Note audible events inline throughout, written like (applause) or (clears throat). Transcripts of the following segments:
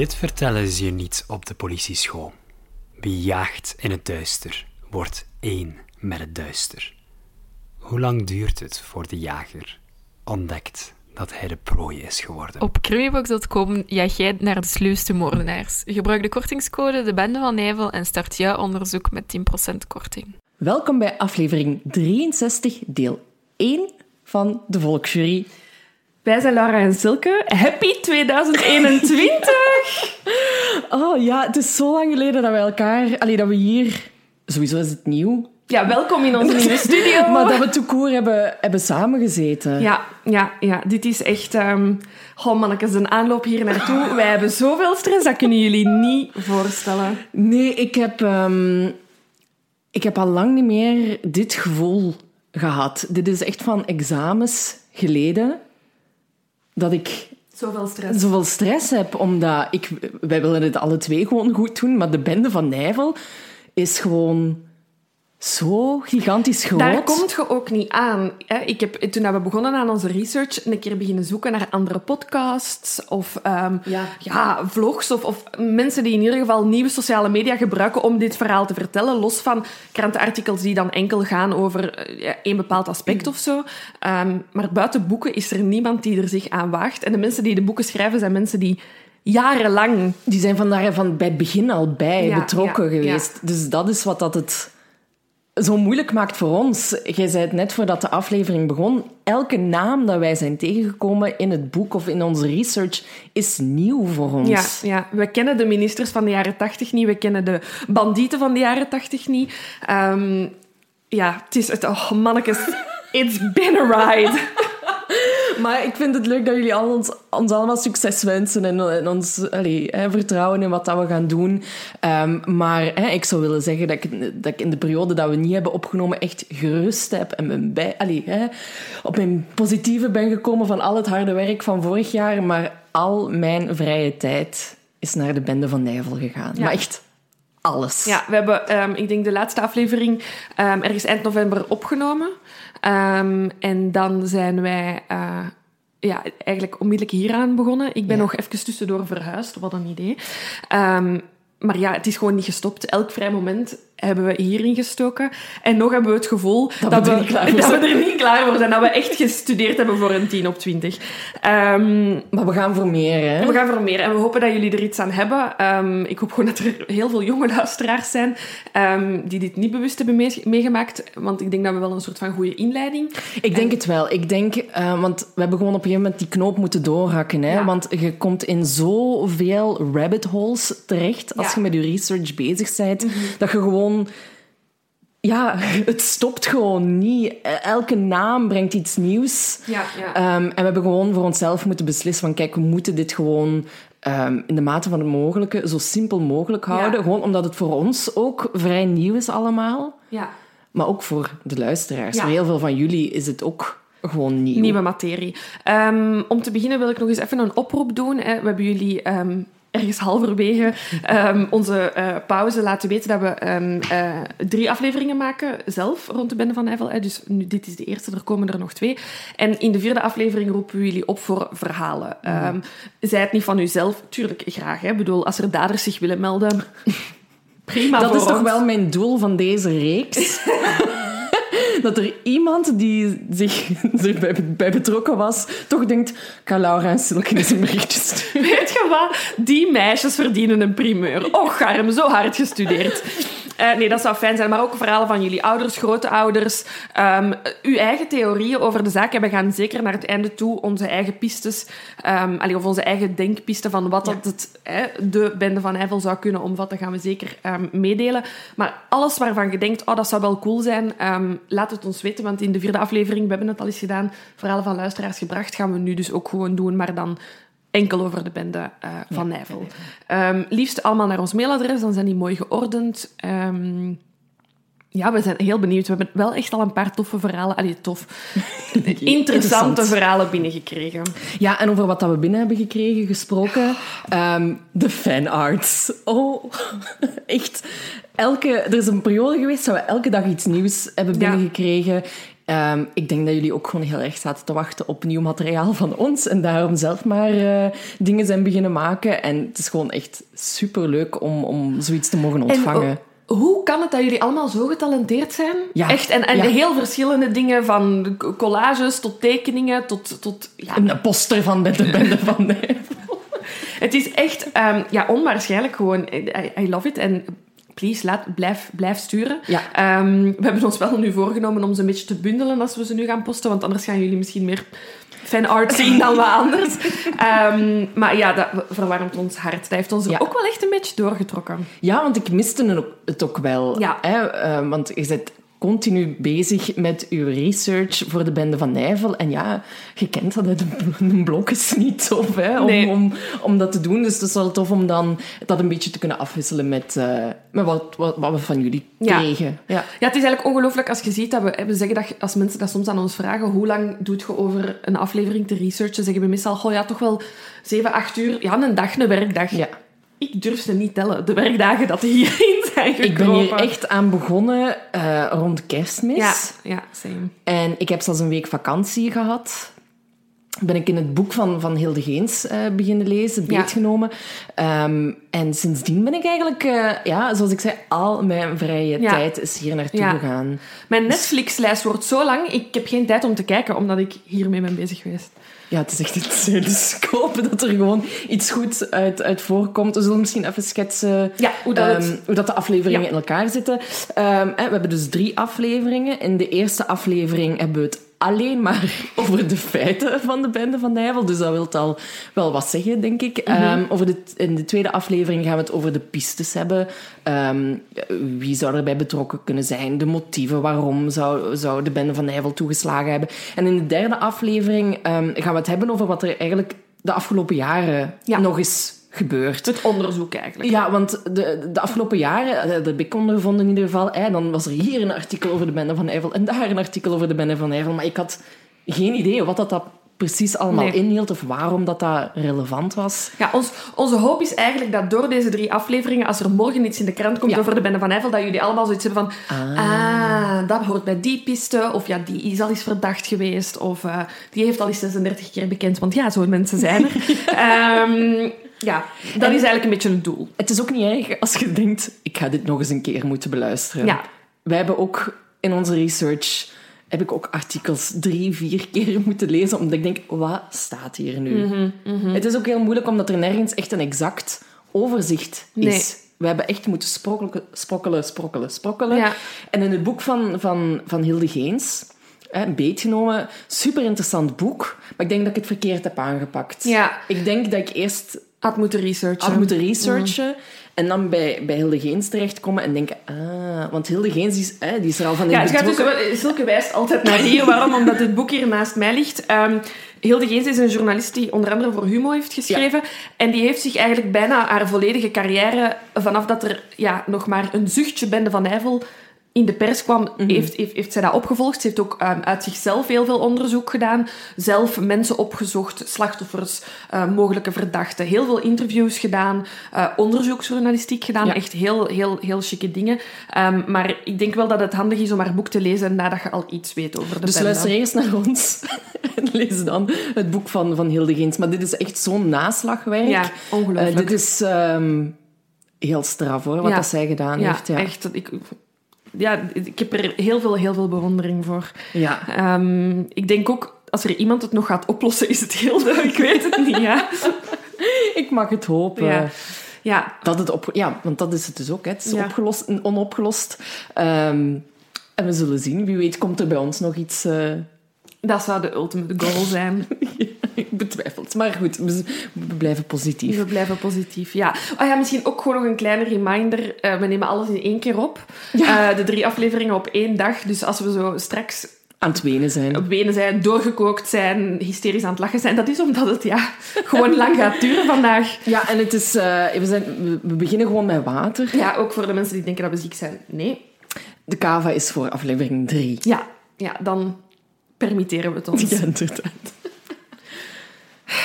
Dit vertellen ze je niet op de politieschool. Wie jaagt in het duister, wordt één met het duister. Hoe lang duurt het voor de jager ontdekt dat hij de prooi is geworden? Op criminebox.com jaag jij naar de sluwste moordenaars. Gebruik de kortingscode De Bende van Nijvel en start jouw onderzoek met 10% korting. Welkom bij aflevering 63, deel 1 van de Volksjury. Wij zijn Laura en Silke. Happy 2021! (laughs) Oh ja, het is zo lang geleden dat we elkaar... Allee, dat we hier... Sowieso is het nieuw. Ja, welkom in onze nieuwe studio. (laughs) Maar dat we toekoor hebben, hebben samengezeten. Ja, ja, ja, dit is echt... Um... Oh mannetjes, een aanloop hier naartoe. Wij (laughs) hebben zoveel stress, dat kunnen jullie niet voorstellen. Nee, ik heb... Um, ik heb al lang niet meer dit gevoel gehad. Dit is echt van examens geleden dat ik zoveel stress. zoveel stress heb. Omdat ik, wij willen het alle twee gewoon goed doen, maar de bende van Nijvel is gewoon zo gigantisch groot. Daar komt je ook niet aan. Ik heb, toen we begonnen aan onze research, een keer beginnen zoeken naar andere podcasts of um, ja. ja. vlogs of, of, mensen die in ieder geval nieuwe sociale media gebruiken om dit verhaal te vertellen, los van krantenartikels die dan enkel gaan over eh, een bepaald aspect of zo. Um, maar buiten boeken is er niemand die er zich aan waagt. En de mensen die de boeken schrijven zijn mensen die jarenlang... Die zijn van, daar, van bij het begin al bij ja, betrokken ja, geweest. Dus dat is wat dat het zo moeilijk maakt voor ons. Jij zei het net voordat de aflevering begon. Elke naam dat wij zijn tegengekomen in het boek of in onze research is nieuw voor ons. Ja, ja. we kennen de ministers van de jaren tachtig niet. We kennen de bandieten van de jaren tachtig niet. Um, ja, het is het... Oh, mannetjes. It's been a ride. Maar ik vind het leuk dat jullie al ons, ons allemaal succes wensen en, en ons allee, hè, vertrouwen in wat dat we gaan doen. Um, maar hè, ik zou willen zeggen dat ik, dat ik in de periode dat we niet hebben opgenomen echt gerust heb en ben bij, allee, hè, op mijn positieve ben gekomen van al het harde werk van vorig jaar. Maar al mijn vrije tijd is naar de bende van Nijvel gegaan. Ja. Maar echt alles. Ja, we hebben, um, ik denk, de laatste aflevering um, ergens eind november opgenomen. Um, en dan zijn wij uh, ja, eigenlijk onmiddellijk hieraan begonnen. Ik ben ja. nog even tussendoor verhuisd, wat een idee. Maar ja, het is gewoon niet gestopt. Elk vrij moment hebben we hierin gestoken. En nog hebben we het gevoel dat, dat, we, er, (laughs) dat we er niet klaar voor zijn. Dat we echt gestudeerd hebben voor een 10 op 20. Um, maar we gaan voor meer, hè? We gaan voor meer. En we hopen dat jullie er iets aan hebben. Um, ik hoop gewoon dat er heel veel jonge luisteraars zijn um, die dit niet bewust hebben meegemaakt. Want ik denk dat we wel een soort van goede inleiding... Ik denk en... het wel. Ik denk... Uh, want we hebben gewoon op een gegeven moment die knoop moeten doorhakken. Hè? Ja. Want je komt in zoveel rabbit holes terecht als ja. je met je research bezig bent. Mm -hmm. Dat je gewoon ja, (laughs) het stopt gewoon niet. Elke naam brengt iets nieuws. Ja, ja. Um, en we hebben gewoon voor onszelf moeten beslissen van kijk, we moeten dit gewoon um, in de mate van het mogelijke zo simpel mogelijk houden. Ja. Gewoon omdat het voor ons ook vrij nieuw is allemaal. Ja. Maar ook voor de luisteraars. Voor heel veel van jullie is het ook gewoon nieuw. Nieuwe materie. Um, om te beginnen wil ik nog eens even een oproep doen. Hè. We hebben jullie ergens halverwege um, onze uh, pauze laten weten dat we um, uh, drie afleveringen maken zelf rond de Bende van Nijvel. Dus nu, dit is de eerste, er komen er nog twee. En in de vierde aflevering roepen we jullie op voor verhalen. Um, zij het niet van uzelf, tuurlijk graag. Ik bedoel, als er daders zich willen melden, (laughs) prima Dat is ons. toch wel mijn doel van deze reeks? (laughs) dat er iemand die zich (laughs) erbij bij betrokken was, toch denkt, ga Laura en Silke een berichtje sturen. Weet je wat? Die meisjes verdienen een primeur. Och, Garm, zo hard gestudeerd. Uh, nee, dat zou fijn zijn. Maar ook verhalen van jullie ouders, grootouders. Um, uw eigen theorieën over de zaak. En we gaan zeker naar het einde toe onze eigen pistes... Um, allee, of onze eigen denkpisten van wat ja. dat het, hè, de bende van Eiffel zou kunnen omvatten, gaan we zeker um, meedelen. Maar alles waarvan je denkt, oh, dat zou wel cool zijn, laat het ons weten. Want in de vierde aflevering, we hebben het al eens gedaan, verhalen van luisteraars gebracht, gaan we nu dus ook gewoon doen. Maar dan enkel over de bende uh, van ja. Nijvel. Um, liefst allemaal naar ons mailadres, dan zijn die mooi geordend. Um, ja, we zijn heel benieuwd. We hebben wel echt al een paar toffe verhalen, allee, tof, (laughs) interessante Interessant. verhalen binnengekregen. Ja, en over wat dat we binnen hebben gekregen gesproken, um, de fanarts. Oh, (laughs) echt. Elke, er is een periode geweest dat we elke dag iets nieuws hebben binnengekregen. Um, ik denk dat jullie ook gewoon heel erg zaten te wachten op nieuw materiaal van ons. En daarom zelf maar uh, dingen zijn beginnen maken. En het is gewoon echt superleuk om, om zoiets te mogen ontvangen. En, oh, hoe kan het dat jullie allemaal zo getalenteerd zijn? Ja. Echt, en, en ja. heel verschillende dingen, van collages tot tekeningen tot... tot ja. Een poster van de bende (laughs) van Nijvel. het is echt um, ja, onwaarschijnlijk gewoon. I, I love it. En please, laat, blijf, blijf sturen. Ja. Um, we hebben ons wel nu voorgenomen om ze een beetje te bundelen als we ze nu gaan posten, want anders gaan jullie misschien meer fanart zien dan wat anders. Um, maar ja, dat verwarmt ons hart. Dat heeft ons er Ja. ook wel echt een beetje doorgetrokken. Ja, want ik miste het ook wel. Ja. Hè? Uh, want je bent continu bezig met uw research voor de bende van Nijvel. En ja, je kent dat, hè, een blok is niet tof hè, om, Nee. om, om dat te doen. Dus het is wel tof om dan dat een beetje te kunnen afwisselen met, uh, met wat, wat, wat we van jullie Ja. kregen. Ja. Ja, het is eigenlijk ongelooflijk als je ziet dat we, we zeggen dat als mensen dat soms aan ons vragen, hoe lang doet je over een aflevering te researchen, zeggen we meestal, goh ja, toch wel 7, 8 uur. Ja, een dag, een werkdag. Ja. Ik durf ze niet tellen, de werkdagen dat die hierin zijn gekomen. Ik ben hier echt aan begonnen uh, rond kerstmis. Ja, ja, same. En ik heb zelfs een week vakantie gehad. Ben ik in het boek van, van Hilde Geens uh, beginnen lezen, Ja. beetgenomen. Um, en sindsdien ben ik eigenlijk, uh, ja, zoals ik zei, al mijn vrije Ja. tijd is hier naartoe Ja. gegaan. Mijn Netflix-lijst wordt zo lang, ik heb geen tijd om te kijken, omdat ik hiermee ben bezig geweest. Ja, het is echt iets. (laughs) Dus ik hoop dat er gewoon iets goeds uit, uit voorkomt. We zullen misschien even schetsen Ja, hoe dat het- um, hoe dat de afleveringen Ja. in elkaar zitten. Um, hè, we hebben dus drie afleveringen. In de eerste aflevering hebben we het alleen maar (laughs) over de feiten van de bende van Nijvel. Dus dat wil al wel wat zeggen, denk ik. Mhm. Um, over de, in de tweede aflevering gaan we het over de pistes hebben. Um, wie zou erbij betrokken kunnen zijn? De motieven, waarom zou, zou de bende van Nijvel toegeslagen hebben? En in de derde aflevering um, gaan we het hebben over wat er eigenlijk de afgelopen jaren Ja. nog is gebeurd. Het onderzoek eigenlijk. Ja, want de, de afgelopen jaren, dat heb ik ondervonden in ieder geval, hè, dan was er hier een artikel over de bende van Nijvel en daar een artikel over de bende van Nijvel. Maar ik had geen idee wat dat, dat precies allemaal Nee. inhield of waarom dat, dat relevant was. Ja, ons, onze hoop is eigenlijk dat door deze drie afleveringen, als er morgen iets in de krant komt Ja. over de Bende van Eiffel, dat jullie allemaal zoiets hebben van ah. dat hoort bij die piste, of ja, die is al eens verdacht geweest, of eh, die heeft al eens 36 keer bekend, want ja, zo'n mensen zijn er. (laughs) Ehm, ja, dat is eigenlijk een beetje het doel. Het is ook niet erg als je denkt, ik ga dit nog eens een keer moeten beluisteren. Ja. Wij hebben ook in onze research heb ik ook artikels drie, vier keer (laughs) moeten lezen, omdat ik denk, wat staat hier nu? Mhm, Het is ook heel moeilijk, omdat er nergens echt een exact overzicht Nee. is. We hebben echt moeten sprokkelen, sprokkelen, sprokkelen, sprokkelen. Ja. En in het boek van, van, van Hilde Geens, hè, beetgenomen, super interessant boek, maar ik denk dat ik het verkeerd heb aangepakt. Ja. Ik denk dat ik eerst Had moeten researchen. had moeten researchen en dan bij, bij Hilde Geens terechtkomen en denken, ah, want Hilde Geens is, hè, die is er al van in Ja, het gaat dus. Silke wijst altijd naar hier. (laughs) Waarom? Omdat het boek hier naast mij ligt. Ehm, Hilde Geens is een journalist die onder andere voor Humo heeft geschreven. En die heeft zich eigenlijk bijna haar volledige carrière, vanaf dat er ja, nog maar een zuchtje Bende van Eiffel in de pers kwam, heeft, heeft, heeft zij dat opgevolgd. Ze heeft ook um, uit zichzelf heel veel onderzoek gedaan. Zelf mensen opgezocht, slachtoffers, uh, mogelijke verdachten. Heel veel interviews gedaan, uh, onderzoeksjournalistiek gedaan. Ja. Echt heel, heel, heel chique dingen. Um, maar ik denk wel dat het handig is om haar boek te lezen nadat je al iets weet over de Dus luister eerst naar ons (laughs) en lees dan het boek van, van Hilde Geens. Maar dit is echt zo'n naslagwerk. Ja, ongelooflijk. Eh, dit is ehm, heel straf hoor, wat Ja. dat zij gedaan ja, heeft. Ja. echt. Ik, ja, ik heb er heel veel, heel veel bewondering voor. Ja. Um, ik denk ook, als er iemand het nog gaat oplossen, is het Hilde. Ik weet het niet, ja. (laughs) Ik mag het hopen. Ja. Ja, Dat het op, ja, want dat is het dus ook. Hè. Het is Ja. opgelost, onopgelost. Ehm, en we zullen zien. Wie weet komt er bij ons nog iets... eh, dat zou de ultimate goal (laughs) zijn. ik betwijfel het. Maar goed, we, blijven positief. We blijven positief, ja. Oh ja, misschien ook gewoon nog een kleine reminder. Uh, we nemen alles in één keer op. Ja. Uh, de drie afleveringen op één dag. Dus als we zo straks Aan het wenen zijn. op wenen zijn, doorgekookt zijn, hysterisch aan het lachen zijn, dat is omdat het ja, gewoon lang gaat duren vandaag. Ja, en het is, uh, we, zijn, we, we beginnen gewoon met water. Ja, ook voor de mensen die denken dat we ziek zijn. Nee. De kava is voor aflevering 3. Ja, ja, dan permitteren we het ons. (laughs) Ja, inderdaad. (sighs)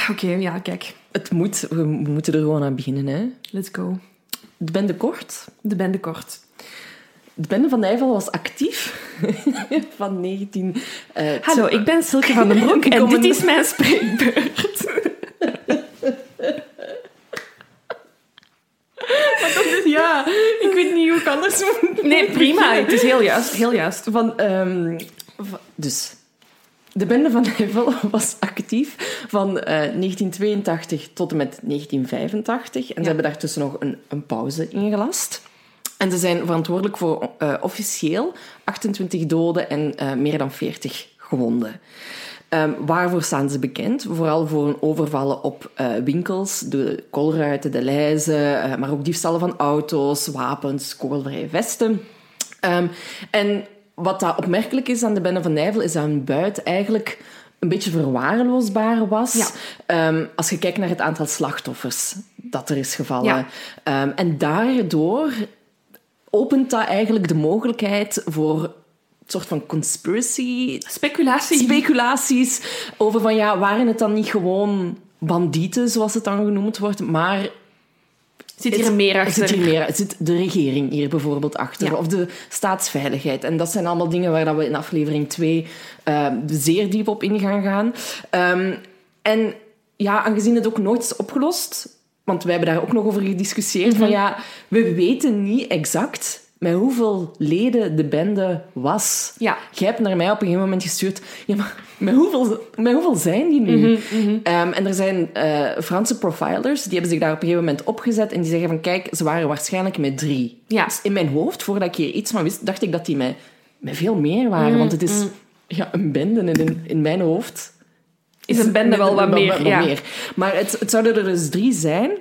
Oké, okay, ja, kijk. Het moet, we moeten er gewoon aan beginnen, hè. Let's go. De bende kort. De bende kort. De bende van Nijvel was actief (laughs) van 19... Uh, Hallo, ik ben Silke van den Broek (laughs) en dit is mijn spreekbeurt. ja, ik weet niet hoe ik anders moet. Nee, prima. Het is heel juist. Heel juist. Van, um, van, dus, de bende van Nijvel (laughs) was actief van uh, 1982 tot en met 1985. En ja. ze hebben daartussen nog een, een pauze ingelast. En ze zijn verantwoordelijk voor uh, officieel 28 doden en uh, meer dan 40 gewonden. Um, waarvoor staan ze bekend? Vooral voor een overvallen op uh, winkels, de koolruiten, de lijzen, maar ook diefstallen van auto's, wapens, kogelvrije vesten. Um, en wat dat opmerkelijk is aan de bende van Nijvel, is dat hun buit eigenlijk een beetje verwaarloosbaar was. Ja. Um, als je kijkt naar het aantal slachtoffers dat er is gevallen. Ja. Um, en daardoor opent dat eigenlijk de mogelijkheid voor een soort van conspiracy... Speculatie. Speculaties over van, ja, waren het dan niet gewoon bandieten, zoals het dan genoemd wordt, maar... Zit hier meer achter? Zit hier meer, zit de regering hier bijvoorbeeld achter? Ja. Of de staatsveiligheid? En dat zijn allemaal dingen waar we in aflevering 2 uh, zeer diep op in gaan gaan. Um, en ja, aangezien het ook nooit is opgelost... Want wij hebben daar ook nog over gediscussieerd. Mm -hmm. Van ja, we weten niet exact met hoeveel leden de bende was. Ja. Jij hebt naar mij op een gegeven moment gestuurd... Ja, maar met hoeveel, met hoeveel zijn die nu? Mm -hmm, mm -hmm. Um, en er zijn uh, Franse profilers, die hebben zich daar op een gegeven moment opgezet en die zeggen van, kijk, ze waren waarschijnlijk met drie. Ja. Dus in mijn hoofd, voordat ik hier iets van wist, dacht ik dat die met, met veel meer waren. Want het is ja, een bende en in, in mijn hoofd... Is een bende wel wat meer, ja. meer. Maar het, het zouden er dus drie zijn...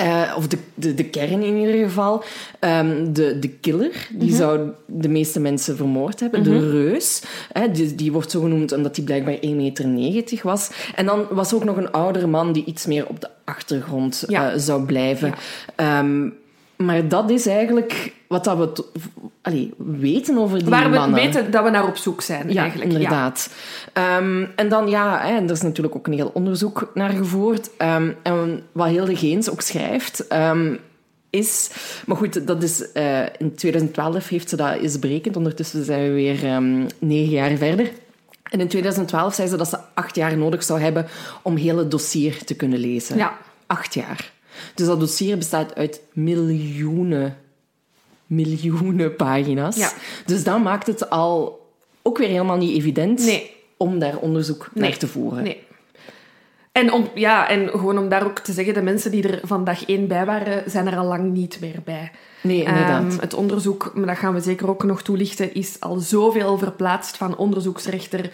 Uh, of de, de, de, kern in ieder geval. Um, de, de killer, die mm -hmm. zou de meeste mensen vermoord hebben. Mm -hmm. De reus, hè, die, die, wordt zo genoemd omdat hij blijkbaar 1,90 meter was. En dan was er ook nog een oudere man die iets meer op de achtergrond ja. uh, zou blijven. Ja. Um, maar dat is eigenlijk wat dat we allee, weten over die Waar mannen. we weten dat we naar op zoek zijn, ja, eigenlijk. Inderdaad. Ja. Um, en dan, ja, hè, er is natuurlijk ook een heel onderzoek naar gevoerd. Um, en wat Hilde Geens ook schrijft, um, is... Maar goed, dat is... Uh, in 2012 heeft ze dat eens berekend. Ondertussen zijn we weer negen jaar verder. En in 2012 zei ze dat ze acht jaar nodig zou hebben om heel het dossier te kunnen lezen. Ja. Acht jaar. Dus dat dossier bestaat uit miljoenen, miljoenen pagina's. Ja. Dus dat maakt het al ook weer helemaal niet evident nee. om daar onderzoek nee. naar te voeren. Nee. En, om, ja, en gewoon om daar ook te zeggen, de mensen die er van dag één bij waren, zijn er al lang niet meer bij. Nee, inderdaad. Um, het onderzoek, maar dat gaan we zeker ook nog toelichten, is al zoveel verplaatst van onderzoeksrechter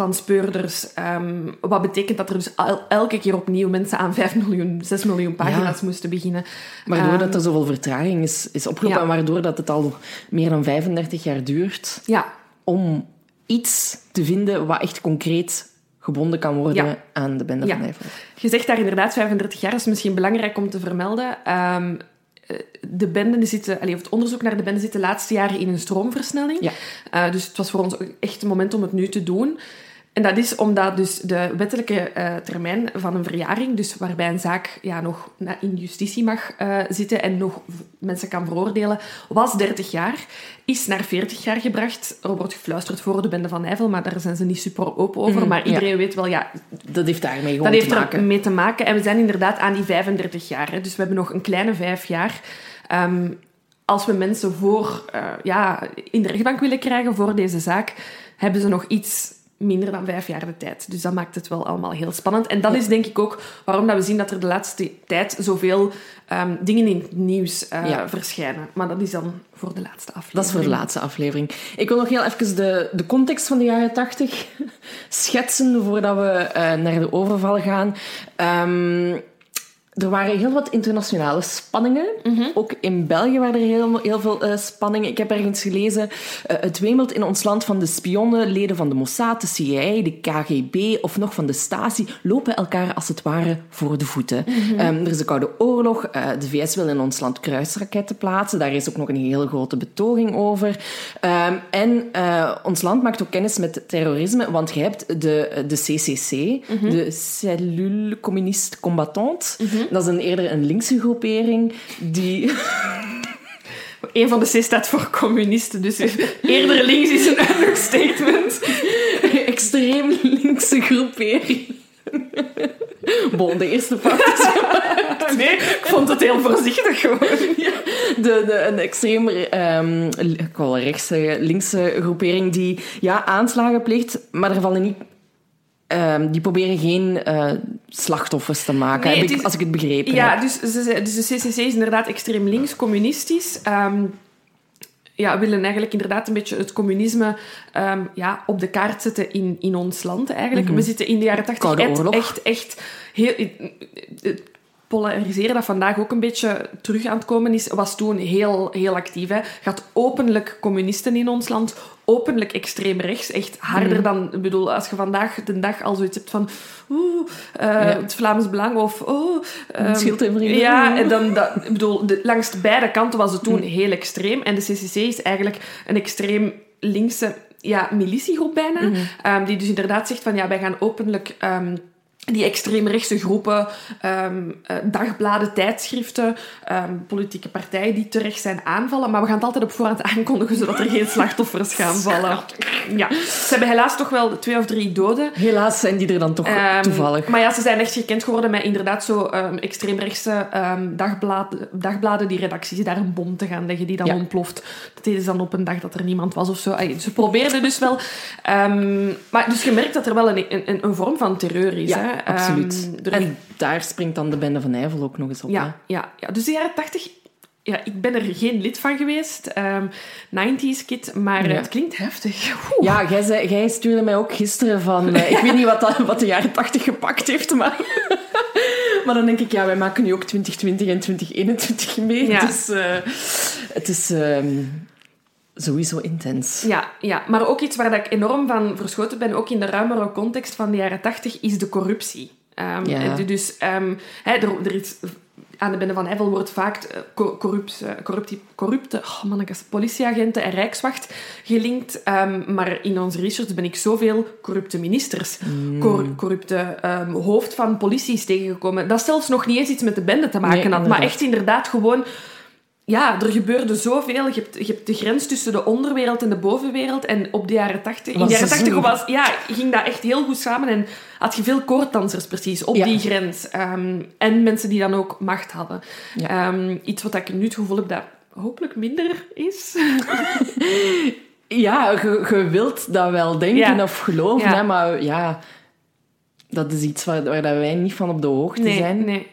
van speurders. Um, wat betekent dat er dus el elke keer opnieuw mensen aan 5 miljoen, 6 miljoen pagina's ja. moesten beginnen. Waardoor um, dat er zoveel vertraging is, is opgelopen ja. en waardoor dat het al meer dan 35 jaar duurt ja. om iets te vinden wat echt concreet gebonden kan worden ja. aan de bende ja. van Nijvel. Je zegt daar inderdaad 35 jaar, is misschien belangrijk om te vermelden. Um, de benden zitten, allee, of het onderzoek naar de benden zit de laatste jaren in een stroomversnelling. Ja. Eh, dus het was voor ons echt een moment om het nu te doen. En dat is omdat dus de wettelijke eh, termijn van een verjaring, dus waarbij een zaak ja, nog in justitie mag uh, zitten en nog mensen kan veroordelen, was 30 jaar, is naar 40 jaar gebracht. Er wordt gefluisterd voor de bende van Nijvel, maar daar zijn ze niet super open over. Mm, maar iedereen ja. weet wel, ja... Dat heeft daarmee gewoon dat heeft te maken. ermee te maken. En we zijn inderdaad aan die 35 jaar. Hè, dus we hebben nog een kleine vijf jaar... Um, als we mensen voor, uh, ja, in de rechtbank willen krijgen voor deze zaak, hebben ze nog iets minder dan vijf jaar de tijd. Dus dat maakt het wel allemaal heel spannend. En dat is denk ik ook waarom dat we zien dat er de laatste tijd zoveel um, dingen in het nieuws uh, ja. verschijnen. Maar dat is dan voor de laatste aflevering. Dat is voor de laatste aflevering. Ik wil nog heel even de, de context van de jaren tachtig (laughs) schetsen voordat we uh, naar de overval gaan. Um, er waren heel wat internationale spanningen. Mm -hmm. Ook in België waren er heel, heel veel uh, spanningen. Ik heb ergens gelezen, uh, het wemelt in ons land van de spionnen, leden van de Mossad, de CIA, de KGB of nog van de Stasi, lopen elkaar als het ware voor de voeten. Mm -hmm. um, er is de Koude Oorlog. Uh, de VS wil in ons land kruisraketten plaatsen. Daar is ook nog een hele grote betoging over. Um, en ons land maakt ook kennis met terrorisme, want je hebt de, de CCC, mm -hmm. de Cellule Communiste Combattante. Dat is een, eerder een linkse groepering die... (laughs) Een van de C staat voor communisten, dus eerder links is een understatement. (laughs) Extreem linkse groepering. Bon, de eerste fout is gemaakt. Nee, ik vond het heel voorzichtig gewoon. Ja, de, de, een extreem um, ik wil rechtse, linkse groepering die ja, aanslagen pleegt, maar er vallen niet Um, die proberen geen uh, slachtoffers te maken, nee, is, als ik het begrepen ja, heb. Dus, dus de CCC is inderdaad extreem links, communistisch. Um, ja, willen eigenlijk inderdaad een beetje het communisme um, ja, op de kaart zetten in, in ons land. Eigenlijk. Mm -hmm. We zitten in de jaren tachtig echt, echt, echt heel... Het polariseren dat vandaag ook een beetje terug aan het komen is, was toen heel, heel actief. Hè. Gaat openlijk communisten in ons land, openlijk extreem rechts, echt harder mm. dan... Ik bedoel, als je vandaag de dag al zoiets hebt van... Oeh, uh, ja. het Vlaams Belang of... Oh, um, ja, en dan... Dat, ik bedoel, de, langs beide kanten was het toen mm. heel extreem. En de CCC is eigenlijk een extreem linkse ja, militiegroep bijna. Mm. Um, die dus inderdaad zegt van... Ja, wij gaan openlijk... Um, die extreemrechtse groepen, um, uh, dagbladen, tijdschriften, um, politieke partijen die terecht zijn aanvallen. Maar we gaan het altijd op voorhand aankondigen, zodat er geen slachtoffers gaan (laughs) vallen. Ja. Ze hebben helaas toch wel twee of drie doden. Helaas zijn die er dan toch um, toevallig. Maar ja, ze zijn echt gekend geworden met inderdaad zo extreemrechtse dagbladen, dagbladen, die redacties daar een bom te gaan leggen die dan ja. ontploft. Dat deden ze dan op een dag dat er niemand was of zo. Ze probeerden dus wel. maar dus je merkt dat er wel een, een, een vorm van terreur is. Ja. Hè? Absoluut. Um, er... En daar springt dan de bende van Nijvel ook nog eens op. Ja, hè? ja, ja. dus de jaren tachtig... Ja, ik ben er geen lid van geweest. Um, 90s kid, maar ja. het klinkt heftig. Oeh. (laughs) Ja, jij, zei, jij stuurde mij ook gisteren van... Uh, ik weet niet wat, dat, wat de jaren tachtig gepakt heeft, maar... (laughs) maar dan denk ik, ja, wij maken nu ook 2020 en 2021 mee. Ja. Dus uh, het is... Um, sowieso intens. Ja, ja, maar ook iets waar ik enorm van verschoten ben, ook in de ruimere context van de jaren tachtig, is de corruptie. Um, ja. Dus um, er, er is, aan de bende van Eiffel wordt vaak corrupt, corrupte, corrupte oh mannetjes, politieagenten en rijkswacht gelinkt. Um, maar in onze research ben ik zoveel corrupte ministers, mm. cor corrupte hoofd van politie tegengekomen. Dat zelfs nog niet eens iets met de bende te maken nee, had, maar echt inderdaad gewoon ja, er gebeurde zoveel. Je hebt, je hebt de grens tussen de onderwereld en de bovenwereld. En op de jaren tachtig... In de jaren tachtig was, ja, ging dat echt heel goed samen. En had je veel koorddansers precies op ja. die grens. Um, en mensen die dan ook macht hadden. Ja. Um, iets wat ik nu het gevoel heb dat hopelijk minder is. (laughs) ja, je, je wilt dat wel denken ja. of geloven. Hè, maar ja, dat is iets waar, waar wij niet van op de hoogte nee, zijn. Nee,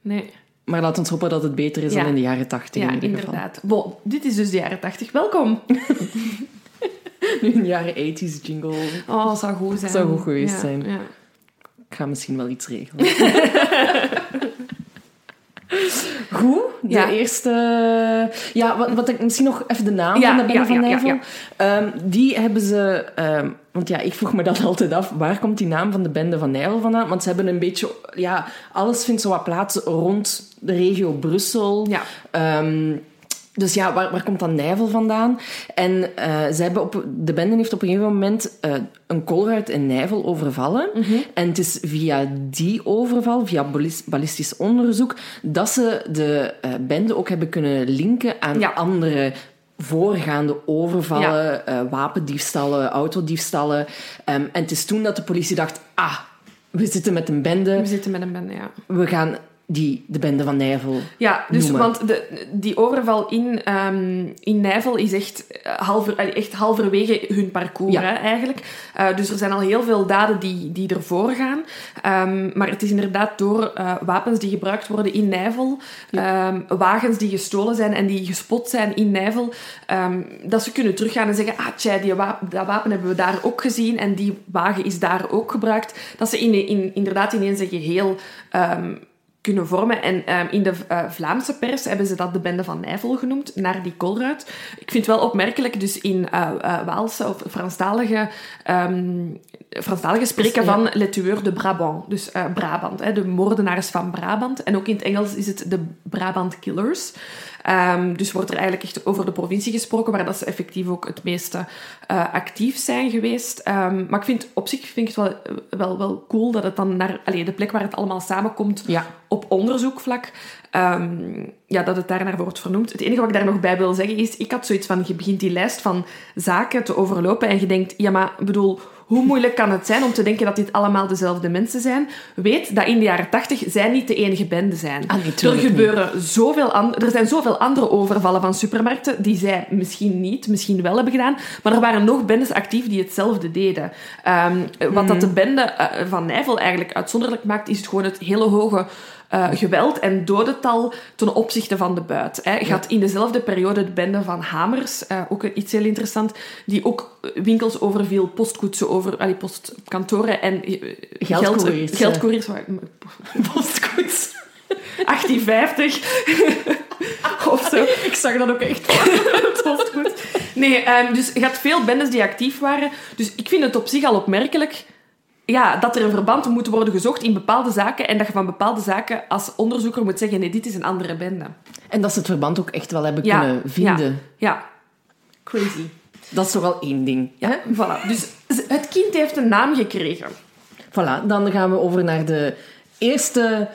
nee. Maar laat ons hopen dat het beter is ja. dan in de jaren tachtig. Ja, in inderdaad. Bon, dit is dus de jaren tachtig. Welkom. (laughs) nu een jaren 80s jingle. Oh, zou goed zijn. Zou goed geweest ja, zijn. Ja. Ik ga misschien wel iets regelen. (laughs) goed. De Ja. eerste... Ja, wat, wat ik misschien nog even de naam Ja, van de Bende van Nijvel. Ehm, die hebben ze... ehm, want ja, ik vroeg me dat (laughs) altijd af. Waar komt die naam van de Bende van Nijvel vandaan? Want ze hebben een beetje... Ja, alles vindt zo wat plaats rond de regio Brussel. Ja. Ehm, dus ja, waar, waar komt dan Nijvel vandaan? En ze hebben op, de bende heeft op een gegeven moment eh, een Colruyt in Nijvel overvallen. En het is via die overval, via ballis- ballistisch onderzoek, dat ze de eh, bende ook hebben kunnen linken aan Ja. andere voorgaande overvallen, eh, wapendiefstallen, autodiefstallen. Ehm, en het is toen dat de politie dacht, ah, we zitten met een bende, We zitten met een bende, ja. we gaan die, de bende van Nijvel Ja, dus, noemen. want de, die overval in, ehm, in Nijvel is echt, eh, halver, allee, echt halverwege hun parcours, Ja. hè, eigenlijk. Eh, dus er zijn al heel veel daden die, die ervoor gaan. Ehm, maar het is inderdaad door eh, wapens die gebruikt worden in Nijvel, ehm, wagens die gestolen zijn en die gespot zijn in Nijvel, dat ze kunnen teruggaan en zeggen, ah tja, die dat wapen hebben we daar ook gezien en die wagen is daar ook gebruikt. Dat ze in, in, inderdaad ineens een geheel... kunnen vormen. En ehm, in de eh, Vlaamse pers hebben ze dat de Bende van Nijvel genoemd, naar die Colruyt. Ik vind het wel opmerkelijk, dus in eh eh, Waalse of Franstalige, ehm, Franstalige spreken Ja. van Le Tueur de Brabant, dus Brabant, hè, de moordenaars van Brabant. En ook in het Engels is het de Brabant Killers. Ehm, dus wordt er eigenlijk echt over de provincie gesproken, waar dat ze effectief ook het meeste eh, actief zijn geweest. Ehm, maar ik vind op zich vind ik het wel, wel, wel cool dat het dan naar allee, de plek waar het allemaal samenkomt, Ja. op onderzoekvlak, ehm, ja, dat het daar naar wordt vernoemd. Het enige wat ik daar nog bij wil zeggen is, ik had zoiets van, je begint die lijst van zaken te overlopen en je denkt, ja maar, ik bedoel, hoe moeilijk kan het zijn om te denken dat dit allemaal dezelfde mensen zijn? Weet dat in de jaren tachtig zij niet de enige bende zijn. Ah, nee, er gebeuren zoveel er zijn zoveel andere overvallen van supermarkten die zij misschien niet, misschien wel hebben gedaan, maar er waren nog bendes actief die hetzelfde deden. Ehm, wat dat de bende eh, van Nijvel eigenlijk uitzonderlijk maakt, is het gewoon het hele hoge eh, geweld en dodental ten opzichte van de buit. Hè. Je had in dezelfde periode de bende van Hamers, eh, ook iets heel interessant, die ook winkels overviel, postkoetsen over, allee, postkantoren en geld, Geldcouriers, ja. geldcouriers, waar- (laughs) postkoets. 1850 (laughs) of zo. Ik zag dat ook echt. (laughs) Postkoets. Nee, ehm, dus je had veel bendes die actief waren. Dus ik vind het op zich al opmerkelijk ja, dat er een verband moet worden gezocht in bepaalde zaken en dat je van bepaalde zaken als onderzoeker moet zeggen nee, dit is een andere bende. En dat ze het verband ook echt wel hebben Ja, kunnen vinden. Ja, ja. Crazy. Dat is toch wel één ding. Ja, voilà. Dus het kind heeft een naam gekregen. Voilà, dan gaan we over naar de eerste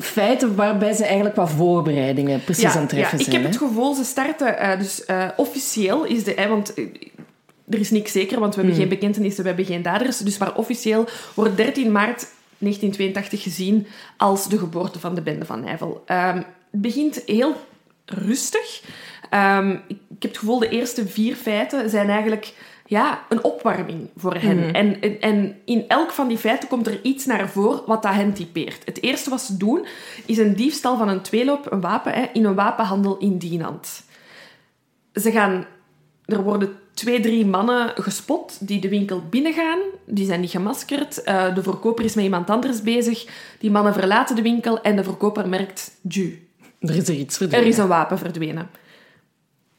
feiten waarbij ze eigenlijk wat voorbereidingen precies aan het treffen ik zijn. heb hè? het gevoel, ze starten... eh, dus eh, officieel is de... eh, want eh, er is niks zeker, want we Hmm. hebben geen bekentenissen, we hebben geen daders. Dus maar officieel wordt 13 maart 1982 gezien als de geboorte van de bende van Nijvel. Ehm, het begint heel rustig. Ehm, ik, ik heb het gevoel, de eerste vier feiten zijn eigenlijk ja, een opwarming voor hen. En, en, en in elk van die feiten komt er iets naar voren wat dat hen typeert. Het eerste wat ze doen, is een diefstal van een tweeloop, een wapen, hè, in een wapenhandel in Dienand. Ze gaan... Er worden twee, drie mannen gespot die de winkel binnengaan. Die zijn niet gemaskerd. Eh, de verkoper is met iemand anders bezig. Die mannen verlaten de winkel en de verkoper merkt... Ju, Er is er iets er verdwenen. is een wapen verdwenen.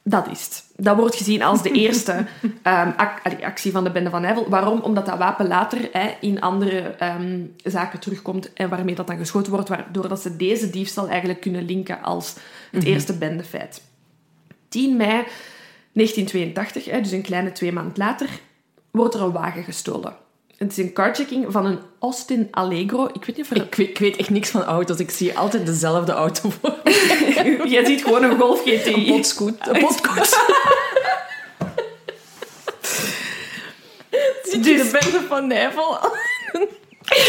Dat is het. Dat wordt gezien als de (laughs) eerste ehm, actie van de Bende van Nijvel. Waarom? Omdat dat wapen later hè, in andere ehm, zaken terugkomt en waarmee dat dan geschoten wordt, waardoor dat ze deze diefstal eigenlijk kunnen linken als het eerste bendefeit. 10 mei 1982, hè, dus een kleine twee maanden later, wordt er een wagen gestolen. Het is een carjacking van een Austin Allegro. Ik weet niet of er... Ik weet, ik weet echt niks van auto's. Ik zie altijd dezelfde auto voor. (laughs) Jij ziet gewoon een Golf GTI. Een potscoot. Een potscoot. (laughs) Ziet je de bende van Nijvel? (laughs)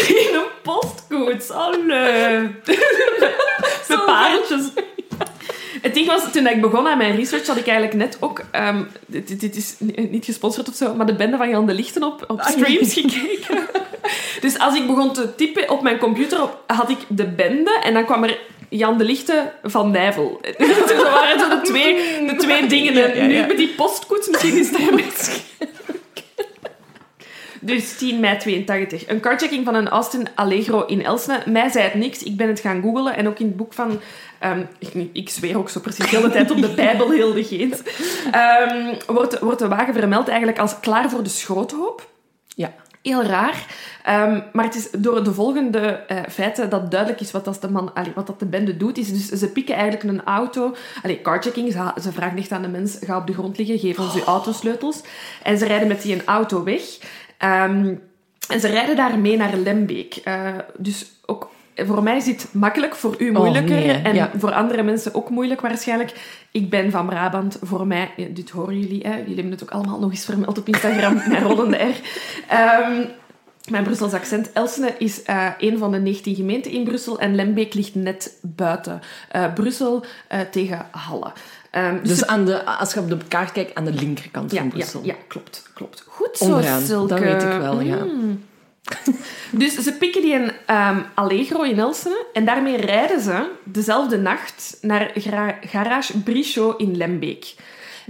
In een postkoets. Allee. Met paardjes. Het ding was, toen ik begon aan mijn research, had ik eigenlijk net ook... ehm, dit, dit- is ni- niet gesponsord of zo, maar de bende van Jan de Lichten op, op streams gekeken. (laughs) Dus als ik begon te typen op mijn computer, op- had ik de bende en dan kwam er Jan de Lichten van Nijvel. (laughs) Dus dat waren zo de twee, de twee dingen. Ja, Nu met die postkoets, misschien is dat (laughs) met... Dus 10 mei 82. Een carjacking van een Austin Allegro in Elsene. Mij zei het niks. Ik ben het gaan googlen. En ook in het boek van... ehm, ik, ik zweer ook zo precies de hele tijd op de (laughs) Bijbel, heel de geet. Ehm, wordt, wordt de wagen vermeld eigenlijk als klaar voor de schroothoop. Ja. Heel raar. Ehm, maar het is door de volgende eh, feiten dat duidelijk is wat, dat de, man, allee, wat dat de bende doet. Is dus, ze pikken eigenlijk een auto. Allee, carjacking, ze, ze vragen echt aan de mens, ga op de grond liggen, geef ons uw autosleutels. En ze rijden met die een auto weg. Ehm, en ze rijden daarmee naar Lembeek. Eh, dus ook voor mij is dit makkelijk, voor u moeilijker. nee, en ja. voor andere mensen ook moeilijk waarschijnlijk. Ik ben van Brabant. Voor mij, dit horen jullie, hè? jullie hebben het ook allemaal nog eens vermeld op Instagram, (laughs) mijn rollende R. Ehm, mijn Brussels accent. Elsene is eh, een van de 19 gemeenten in Brussel en Lembeek ligt net buiten eh, Brussel tegen Halle. Ehm, Dus aan de, als je op de kaart kijkt, aan de linkerkant ja, van Brussel. ja, klopt, klopt. Goed zo, Onderaan, Silke. dat weet ik wel, ja. Mm. Dus ze pikken die een ehm, Allegro in Elsene en daarmee rijden ze dezelfde nacht naar gra- Garage Brichot in Lembeek.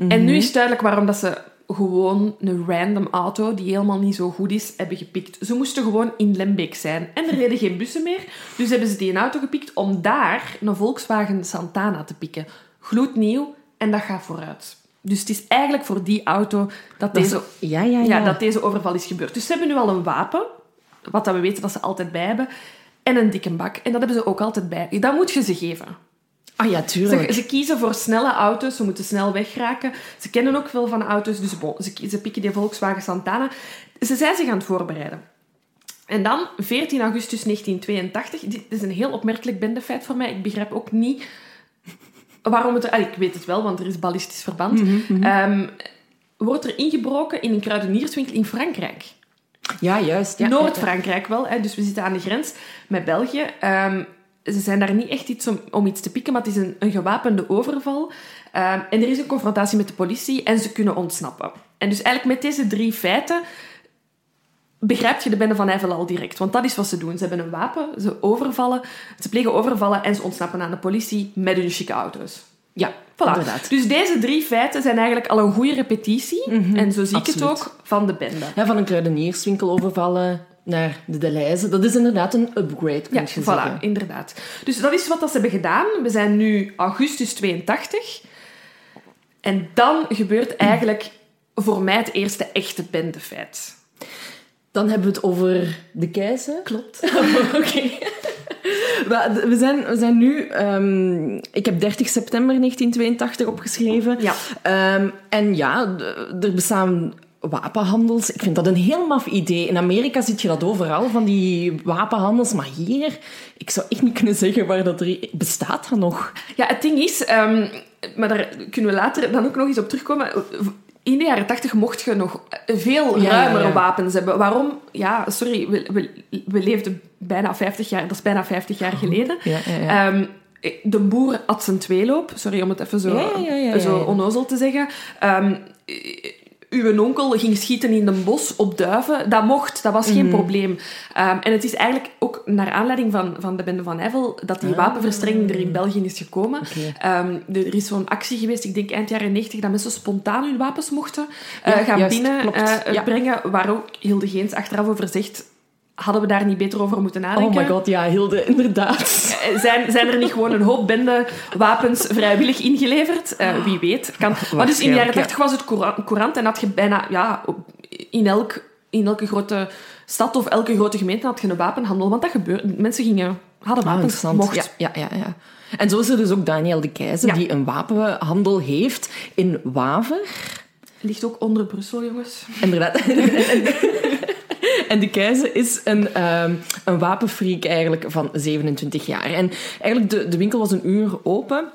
En nu is het duidelijk waarom dat ze gewoon een random auto die helemaal niet zo goed is, hebben gepikt. Ze moesten gewoon in Lembeek zijn. En er reden geen bussen meer, dus hebben ze die een auto gepikt om daar een Volkswagen Santana te pikken. Gloednieuw en dat gaat vooruit. Dus het is eigenlijk voor die auto dat, deze ja, ja, ja. ja, dat deze overval is gebeurd. Dus ze hebben nu al een wapen, wat dat we weten dat ze altijd bij hebben, en een dikke bak. En dat hebben ze ook altijd bij. Dat moet je ze geven. Ah ja, Ze, tuurlijk. ze kiezen voor snelle auto's, ze moeten snel wegraken. Ze kennen ook veel van auto's, dus bon, ze, ze pikken die Volkswagen Santana. Ze zijn zich aan het voorbereiden. En dan, 14 augustus 1982, dit is een heel opmerkelijk bendefeit voor mij. Ik begrijp ook niet waarom het... ah, ik weet het wel, want er is ballistisch verband. Ehm, wordt er ingebroken in een kruidenierswinkel in Frankrijk. Ja, juist. Ja. Noord-Frankrijk wel, hè, dus we zitten aan de grens met België. Ehm, ze zijn daar niet echt iets om, om iets te pikken, maar het is een, een gewapende overval. Ehm, en er is een confrontatie met de politie en ze kunnen ontsnappen. En dus eigenlijk met deze drie feiten begrijp je de bende van Eiffel al direct. Want dat is wat ze doen. Ze hebben een wapen, ze overvallen, ze plegen overvallen en ze ontsnappen aan de politie met hun chique auto's. Ja, Voilà. inderdaad. Dus deze drie feiten zijn eigenlijk al een goede repetitie, en zo zie ik het ook, van de bende. Ja, van een kruidenierswinkel overvallen naar de Deleuze. Dat is inderdaad een upgrade, Ja, je voilà, zeggen. inderdaad. Dus dat is wat dat ze hebben gedaan. We zijn nu augustus 82. En dan gebeurt eigenlijk voor mij het eerste echte bendefeit. Dan hebben we het over de keizer. Klopt. (laughs) Oké. We zijn, we zijn nu... ehm, ik heb 30 september 1982 opgeschreven. Ja. Ehm, en ja, er bestaan wapenhandels. Ik vind dat een heel maf idee. In Amerika zie je dat overal, van die wapenhandels. Maar hier, ik zou echt niet kunnen zeggen waar dat er... Bestaat dat nog? Ja, het ding is, ehm, maar daar kunnen we later dan ook nog eens op terugkomen. In de jaren 80 mocht je nog veel Ja, ruimere ja, ja. wapens hebben. Waarom? Ja, sorry, we, we, we leefden bijna 50 jaar, dat is bijna 50 jaar geleden. Ja, ja, ja. Ehm, de boer had zijn tweeloop, sorry om het even zo, zo onnozel te zeggen. Ehm, uw onkel ging schieten in een bos op duiven. Dat mocht, dat was Mhm. geen probleem. Ehm, en het is eigenlijk ook naar aanleiding van, van de bende van Eiffel dat die wapenverstrengeling er in België is gekomen. Ah. Ehm, er is zo'n actie geweest, ik denk eind jaren 90, dat mensen spontaan hun wapens mochten eh, Ja, gaan juist, binnen klopt. eh, Ja. brengen, waar ook Hilde Geens achteraf over zegt, hadden we daar niet beter over moeten nadenken? Oh my god, ja, Hilde, inderdaad. Eh, Zijn, zijn er niet gewoon een hoop bende wapens vrijwillig ingeleverd? Eh, wie weet. Kan. Maar dus in de jaren Waarschijnlijk, ja. 80 was het courant, en had je bijna ja, in, elk, in elke grote stad of elke grote gemeente had je een wapenhandel. Want dat gebeurde. Mensen gingen, hadden Ah, wapens, interessant. mocht. Ja, ja, ja, ja. En zo is er dus ook Daniel de Keizer, Ja. die een wapenhandel heeft in Waver. Ligt ook onder Brussel, jongens. Inderdaad. (laughs) (laughs) En de keizer is een, ehm een wapenfreak eigenlijk van 27 jaar. En eigenlijk, de, de winkel was een uur open.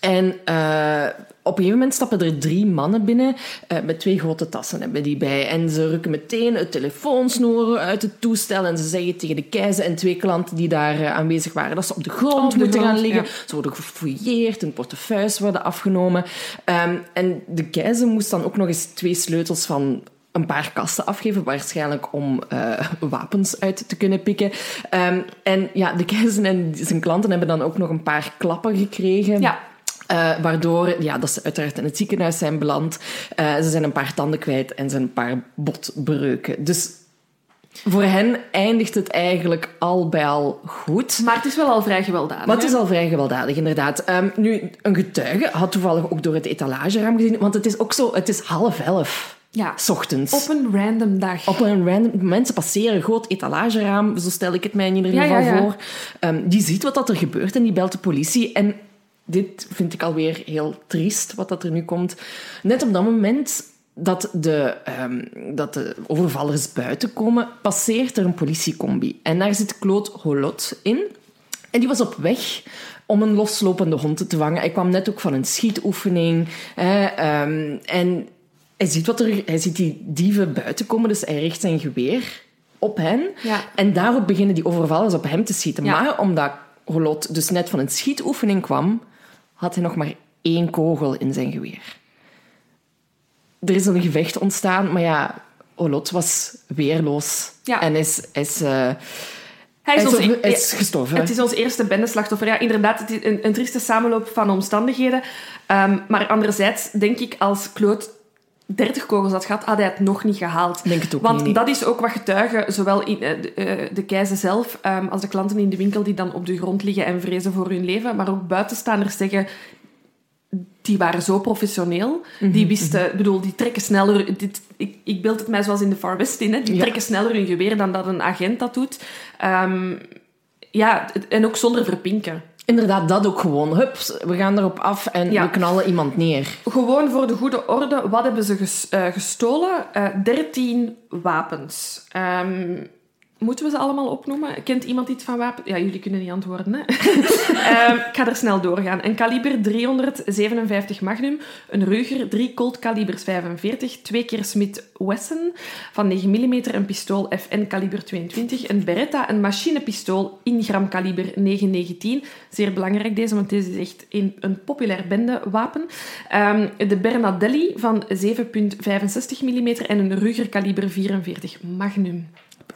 En eh, op een gegeven moment stappen er drie mannen binnen eh, met twee grote tassen hebben die bij. En ze rukken meteen het telefoonsnoer uit het toestel en ze zeggen tegen de keizer en twee klanten die daar eh, aanwezig waren dat ze op de grond Op de moeten gaan liggen. ja. Ze worden gefouilleerd, hun portefeuilles worden afgenomen. Ehm, en de keizer moest dan ook nog eens twee sleutels van een paar kasten afgeven, waarschijnlijk om eh, wapens uit te kunnen pikken. Ehm, en ja, de keizer en zijn klanten hebben dan ook nog een paar klappen gekregen. Ja. Eh, waardoor ja, dat ze uiteraard in het ziekenhuis zijn beland. Eh, ze zijn een paar tanden kwijt en zijn een paar botbreuken. Dus Voor hen eindigt het eigenlijk al bij al goed. Maar het is wel al vrij gewelddadig. Maar het is al vrij gewelddadig, inderdaad. Ehm, nu, een getuige had toevallig ook door het etalageraam gezien, want het is ook zo, het is half elf. Ja. S ochtends. Op een random dag. Op een random... Mensen passeren een groot etalageraam, zo stel ik het mij in ieder geval ja, ja. voor. Ehm, die ziet wat dat er gebeurt en die belt de politie. En dit vind ik alweer heel triest, wat dat er nu komt. Net op dat moment dat de, ehm, dat de overvallers buiten komen, passeert er een politiecombi. En daar zit Claude Holot in. En die was op weg om een loslopende hond te vangen. Hij kwam net ook van een schietoefening. Hè, ehm, en hij ziet, wat er, hij ziet die dieven buiten komen, dus hij richt zijn geweer op hen. Ja. En daarop beginnen die overvallers op hem te schieten. Ja. Maar omdat Rolot dus net van een schietoefening kwam, had hij nog maar één kogel in zijn geweer. Er is een gevecht ontstaan, maar ja, Olot was weerloos. Ja. En is, is, eh, Hij hij is, ons, e- gestorven. Het is ons eerste bendeslachtoffer. Ja, inderdaad, het is een, een trieste samenloop van omstandigheden. Ehm, maar anderzijds denk ik, als Claude 30 kogels had gehad, had hij het nog niet gehaald. Denk het ook Want niet, dat is ook wat getuigen, zowel in, eh, de, eh, de keizer zelf ehm, als de klanten in de winkel die dan op de grond liggen en vrezen voor hun leven, maar ook buitenstaanders zeggen die waren zo professioneel. Mhm, Die wisten, ik bedoel, die trekken sneller. Dit, ik, ik beeld het mij zoals in de Far West in. Hè. Die Ja. trekken sneller hun geweer dan dat een agent dat doet. Ehm, ja, en ook zonder verpinken. Inderdaad, dat ook gewoon. Hups, we gaan erop af en Ja. we knallen iemand neer. Gewoon voor de goede orde, wat hebben ze ges- eh, gestolen? Eh 13 wapens. Ehm, moeten we ze allemaal opnoemen? Kent iemand iets van wapens? Ja, jullie kunnen niet antwoorden. Hè? (laughs) Ehm, ik ga er snel doorgaan. Een kaliber 357 Magnum, een Ruger 3 Colt kalibers 45, twee keer Smith Wesson van 9 mm, een pistool FN kaliber 22, een Beretta, een machinepistool in gram kaliber 919. Zeer belangrijk deze, want deze is echt een, een populair bendewapen. Ehm, de Bernadelli van 7,65 mm en een Ruger kaliber 44 Magnum.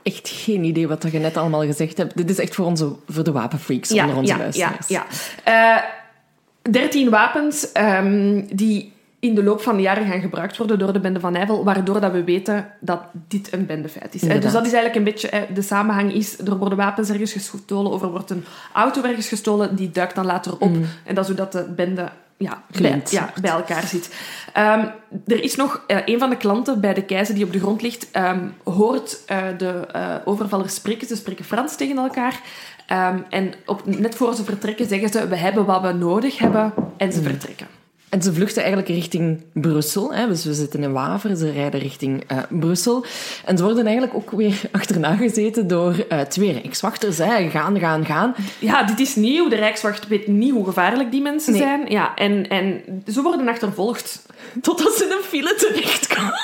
Echt geen idee wat je net allemaal gezegd hebt. Dit is echt voor, onze, voor de wapenfreaks onder onze ja, luisteraars. Ja, ja. Eh, 13 wapens ehm, die in de loop van de jaren gaan gebruikt worden door de bende van Nijvel, waardoor dat we weten dat dit een bendefeit is. Inderdaad. dus dat is eigenlijk een beetje... de samenhang is, er worden wapens ergens gestolen, of er wordt een auto ergens gestolen, die duikt dan later op. En dat is hoe dat de bende ja, bij, ja, bij elkaar zit. Ehm, er is nog eh, een van de klanten bij de keizer die op de grond ligt, ehm, hoort eh, de eh, overvallers spreken. Ze spreken Frans tegen elkaar. Ehm, en op, net voor ze vertrekken zeggen ze, we hebben wat we nodig hebben. En ze vertrekken. En ze vluchten eigenlijk richting Brussel. Hè. Dus we zitten in Waver, ze rijden richting eh, Brussel. En ze worden eigenlijk ook weer (laughs) achterna gezeten door eh, twee rijkswachters. Hè. Gaan, gaan, gaan. Ja, dit is nieuw. De Rijkswacht weet niet hoe gevaarlijk die mensen Nee. zijn. Ja, en, en ze worden achtervolgd. (laughs) Totdat ze in een file terechtkomen.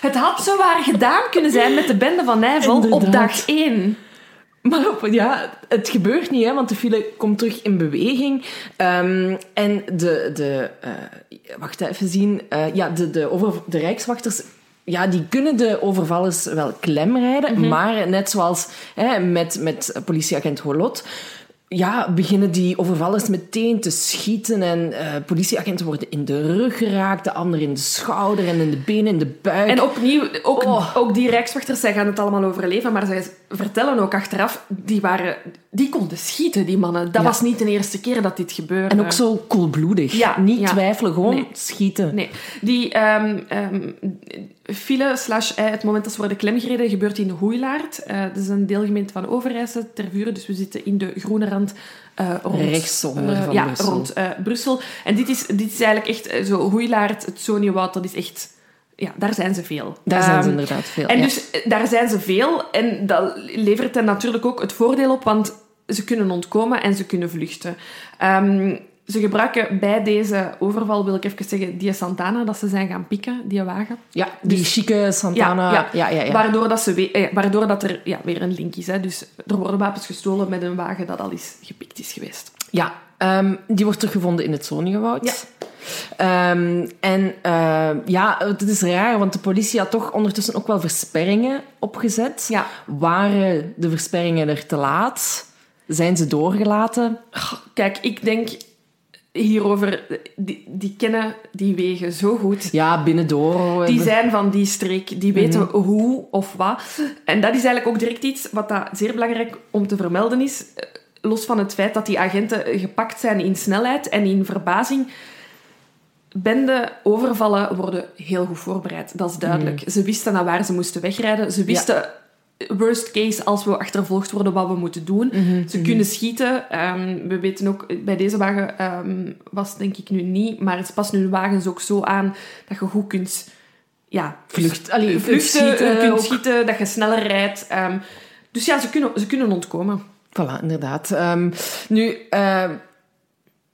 Het had zo waar gedaan kunnen zijn met de bende van Nijvel op dag één. Maar op- ja, het gebeurt niet, hè, want de file komt terug in beweging. Ehm, en de... de eh, wacht even zien. Eh, ja, de, de, over, de rijkswachters... Ja, die kunnen de overvallers wel klemrijden, maar net zoals hè, met, met politieagent Holot... Ja, beginnen die overvallers meteen te schieten en eh, politieagenten worden in de rug geraakt, de anderen in de schouder en in de benen, in de buik. En opnieuw, ook, Oh. ook die rijkswachters, zij gaan het allemaal overleven, maar zij vertellen ook achteraf, die, waren, die konden schieten, die mannen. Dat Ja. was niet de eerste keer dat dit gebeurde. En ook zo koelbloedig. Ja, Niet ja. twijfelen, gewoon Nee. schieten. Nee, die ehm, ehm, file slash eh, het moment dat ze worden klemgereden gebeurt in Hoeilaard. Eh dat is een deelgemeente van Overijssel ter Vuren, dus we zitten in de groene rand eh, rond... Rechtszonder eh, van ja, Brussel. rond Brussel. En dit is, dit is eigenlijk echt zo Hoeilaard, het Soniewoud, dat is echt... Ja, daar zijn ze veel. Daar zijn ze Ehm, inderdaad veel. En ja. dus daar zijn ze veel en dat levert hen natuurlijk ook het voordeel op, want ze kunnen ontkomen en ze kunnen vluchten. Ehm, ze gebruiken bij deze overval, wil ik even zeggen, die Santana, dat ze zijn gaan pikken, die wagen. ja, die dus- chique Santana. Ja, ja, ja. Waardoor, dat ze eh, waardoor dat er ja, weer een link is. Hè. Dus er worden wapens gestolen met een wagen dat al eens gepikt is geweest. Ja, ehm, die wordt teruggevonden in het Soniewoud. Ehm, en eh, ja, het is raar, want de politie had toch ondertussen ook wel versperringen opgezet. Ja. Waren de versperringen er te laat? Zijn ze doorgelaten? Kijk, ik denk... hierover, die, die kennen die wegen zo goed. Ja, binnendoor. Die zijn van die streek, die weten hoe of wat. En dat is eigenlijk ook direct iets wat dat zeer belangrijk om te vermelden is. Eh, Los van het feit dat die agenten gepakt zijn in snelheid en in verbazing. Bende overvallen worden heel goed voorbereid, dat is duidelijk. Ze wisten naar waar ze moesten wegrijden. Ze wisten, worst case, als we achtervolgd worden, wat we moeten doen. Ze kunnen schieten. Ehm, we weten ook, bij deze wagen ehm, was het denk ik nu niet, maar het past nu wagens ook zo aan dat je goed kunt ja, Vlucht, allee, vluchten, schieten kunt ook. schieten, dat je sneller rijdt. Ehm, dus ja, ze kunnen, ze kunnen ontkomen. Voilà, inderdaad. Nu, eh,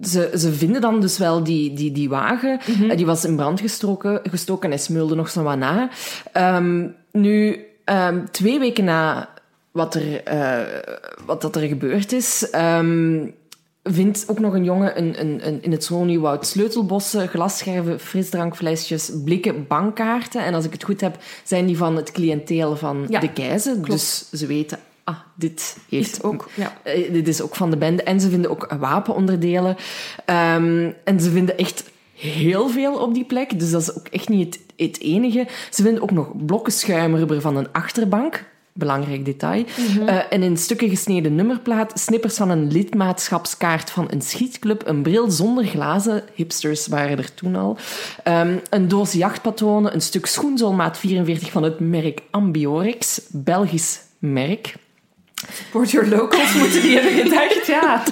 ze, ze vinden dan dus wel die, die, die wagen. Mhm. Eh, die was in brand gestoken, gestoken en smeulde nog zo wat na. Nu, ehm, twee weken na wat er, eh, wat dat er gebeurd is... ehm, vindt ook nog een jongen een, een, een, in het Zoniewoud sleutelbossen, glasscherven, frisdrankflesjes, blikken bankkaarten. En als ik het goed heb, zijn die van het cliënteel van Ja, de keizer. Dus ze weten, ah, dit heeft Is ook, ja. eh, dit is ook van de bende. En ze vinden ook wapenonderdelen. Ehm, en ze vinden echt heel veel op die plek. Dus dat is ook echt niet het, het enige. Ze vinden ook nog blokken schuimrubber van een achterbank. Belangrijk detail. Eh, en in stukken gesneden nummerplaat, snippers van een lidmaatschapskaart van een schietclub, een bril zonder glazen, hipsters waren er toen al, ehm, een doos jachtpatronen, een stuk schoenzool maat 44 van het merk Ambiorix, Belgisch merk. Support your locals (laughs) moeten die hebben gedacht, (laughs) ja.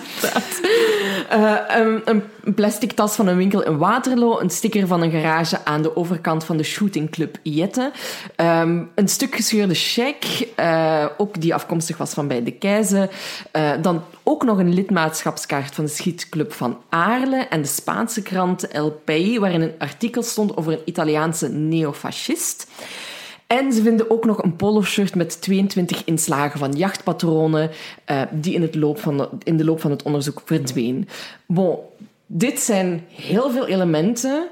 Eh, een, een plastic tas van een winkel in Waterloo, een sticker van een garage aan de overkant van de shootingclub Jette, Ehm, een stuk gescheurde cheque, eh, ook die afkomstig was van bij de Keizer, Eh, dan ook nog een lidmaatschapskaart van de schietclub van Aarle en de Spaanse krant El País, waarin een artikel stond over een Italiaanse neofascist. En ze vinden ook nog een polo-shirt met 22 inslagen van jachtpatronen eh, die in, het loop van de, in de loop van het onderzoek verdween. Bon, dit zijn heel veel elementen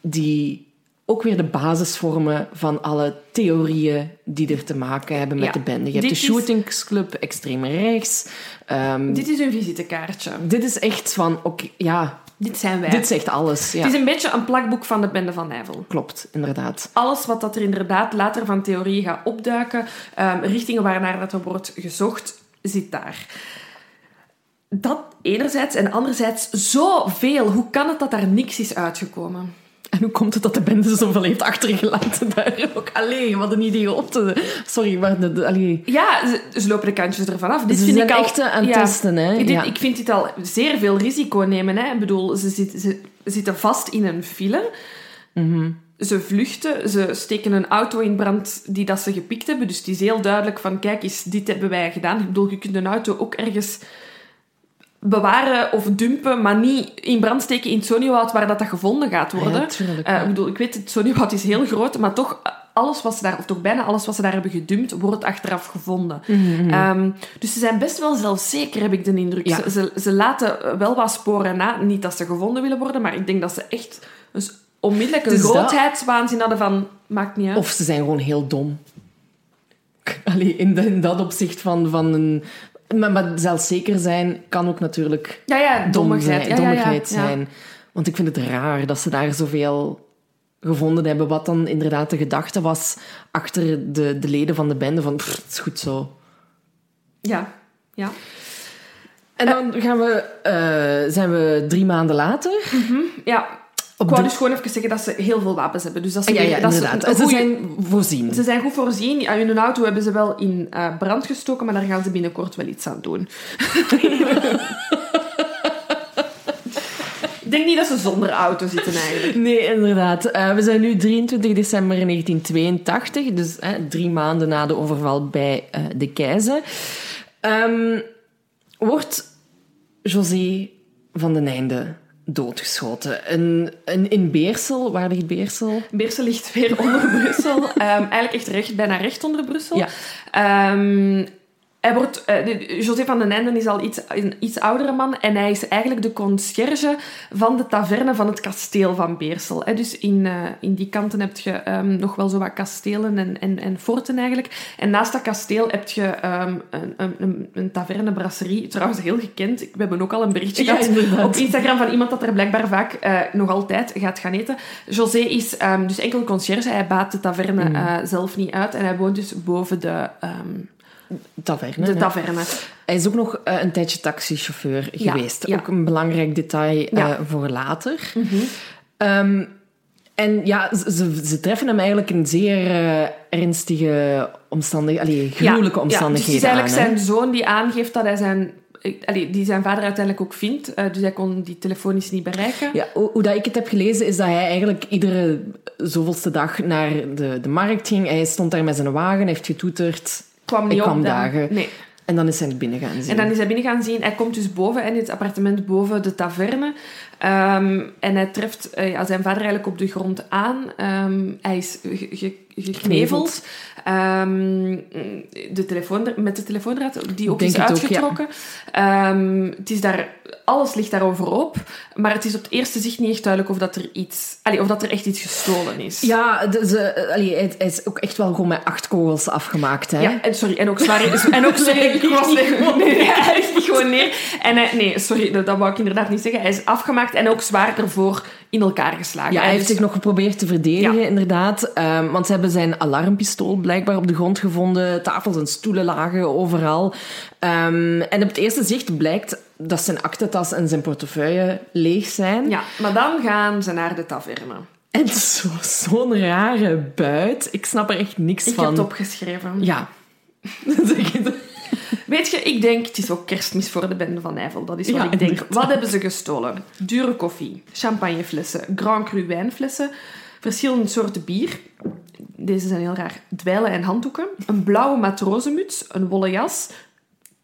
die ook weer de basis vormen van alle theorieën die er te maken hebben met Ja, de bende. Je hebt dit de shootingsclub, extreem rechts. Ehm, dit, Dit is een visitekaartje. is echt van, oké, ja, Dit zijn wij. dit zegt alles. Ja, Het is een beetje een plakboek van de bende van Nijvel. klopt, inderdaad. Alles wat dat er inderdaad later van theorie gaat opduiken, ehm, richtingen waarnaar dat er wordt gezocht, zit daar. Dat enerzijds en anderzijds zoveel. Hoe kan het dat daar niks is uitgekomen? En hoe komt het dat de bende zoveel heeft achtergelaten daar ook? Allee, wat een idioten. Sorry, maar... De, de- allee. Ja, ze, ze lopen de kantjes ervan af. Dit Ze vind ik al, echt aan het ja, testen, hè? Dit, Ja. Ik vind dit al zeer veel risico nemen. Hè. Ik bedoel, ze, zit, ze zitten vast in een file. Mhm. Ze vluchten, ze steken een auto in brand die dat ze gepikt hebben. Dus het is heel duidelijk van, kijk eens, dit hebben wij gedaan. Ik bedoel, je kunt een auto ook ergens bewaren of dumpen, maar niet in brand steken in het waar dat, dat gevonden gaat worden. Ja, tuurlijk, Eh, ik bedoel, ik weet, het is heel groot, maar toch, alles wat ze daar, of toch bijna alles wat ze daar hebben gedumpt, wordt achteraf gevonden. Ehm, dus ze zijn best wel zelfzeker, heb ik de indruk. Mhm, Ja. Ze, ze, ze laten wel wat sporen na. Niet dat ze gevonden willen worden, maar ik denk dat ze echt een s- onmiddellijk een Het is dat. grootheidswaanzin hadden van, maakt niet uit. Of ze zijn gewoon heel dom. Allee, in, de- in dat opzicht van, van een... Maar, maar zelfzeker zijn kan ook natuurlijk ja, ja, dom dommigheid. zijn, Ja, zijn. Want ik vind het raar dat ze daar zoveel gevonden hebben, wat dan inderdaad de gedachte was achter de, de leden van de bende van, "Pff, het is goed zo. Ja, ja. En dan gaan we, eh, zijn we drie maanden later. ja. Ik wou de- dus gewoon even zeggen dat ze heel veel wapens hebben. Dus dat ze, Ja, dat. Ze, een Ze goeie- zijn voorzien. Ze zijn goed voorzien. Ja, hun auto hebben ze wel in eh, brand gestoken, maar daar gaan ze binnenkort wel iets aan doen. (laughs) Ik denk niet dat ze zonder auto zitten eigenlijk. Nee, inderdaad. Eh, we zijn nu 23 december 1982, dus drie maanden na de overval bij eh, de keizer. Ehm, wordt José van den Einde doodgeschoten. Een, een, in Beersel, waar ligt Beersel? Beersel ligt weer onder Brussel. (laughs) Ehm, eigenlijk echt recht, bijna recht onder Brussel. Ja. Ehm, hij wordt, uh, José van den Einden is al iets, een iets oudere man en hij is eigenlijk de conciërge van de taverne van het kasteel van Beersel. Dus in, uh, in die kanten heb je um, nog wel zo wat kastelen en, en, en forten eigenlijk. En naast dat kasteel heb je um, een, een, een taverne, brasserie, trouwens heel gekend. We hebben ook al een berichtje ja, gehad op Instagram van iemand dat er blijkbaar vaak uh, nog altijd gaat gaan eten. José is um, dus enkel conciërge, hij baat de taverne mm. zelf niet uit en hij woont dus boven de taverne. De taverne. Hij is ook nog uh, een tijdje taxichauffeur ja, geweest. Ja. Ook een belangrijk detail uh, voor later. Mm -hmm. um, en ja, ze, ze, treffen hem eigenlijk in zeer uh, ernstige omstandigheden, allee, gruwelijke omstandigheden ja, dus het is eigenlijk aan, zijn zoon die aangeeft dat hij zijn Allee, die zijn vader uiteindelijk ook vindt. Dus hij kon die telefonisch niet bereiken. Ja, hoe, hoe, dat ik het heb gelezen, is dat hij eigenlijk iedere zoveelste dag naar de, de markt ging. Hij stond daar met zijn wagen, heeft getoeterd kwam niet ik kwam dagen. Nee. En dan is hij binnen gaan zien. En dan is hij binnen gaan zien. Hij komt dus boven in het appartement boven de taverne. Um, en hij treft uh, ja, zijn vader eigenlijk op de grond aan. Um, hij is gekneveld. Um, de telefoon, met de telefoondraad, die ook Denk is uitgetrokken. Ook, ja. het is daar, alles ligt daarover op. Maar het is op het eerste zicht niet echt duidelijk of dat er, iets, allee, of dat er echt iets gestolen is. Ja, de, allee, het, is ook echt wel gewoon met acht kogels afgemaakt. Hè? Ja, en sorry. En ook zwaar... en ook, sorry, (laughs) ik was niet gewoon (laughs) neer. (laughs) hij ligt niet gewoon neer. En hij, nee, sorry, dat, dat wou ik inderdaad niet zeggen. Hij is afgemaakt en ook zwaar ervoor in elkaar geslagen. Ja, hij heeft zich nog geprobeerd te verdedigen, inderdaad. Um, want ze hebben zijn alarmpistool blijkbaar op de grond gevonden. Tafels en stoelen lagen overal. Um, en op het eerste zicht blijkt dat zijn aktentas en zijn portefeuille leeg zijn. Ja, maar dan gaan ze naar de taverne. En zo'n zo rare buit. Ik snap er echt niks ik van. Ik heb het opgeschreven. Ja. (laughs) Weet je, ik denk, het is ook kerstmis voor de bende van Nijvel. Dat is wat ik denk. Wat hebben ze gestolen? Dure koffie, champagneflessen, Grand Cru wijnflessen, verschillende soorten bier. Deze zijn heel raar. Dweilen en handdoeken. Een blauwe matrozenmuts, een wollen jas,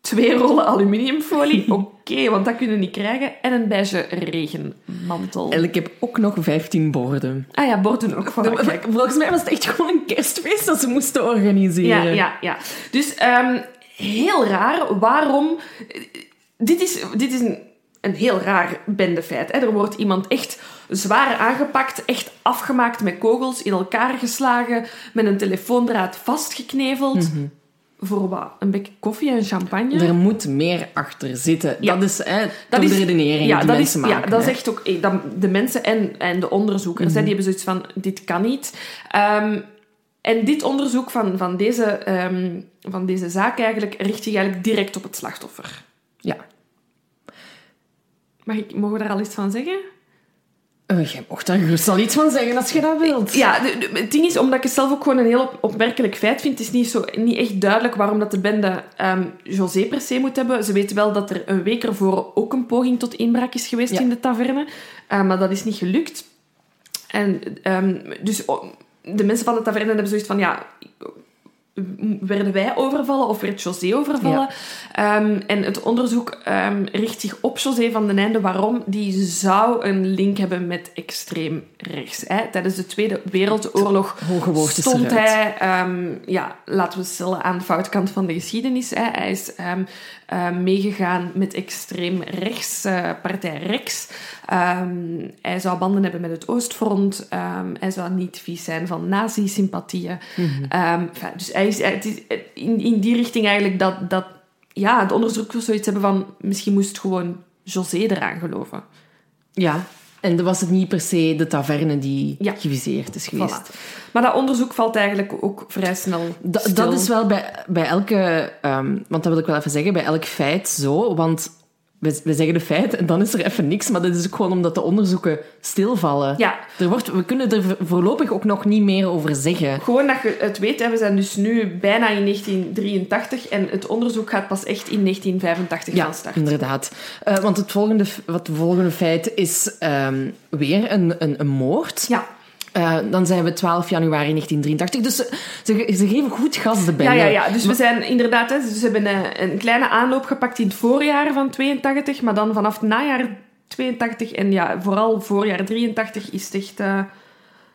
twee rollen aluminiumfolie. (laughs) Oké, okay, want dat kunnen we niet krijgen. En een beige regenmantel. En ik heb ook nog 15 borden. Ah ja, borden ook. Voilà, (laughs) Volgens mij was het echt gewoon een kerstfeest dat ze moesten organiseren. Ja, ja, ja. Dus um, heel raar. Waarom... Dit is, dit is een, een heel raar bendefeit. Hè. Er wordt iemand echt zwaar aangepakt, echt afgemaakt met kogels, in elkaar geslagen, met een telefoondraad vastgekneveld. Mm -hmm. Voor wat? Een beetje koffie en champagne? Er moet meer achter zitten. Ja. Dat is hè, dat is, de redenering ja, die dat mensen is, maken. Ja, dat is echt ook... eh, Dat, de mensen en, en de onderzoekers, mm -hmm. hè, die hebben zoiets van, dit kan niet. Um, en dit onderzoek van, van, deze, um, van deze zaak eigenlijk richt zich eigenlijk direct op het slachtoffer. Ja. Mag ik, mogen we daar al iets van zeggen? Uh, jij mocht daar gerust al iets van zeggen als je dat wilt. Ja, de, de, het ding is, omdat ik het zelf ook gewoon een heel op, opmerkelijk feit vind, het is niet, zo, niet echt duidelijk waarom dat de bende um, José per se moet hebben. Ze weten wel dat er een week ervoor ook een poging tot inbraak is geweest ja. in de taverne, uh, maar dat is niet gelukt. En um, dus de mensen van de taverne hebben zoiets van, ja, werden wij overvallen of werd José overvallen? Ja. Um, en het onderzoek um, richt zich op José van den Einde. Waarom? Die zou een link hebben met extreem rechts. Hè? Tijdens de Tweede Wereldoorlog stond hij, um, ja, laten we stellen, aan de foute kant van de geschiedenis. Hè? Hij is uh, meegegaan met extreem rechts, uh, partij Rex. Um, hij zou banden hebben met het Oostfront. Hij zou niet vies zijn van nazi-sympathieën. Mm -hmm. um, dus hij is, het is in, in die richting eigenlijk dat, dat ja, het onderzoek zoiets hebben van misschien moest gewoon José eraan geloven. Ja, en dan was het niet per se de taverne die ja. geviseerd is geweest. Voilà. Maar dat onderzoek valt eigenlijk ook vrij snel da, Dat is wel bij, bij elke... Um, want dat wil ik wel even zeggen, bij elk feit zo. Want we, we zeggen de feiten en dan is er even niks. Maar dat is ook gewoon omdat de onderzoeken stilvallen. Ja. Er wordt, we kunnen er voorlopig ook nog niet meer over zeggen. Gewoon dat je het weet. Hè. We zijn dus nu bijna in 1983 en het onderzoek gaat pas echt in 1985 ja, van start. inderdaad. Uh, want het volgende, wat het volgende feit is um, weer een, een, een moord. Ja. Uh, dan zijn we 12 januari 1983. Dus ze, ze, ze geven goed gas de bende. Ja, ja, ja. Dus we zijn inderdaad... Hè, ze hebben een, een, kleine aanloop gepakt in het voorjaar van 82, maar dan vanaf het najaar 82 en ja, vooral voorjaar 83 is het echt... Uh,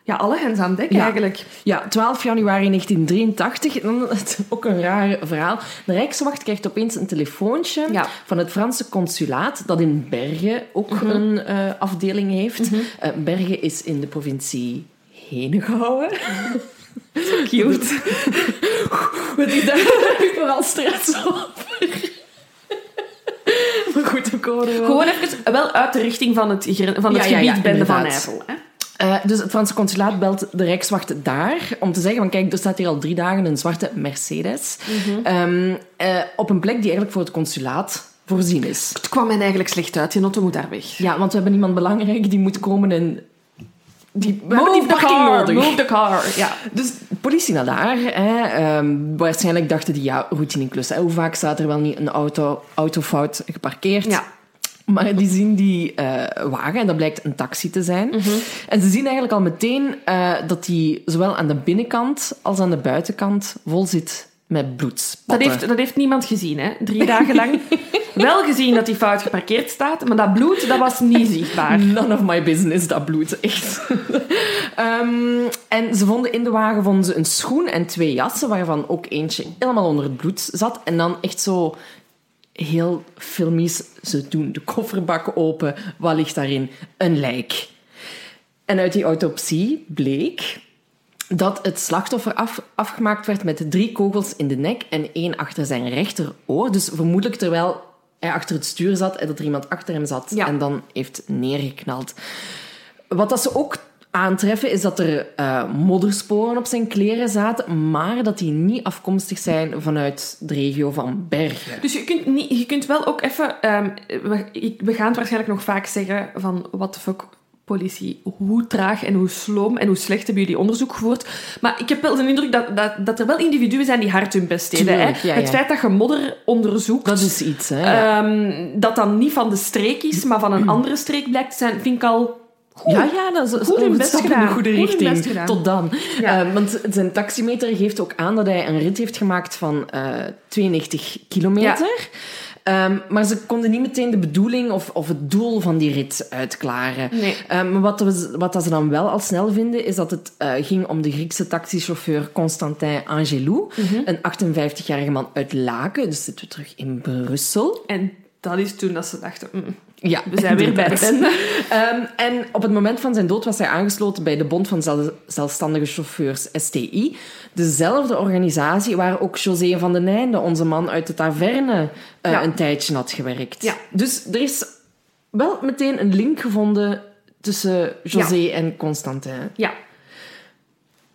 Ja, alle hens aan dek Ja. eigenlijk. Ja, 12 januari 1983. En dan ook een raar verhaal. De Rijkswacht krijgt opeens een telefoontje Ja. Mhm. van het Franse consulaat, dat in Bergen ook een eh, afdeling heeft. Eh, Bergen is in de provincie Henegouwen. (laughs) Cute. Wat is (laughs) daar (laughs) vooral stress over? maar goed, we komen wel. Gewoon even wel uit de richting van het, van het Ja, gebied Bende van. Nijvel. Hè? Eh, dus het Franse consulaat belt de Rijkswacht daar om te zeggen van kijk, er staat hier al drie dagen een zwarte Mercedes Ehm, eh, op een plek die eigenlijk voor het consulaat voorzien is. Het kwam mij eigenlijk slecht uit. Die auto moet daar weg. Ja, want we hebben iemand belangrijk die moet komen en die, we die Move the parking car, nodig. move the car. Ja. Dus politie naar daar. Hè. Ehm, waarschijnlijk dachten die, ja, routine klus. Hè. Hoe vaak staat er wel niet een auto, autofout geparkeerd? Ja. Maar die zien die eh, wagen en dat blijkt een taxi te zijn. Mhm. En ze zien eigenlijk al meteen eh, dat die zowel aan de binnenkant als aan de buitenkant vol zit met Dat bloedspatten. heeft, dat heeft niemand gezien, hè? Drie dagen lang. (laughs) Wel gezien dat die fout geparkeerd staat, maar dat bloed, dat was niet zichtbaar. None of my business, dat bloed, echt. (laughs) Ehm, en ze vonden in de wagen vonden ze een schoen en twee jassen, waarvan ook eentje helemaal onder het bloed zat. En dan echt zo heel filmisch, ze doen de kofferbak open. Wat ligt daarin? Een lijk. En uit die autopsie bleek dat het slachtoffer af, afgemaakt werd met drie kogels in de nek en één achter zijn rechteroor. Dus vermoedelijk terwijl hij achter het stuur zat en dat er iemand achter hem zat Ja. en dan heeft neergeknald. Wat dat ze ook aantreffen is dat er eh, moddersporen op zijn kleren zaten, maar dat die niet afkomstig zijn vanuit de regio van Bergen. Dus je kunt, niet, je kunt wel ook even... ehm, we, gaan het waarschijnlijk nog vaak zeggen van... What the fuck, politie. Hoe traag en hoe sloom en hoe slecht hebben jullie onderzoek gevoerd. Maar ik heb wel de indruk dat, dat, dat er wel individuen zijn die hard hun best deden. Hè? Tuurlijk, ja, Het feit dat je modder onderzoekt... Dat is iets, hè? ja. ehm, dat dan niet van de streek is, maar van een (clears throat) andere streek blijkt te zijn, vind ik al... Goed. Ja, ja, dat is Goed we best in de goede richting. Tot dan. Ja. Eh, want zijn taximeter geeft ook aan dat hij een rit heeft gemaakt van eh 92 kilometer. Ehm, maar ze konden niet meteen de bedoeling of, of het doel van die rit uitklaren. Nee. Maar wat, we, wat dat ze dan wel al snel vinden, is dat het eh, ging om de Griekse taxichauffeur Constantin Angelou. Mhm. Een 58-jarige man uit Laken. Dus zitten we terug in Brussel. En dat is toen dat ze dachten... mm, Ja, we zijn weer bij bende. (laughs) Ehm, en op het moment van zijn dood was hij aangesloten bij de Bond van Zel- Zelfstandige Chauffeurs, STI. Dezelfde organisatie waar ook José van den Einde, onze man uit de taverne, eh, Ja. een tijdje had gewerkt. Ja. Dus er is wel meteen een link gevonden tussen José en Constantin. Ja.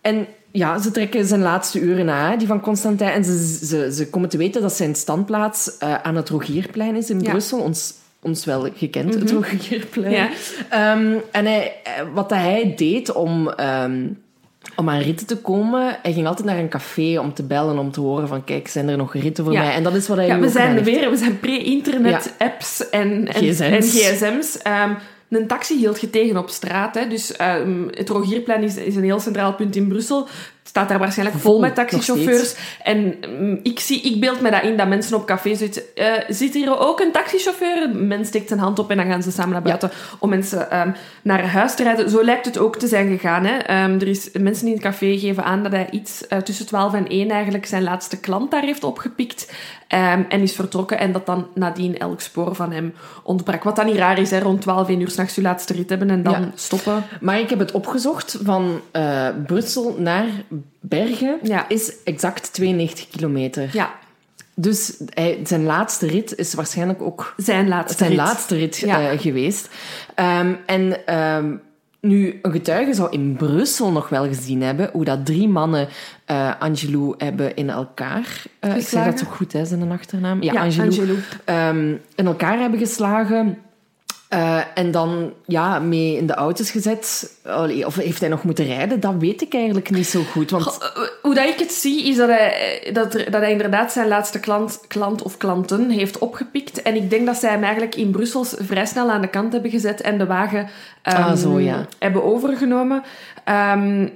En ja, ze trekken zijn laatste uren na, die van Constantin. En ze, ze, ze komen te weten dat zijn standplaats eh, aan het Rogierplein is in Ja. Brussel. Ons, ons wel gekend, het Rogierplein. Ja. Ehm, en hij, eh, wat dat hij deed om, ehm, om aan ritten te komen, hij ging altijd naar een café om te bellen, om te horen van kijk, zijn er nog ritten voor Ja. mij? En dat is wat hij Ja, we zijn heeft. weer, we zijn pre-internet, apps en, en GSM's. En GSM's. Ehm, een taxi hield je tegen op straat. Hè. Dus het Rogierplein is, is een heel centraal punt in Brussel. Staat daar waarschijnlijk vol, Vol, met taxichauffeurs. En mm, ik, zie, ik beeld me dat in dat mensen op café zitten. eh, zit hier ook een taxichauffeur? Mens steekt zijn hand op en dan gaan ze samen naar buiten om mensen ehm, naar huis te rijden. Zo lijkt het ook te zijn gegaan. Hè. Ehm, er is, mensen in het café geven aan dat hij iets eh, tussen 12 en 1 eigenlijk zijn laatste klant daar heeft opgepikt. ehm, en is vertrokken en dat dan nadien elk spoor van hem ontbrak. Wat dan niet raar is, hè, rond 12, 1 uur s'nachts je laatste rit hebben en dan Ja. stoppen. Maar ik heb het opgezocht. Van eh, Brussel naar Bergen Ja. is exact 92 kilometer. Ja, Dus hij, zijn laatste rit is waarschijnlijk ook zijn laatste zijn rit. laatste rit Ja. eh, geweest. Ehm, en ehm, nu, een getuige zou in Brussel nog wel gezien hebben hoe dat drie mannen eh Angelou hebben in elkaar... eh, ik zeg dat zo goed, hè, zijn achternaam? Ja, Ja, Angelou. Angelou. Ehm, in elkaar hebben geslagen. Eh, en dan ja, mee in de auto's gezet. Allee, of heeft hij nog moeten rijden? Dat weet ik eigenlijk niet zo goed. Want Goh, eh, Hoe dat ik het zie, is dat hij, eh, dat, dat hij inderdaad zijn laatste klant, klant of klanten heeft opgepikt. En ik denk dat zij hem eigenlijk in Brussel vrij snel aan de kant hebben gezet en de wagen ehm, Ah, zo, ja. hebben overgenomen. Ehm,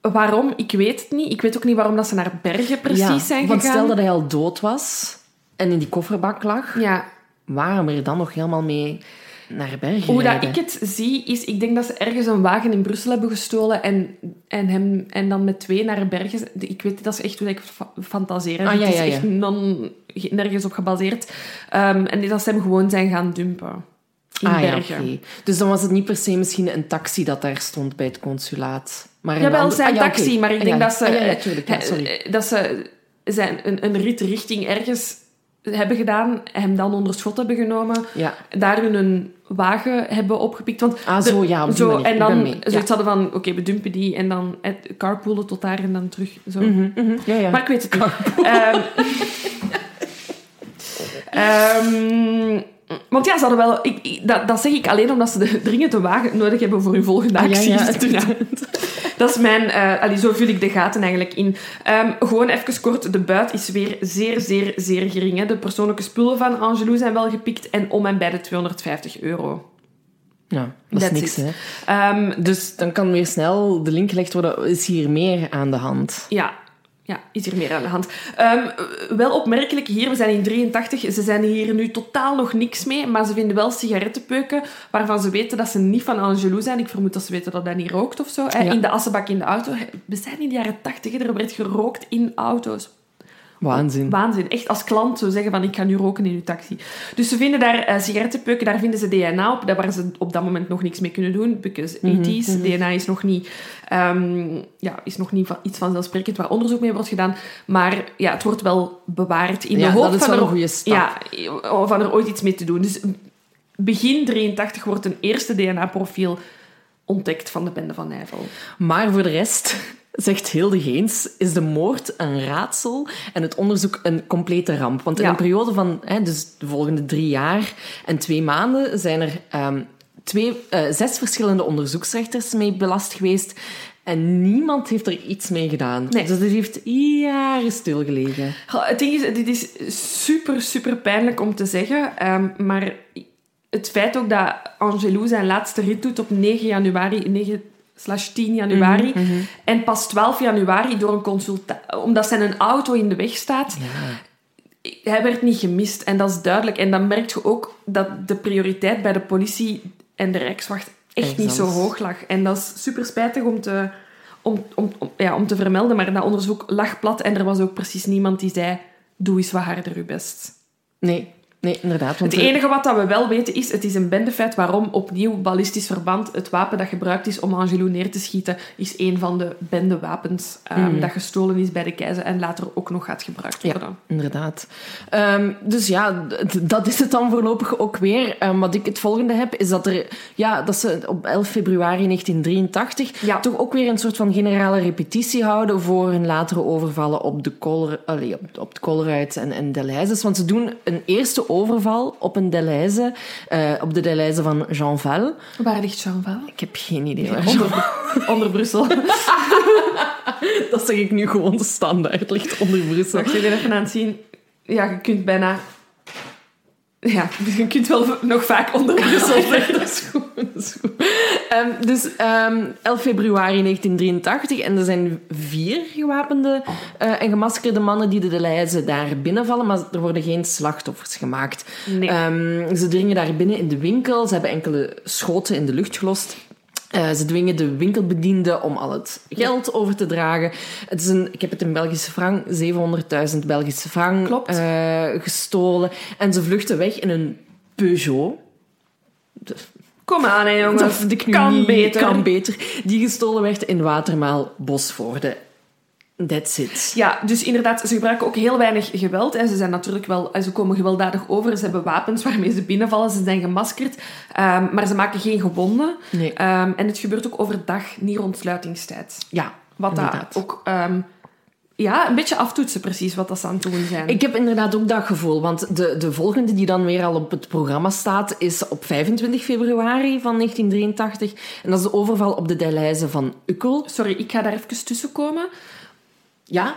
waarom? Ik weet het niet. Ik weet ook niet waarom dat ze naar Bergen precies ja, zijn want gegaan. stel dat hij al dood was en in die kofferbak lag, Ja, waarom er dan nog helemaal mee naar Bergen Hoe dat ik het zie, is... Ik denk dat ze ergens een wagen in Brussel hebben gestolen en, en, hem, en dan met twee naar Bergen... Ik weet, dat is echt hoe ik fa- fantaseer. Ah, ja, het is ja, ja. echt non, nergens op gebaseerd. Ehm, en dat ze hem gewoon zijn gaan dumpen. In ah, ja, Bergen. Dus dan was het niet per se misschien een taxi dat daar stond bij het consulaat. Maar een Jawel, zijn ah, taxi, maar ik denk dat ze... Eh, eh, Dat ze zijn een, een rit richting ergens hebben gedaan, hem dan onder schot hebben genomen, Ja. daar hun wagen hebben opgepikt. Want Ah, de- zo, ja, op zo. En dan mee, ja. zoiets hadden van, oké, we dumpen die en dan carpoolen tot daar en dan terug. Zo. Mhm, mhm. Ja, ja. Maar ik weet het niet. (laughs) want ja, ze hadden wel... Ik, ik- dat, dat zeg ik alleen omdat ze de (laughs) dringend een wagen nodig hebben voor hun volgende Ah, ja, actie. (laughs) ja. Dat is mijn... eh allee, zo vul ik de gaten eigenlijk in. Ehm, gewoon even kort. De buit is weer zeer, zeer, zeer gering. Hè. De persoonlijke spullen van Angelou zijn wel gepikt en om en bij de 250 euro. Ja, dat is That's niks, it. hè. Ehm, Dus dan kan weer snel de link gelegd worden. Is hier meer aan de hand? Ja, ja, is hier meer aan de hand. Ehm, wel opmerkelijk hier, we zijn in 83, ze zijn hier nu totaal nog niks mee, maar ze vinden wel sigarettenpeuken waarvan ze weten dat ze niet van Angelou zijn. Ik vermoed dat ze weten dat hij niet rookt of zo. Ja. In de assenbak in de auto. We zijn in de jaren 80, hè, er werd gerookt in auto's. Waanzin. Waanzin. Echt als klant zo zeggen van ik ga nu roken in uw taxi. Dus ze vinden daar eh, sigarettenpeuken, daar vinden ze DNA op. Daar waar ze op dat moment nog niks mee kunnen doen. Because Mhm, 80s, DNA is nog niet, ehm, ja, is nog niet van, iets vanzelfsprekend waar onderzoek mee wordt gedaan. Maar ja, het wordt wel bewaard in Ja, de hoop dat is van, wel er, een goede stap. Ja, van er ooit iets mee te doen. Dus begin 83 wordt een eerste DNA-profiel ontdekt van de bende van Nijvel. Maar voor de rest, zegt Hilde Geens, is de moord een raadsel en het onderzoek een complete ramp. Want in Ja. een periode van hè, dus de volgende drie jaar en twee maanden zijn er ehm, twee, eh, zes verschillende onderzoeksrechters mee belast geweest. En niemand heeft er iets mee gedaan. Nee. Dus dit heeft jaren stilgelegen. Het ding is, dit is super, super pijnlijk om te zeggen. ehm, maar het feit ook dat Angelou zijn laatste rit doet op 9 januari, 9 slash 10 januari, en pas 12 januari door een consultatie, omdat zijn een auto in de weg staat, hij werd niet gemist. En dat is duidelijk. En dan merk je ook dat de prioriteit bij de politie en de Rijkswacht echt niet zo hoog lag. En dat is super spijtig om te, om, om, om, ja, om te vermelden, maar dat onderzoek lag plat en er was ook precies niemand die zei doe eens wat harder je best. Nee, nee inderdaad. Het enige wat dat we wel weten is, het is een bendefeit waarom opnieuw ballistisch verband, het wapen dat gebruikt is om Angelou neer te schieten, is een van de bendewapens ehm, dat gestolen is bij de keizer en later ook nog gaat gebruikt Ja, worden. inderdaad. Ehm, dus ja, dat is het dan voorlopig ook weer. Ehm, wat ik het volgende heb, is dat, er, ja, dat ze op 11 februari 1983 Ja. toch ook weer een soort van generale repetitie houden voor hun latere overvallen op de, Koler, allee, op, op de Colruyt en, en Delhaize. Want ze doen een eerste overval op een Delhaize, eh, op de Delhaize van Jean Val. Waar ligt Jean Val? Ik heb geen idee waar Onder, (laughs) onder Brussel. (laughs) Dat zeg ik nu gewoon standaard. Het ligt onder Brussel. Wacht, ik ben even aan het zien. Ja, je kunt bijna... Ja, (laughs) je kunt wel nog vaak onder Brussel (laughs) dat is goed. Dat is goed. Ehm, dus ehm 11 februari 1983 en er zijn vier gewapende eh, en gemaskerde mannen die de Delhaize daar binnenvallen, maar er worden geen slachtoffers gemaakt. Nee. Ehm, ze dringen daar binnen in de winkel, ze hebben enkele schoten in de lucht gelost. Eh, ze dwingen de winkelbediende om al het geld over te dragen. Het is een, ik heb het in Belgische frank, 700.000 Belgische frank eh, gestolen. En ze vluchten weg in een Peugeot. Kom aan, hè, jongens. Dat kan beter. Kan beter. Die gestolen werd in Watermaal Bosvoorde. That's it. Ja, dus inderdaad, ze gebruiken ook heel weinig geweld. En ze zijn natuurlijk wel, en ze komen gewelddadig over. Ze hebben wapens waarmee ze binnenvallen. Ze zijn gemaskerd. Ehm, maar ze maken geen gewonden. Nee. Ehm, en het gebeurt ook overdag, niet rond sluitingstijd. Ja, Wat inderdaad. ook... ehm, ja, een beetje aftoetsen precies wat dat ze aan het doen zijn. Ik heb inderdaad ook dat gevoel, want de, de volgende die dan weer al op het programma staat, is op 25 februari van 1983. En dat is de overval op de Delhaize van Ukkel. Sorry, ik ga daar even tussen komen. Ja?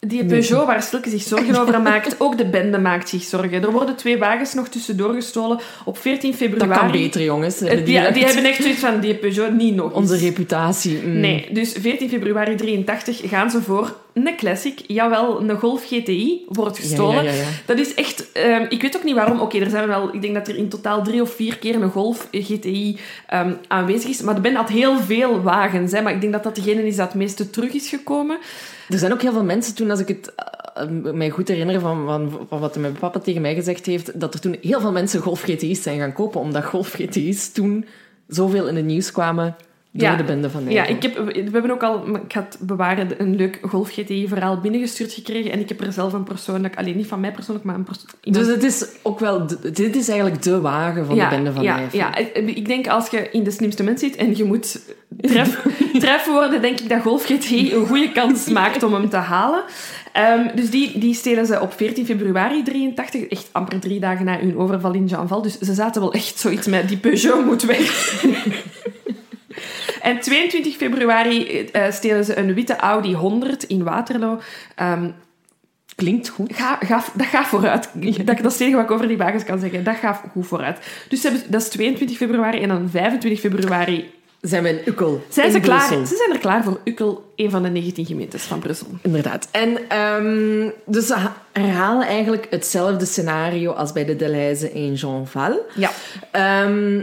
Die Peugeot waar Stilke zich zorgen over maakt, (laughs) ook de bende maakt zich zorgen. Er worden twee wagens nog tussendoor gestolen op 14 februari. Dat kan beter, jongens. Eh, Die, Die, hebben echt zoiets van, die Peugeot niet nog eens. Onze reputatie. mm. Nee, dus 14 februari 83 gaan ze voor een classic, jawel, een Golf GTI wordt gestolen. Ja, ja, ja, ja. Dat is echt... ehm, ik weet ook niet waarom. Oké, er zijn wel... Ik denk dat er in totaal drie of vier keer een Golf GTI ehm, aanwezig is. Maar de band had heel veel wagens. Hè, maar ik denk dat dat degene is dat het meeste terug is gekomen. Er zijn ook heel veel mensen toen, als ik het eh, mij goed herinner van, van, van wat mijn papa tegen mij gezegd heeft, dat er toen heel veel mensen Golf GTI's zijn gaan kopen, omdat Golf GTI's toen zoveel in het nieuws kwamen door Ja. de bende van Ja, Nijvel. ik heb, we hebben ook al, ik het bewaren, een leuk Golf GTI-verhaal binnengestuurd gekregen. En ik heb er zelf een persoonlijk, alleen niet van mij persoonlijk, maar een perso- iemand Dus het is ook wel... dit is eigenlijk de wagen van de bende van ja, ja, ik ik denk als je in de slimste mens zit en je moet tref, (laughs) tref worden, denk ik dat Golf GTI een goede kans (laughs) maakt om hem te halen. Ehm, dus die, die stelen ze op 14 februari 83, echt amper drie dagen na hun overval in Jeanval. Dus ze zaten wel echt zoiets met die Peugeot moet weg. (laughs) en 22 februari eh, stelen ze een witte Audi 100 in Waterloo. Ehm, Klinkt goed. Ga, ga, dat gaat vooruit. Dat, dat is het enige wat ik over die wagens kan zeggen. Dat gaat goed vooruit. Dus ze hebben, dat is 22 februari en dan 25 februari Zijn we in Ukkel. zijn in ze klaar. Ze zijn er klaar voor Ukkel, een van de 19 gemeentes van Brussel. Inderdaad. En ehm, dus ze ha- herhalen eigenlijk hetzelfde scenario als bij de Deleuze in Jeanval. Ja. Ehm,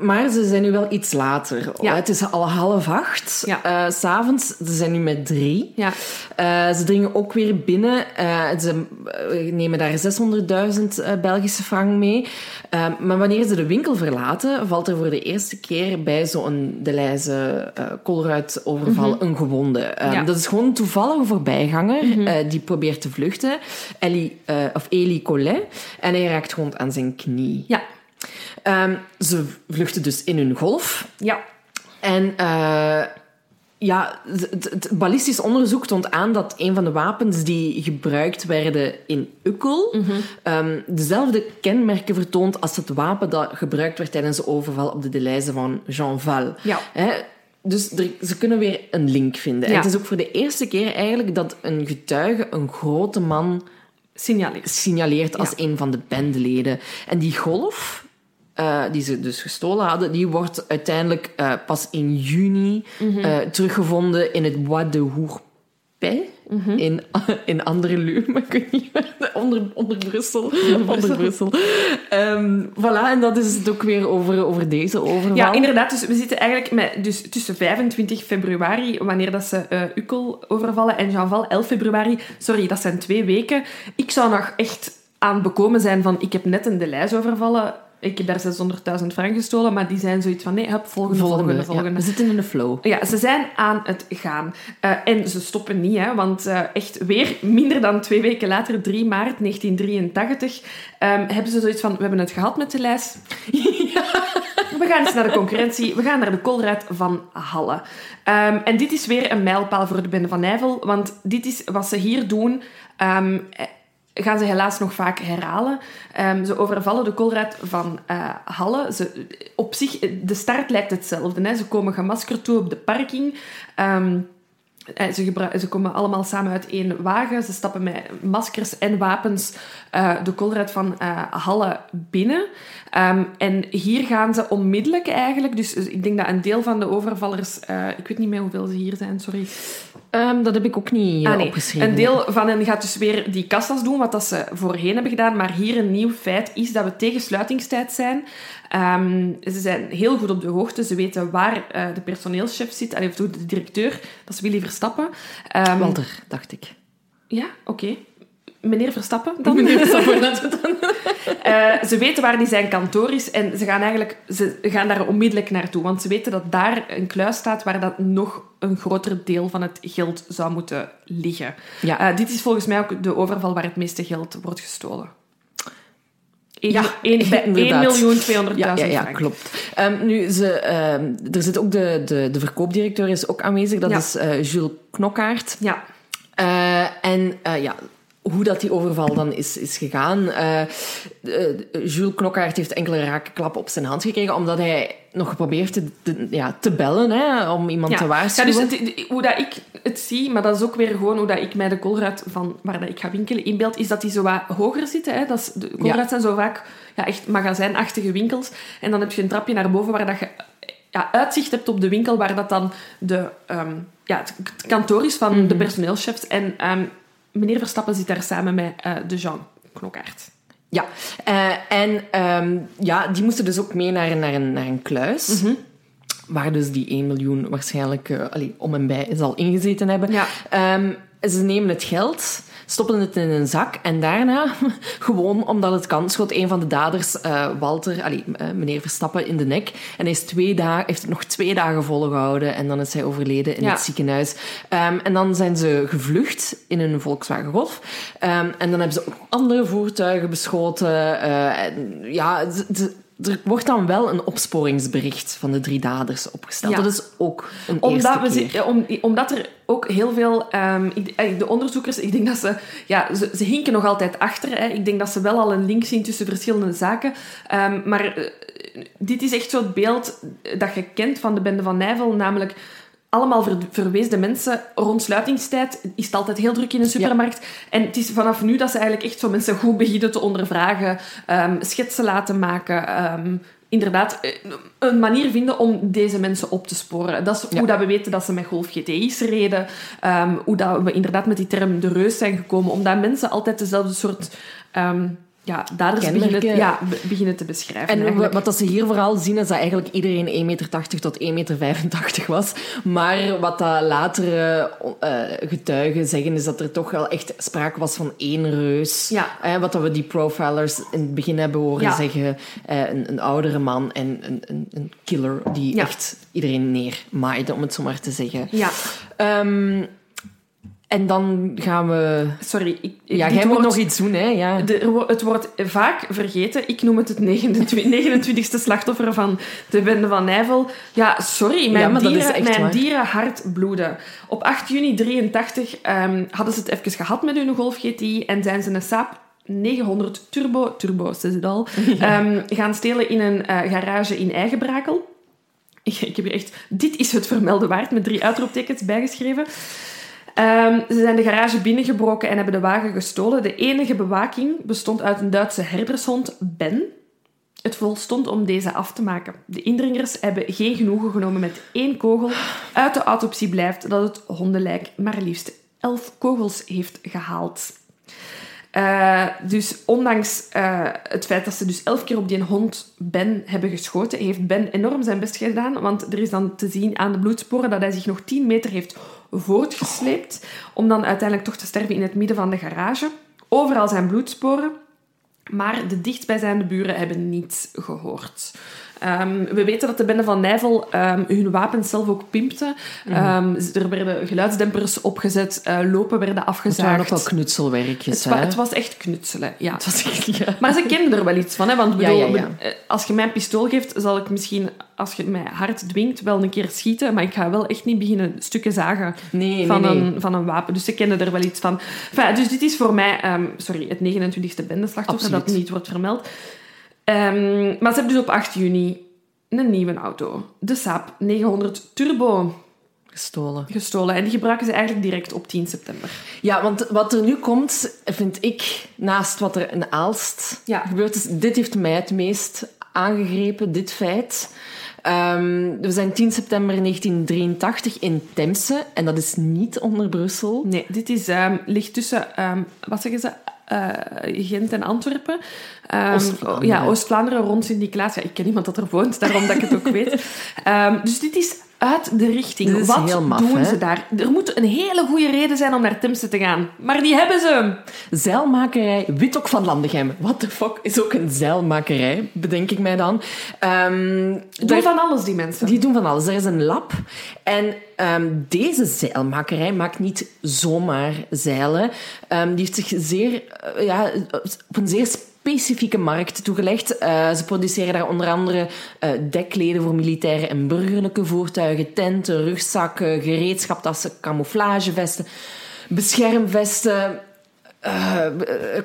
maar ze zijn nu wel iets later. Ja. Het is al half acht. Ja. S S'avonds, ze zijn nu met drie. Ja. Eh, ze dringen ook weer binnen. Eh, ze nemen daar 600.000 eh, Belgische frank mee. Maar wanneer ze de winkel verlaten, valt er voor de eerste keer bij zo'n Deleuze uh, Colruyt-overval een gewonde. Ja. Dat is gewoon een toevallige voorbijganger eh, die probeert te vluchten. Ellie, of Elie Collet. En hij raakt gewoon aan zijn knie. Ja. Ehm, ze vluchten dus in hun golf. Ja. En eh, ja, het, het ballistisch onderzoek toont aan dat een van de wapens die gebruikt werden in Ukkel ehm, dezelfde kenmerken vertoont als het wapen dat gebruikt werd tijdens de overval op de Deleuze van Jean Val. Ja. Dus er- ze kunnen weer een link vinden. En het is ook voor de eerste keer eigenlijk dat een getuige een grote man Signaleert. signaleert als Ja. een van de bendeleden. En die golf, eh, die ze dus gestolen hadden, die wordt uiteindelijk eh, pas in juni Mhm. eh, teruggevonden in het Bois de Hourpais. Mhm. In, (laughs) in Anderlu, maar (laughs) ik weet niet onder, onder Brussel. (laughs) Onder Brussel. Ehm, voilà, en dat is het ook weer over, over deze overval. Ja, inderdaad. Dus we zitten eigenlijk met, dus tussen 25 februari, wanneer dat ze Ukkel overvallen, en Jeanval 11 februari. Sorry, dat zijn twee weken. Ik zou nog echt aan bekomen zijn van, ik heb net een Deleuze overvallen. Ik heb daar 600.000 frank gestolen, maar die zijn zoiets van, nee, hup, volgende, volgende, Volgende, volgende. ja, we zitten in de flow. Ja, ze zijn aan het gaan. Eh, en ze stoppen niet, hè, want eh, echt weer minder dan twee weken later, 3 maart 1983, ehm, hebben ze zoiets van: we hebben het gehad met de lijst. (laughs) We gaan eens naar de concurrentie. We gaan naar de Colruyt van Halle. Ehm, en dit is weer een mijlpaal voor de bende van Nijvel, want dit is wat ze hier doen. ehm, eh, gaan ze helaas nog vaak herhalen. Ehm, ze overvallen de Colruyt van eh, Halle. Ze, op zich, de start lijkt hetzelfde. Hè. Ze komen gemaskerd toe op de parking. Ehm, eh, ze, ze komen allemaal samen uit één wagen. Ze stappen met maskers en wapens eh, de Colruyt van eh, Halle binnen. Ehm, en hier gaan ze onmiddellijk eigenlijk... Dus ik denk dat een deel van de overvallers... eh, ik weet niet meer hoeveel ze hier zijn, sorry. Ehm, dat heb ik ook niet eh, Ah, nee. opgeschreven. Een deel van hen gaat dus weer die kassas doen, wat dat ze voorheen hebben gedaan. Maar hier een nieuw feit is dat we tegen sluitingstijd zijn. Ehm, ze zijn heel goed op de hoogte. Ze weten waar eh, de personeelschef zit, allee, of de directeur. Dat is Willy Verstappen. Ehm, Walter, dacht ik. Ja, oké. Meneer Verstappen dan? Meneer Verstappen. (laughs) Eh, ze weten waar die zijn kantoor is en ze gaan, eigenlijk, ze gaan daar onmiddellijk naartoe. Want ze weten dat daar een kluis staat waar dat nog een groter deel van het geld zou moeten liggen. Ja. Eh, dit is volgens mij ook de overval waar het meeste geld wordt gestolen. Eén- Ja, één- (laughs) bij inderdaad. 1.200.000 Ja, ja, klopt. Ehm, nu, ze, ehm, er zit ook de, de, de verkoopdirecteur is ook aanwezig. Dat Ja. is eh, Jules Knokkaert. Ja, en ja, hoe dat die overval dan is, is gegaan. eh, eh, Jules Knokkaert heeft enkele rake klappen op zijn hand gekregen, omdat hij nog geprobeerd te, te- ja, te bellen hè, om iemand ja. te Ja, waarschuwen. dus het- hoe dat ik het zie, maar dat is ook weer gewoon hoe dat ik mij de Colruyt van waar dat ik ga winkelen inbeeld, is dat die zo wat hoger zitten. Hè? Dat is, de Ja. zijn zo vaak ja, echt magazijnachtige winkels. En dan heb je een trapje naar boven waar dat je ja, uitzicht hebt op de winkel waar dat dan de, ehm, ja, het kantoor is van de personeelschefs. En ehm, meneer Verstappen zit daar samen met uh, de Jean Knokaert. Ja, uh, en ehm, ja, die moesten dus ook mee naar, naar, een, naar een kluis. Mhm. Waar dus die 1 miljoen waarschijnlijk uh, allee, om en bij zal ingezeten hebben. Ja. Um, ze nemen het geld, stoppen het in een zak en daarna, (laughs) gewoon omdat het kan, schoot een van de daders uh, Walter, allee, uh, meneer Verstappen, in de nek. En hij is twee dagen, heeft het nog twee dagen volgehouden en dan is hij overleden in Ja. het ziekenhuis. Um, en dan zijn ze gevlucht in een Volkswagen Golf. Um, en dan hebben ze ook andere voertuigen beschoten. Uh, en, ja, ze- er wordt dan wel een opsporingsbericht van de drie daders opgesteld. Ja. Dat is ook een Omdat, eerste we keer. om, omdat er ook heel veel... ehm, ik- eh, de onderzoekers, ik denk dat ze... Ja, ze, ze hinken nog altijd achter. Hè. Ik denk dat ze wel al een link zien tussen verschillende zaken. Ehm, maar eh, dit is echt zo het beeld dat je kent van de bende van Nijvel. Namelijk allemaal ver, verweesde mensen. Rond sluitingstijd is het altijd heel druk in een supermarkt. En het is vanaf nu dat ze eigenlijk echt zo mensen goed beginnen te ondervragen. ehm, schetsen laten maken... ehm, inderdaad eh, een manier vinden om deze mensen op te sporen. Dat is Ja. hoe dat we weten dat ze met Golf GTI's reden. ehm, hoe dat we inderdaad met die term de reus zijn gekomen. Omdat mensen altijd dezelfde soort ja, daders Kenmerken. beginnen, ja, be- beginnen te beschrijven. En eigenlijk. wat dat ze hier vooral zien, is dat eigenlijk iedereen 1,80 meter tot 1,85 meter was. Maar wat dat latere eh, getuigen zeggen, is dat er toch wel echt sprake was van één reus. Ja. Eh, wat dat we die profilers in het begin hebben horen Ja. zeggen. Eh, een, een oudere man en een, een, een killer die Ja. echt iedereen neermaaide, om het zo maar te zeggen. Ja, Ehm, en dan gaan we... sorry. Ik, Ja, jij moet nog iets doen, hè? Ja. De, het wordt vaak vergeten. Ik noem het het 29e (laughs) slachtoffer van de bende van Nijvel. Ja, sorry, mijn, Ja, is dieren, mijn waar. dieren hart bloeden. Op 8 juni 83 ehm, hadden ze het even gehad met hun Golf GTI en zijn ze een Saab 900 Turbo, Turbo, ze het al, (laughs) ehm, gaan stelen in een eh, garage in Eigenbrakel. Ik, (laughs) ik heb hier echt... Dit is het vermelde waard, met drie uitroeptekens bijgeschreven. Ehm, ze zijn de garage binnengebroken en hebben de wagen gestolen. De enige bewaking bestond uit een Duitse herdershond, Ben. Het volstond om deze af te maken. De indringers hebben geen genoegen genomen met één kogel. Uit de autopsie blijft dat het hondenlijk maar liefst elf kogels heeft gehaald. Eh, dus ondanks eh, het feit dat ze dus elf keer op die hond Ben hebben geschoten, heeft Ben enorm zijn best gedaan. Want er is dan te zien aan de bloedsporen dat hij zich nog 10 meter heeft voortgesleept. Om dan uiteindelijk toch te sterven in het midden van de garage. Overal zijn bloedsporen. Maar de dichtbijzijnde buren hebben niets gehoord. Ehm, we weten dat de bende van Nijvel ehm, hun wapens zelf ook pimpte. Ehm, er werden geluidsdempers opgezet, eh, lopen werden Het afgezaagd. waren ook wel knutselwerkjes, Het, hè? het was echt knutselen, ja. Het was echt... Ja. (laughs) Maar ze kenden er wel iets van, hè? Want bedoel, ja, ja. eh, als je mij een pistool geeft, zal ik misschien, als je mij hard dwingt, wel een keer schieten. Maar ik ga wel echt niet beginnen stukken zagen Nee, van, nee, nee. Een, van een wapen. Dus ze kenden er wel iets van. Enfin, dus dit is voor mij, sorry, het 29e bendeslachtoffer dat niet wordt vermeld. Ehm, maar ze hebben dus op 8 juni een nieuwe auto. De Saab 900 Turbo Gestolen. gestolen. En die gebruiken ze eigenlijk direct op 10 september. Ja, want wat er nu komt, vind ik, naast wat er in Aalst Ja. gebeurd is, dit heeft mij het meest aangegrepen, dit feit. Ehm, we zijn 10 september 1983 in Temse en dat is niet onder Brussel. Nee, dit is, ehm, ligt tussen, ehm, wat zeggen ze, Gent en Antwerpen. Ehm, Oost-Vlaanderen. Ja, Oost-Vlaanderen rond Sint-Niklaas. Ja, ik ken iemand dat er woont, daarom dat ik het ook weet. (laughs) Ehm, dus dit is uit de richting. Is Wat heel maf, doen hè? ze daar? Er moet een hele goede reden zijn om naar Temse te gaan. Maar die hebben ze. Zeilmakerij Wittok van Landegem. What the fuck is ook een zeilmakerij, bedenk ik mij dan. Ehm, Doen daar- van alles, die mensen. Die doen van alles. Er is een lab. En ehm, deze zeilmakerij maakt niet zomaar zeilen. Ehm, die heeft zich zeer, eh, ja, op een zeer specifieke markt toegelegd. Eh, ze produceren daar onder andere eh, dekleden voor militaire en burgerlijke voertuigen, tenten, rugzakken, gereedschaptassen, camouflagevesten, beschermvesten. Eh,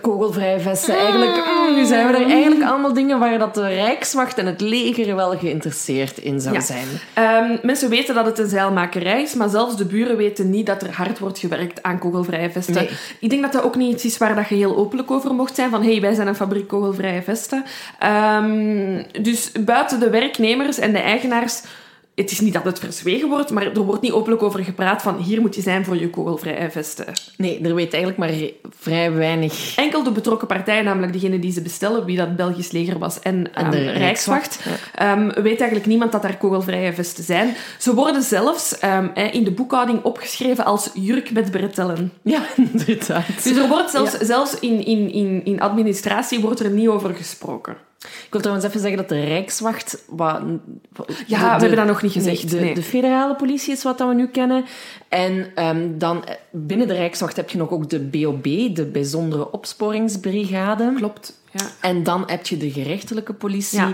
kogelvrije vesten. Eigenlijk, mm, nu zijn we er eigenlijk allemaal dingen waar dat de Rijkswacht en het leger wel geïnteresseerd in zou Ja. zijn. Ehm, mensen weten dat het een zeilmakerij is, maar zelfs de buren weten niet dat er hard wordt gewerkt aan kogelvrije vesten. Nee. Ik denk dat dat ook niet iets is waar dat je heel openlijk over mocht zijn, van hey, wij zijn een fabriek kogelvrije vesten. Ehm, dus buiten de werknemers en de eigenaars het is niet dat het verzwegen wordt, maar er wordt niet openlijk over gepraat van hier moet je zijn voor je kogelvrije vesten. Nee, er weet eigenlijk maar vrij weinig. Enkel de betrokken partijen, namelijk degene die ze bestellen, wie dat Belgisch leger was en, En de ehm, Rijkswacht, ehm, weet eigenlijk niemand dat daar kogelvrije vesten zijn. Ze worden zelfs ehm, eh, in de boekhouding opgeschreven als jurk met bretellen. Ja, (laughs) inderdaad. Dus er wordt zelfs, zelfs in, in, in, in administratie wordt er niet over gesproken. Ik wil trouwens even zeggen dat de Rijkswacht... Wat, Ja, de- we hebben dat nog niet gezegd. Nee, de, nee. de federale politie is wat dat we nu kennen. En ehm, dan eh, binnen de Rijkswacht heb je nog ook de BOB, de Bijzondere Opsporingsbrigade. Klopt. Ja. En dan heb je de gerechtelijke politie Ja.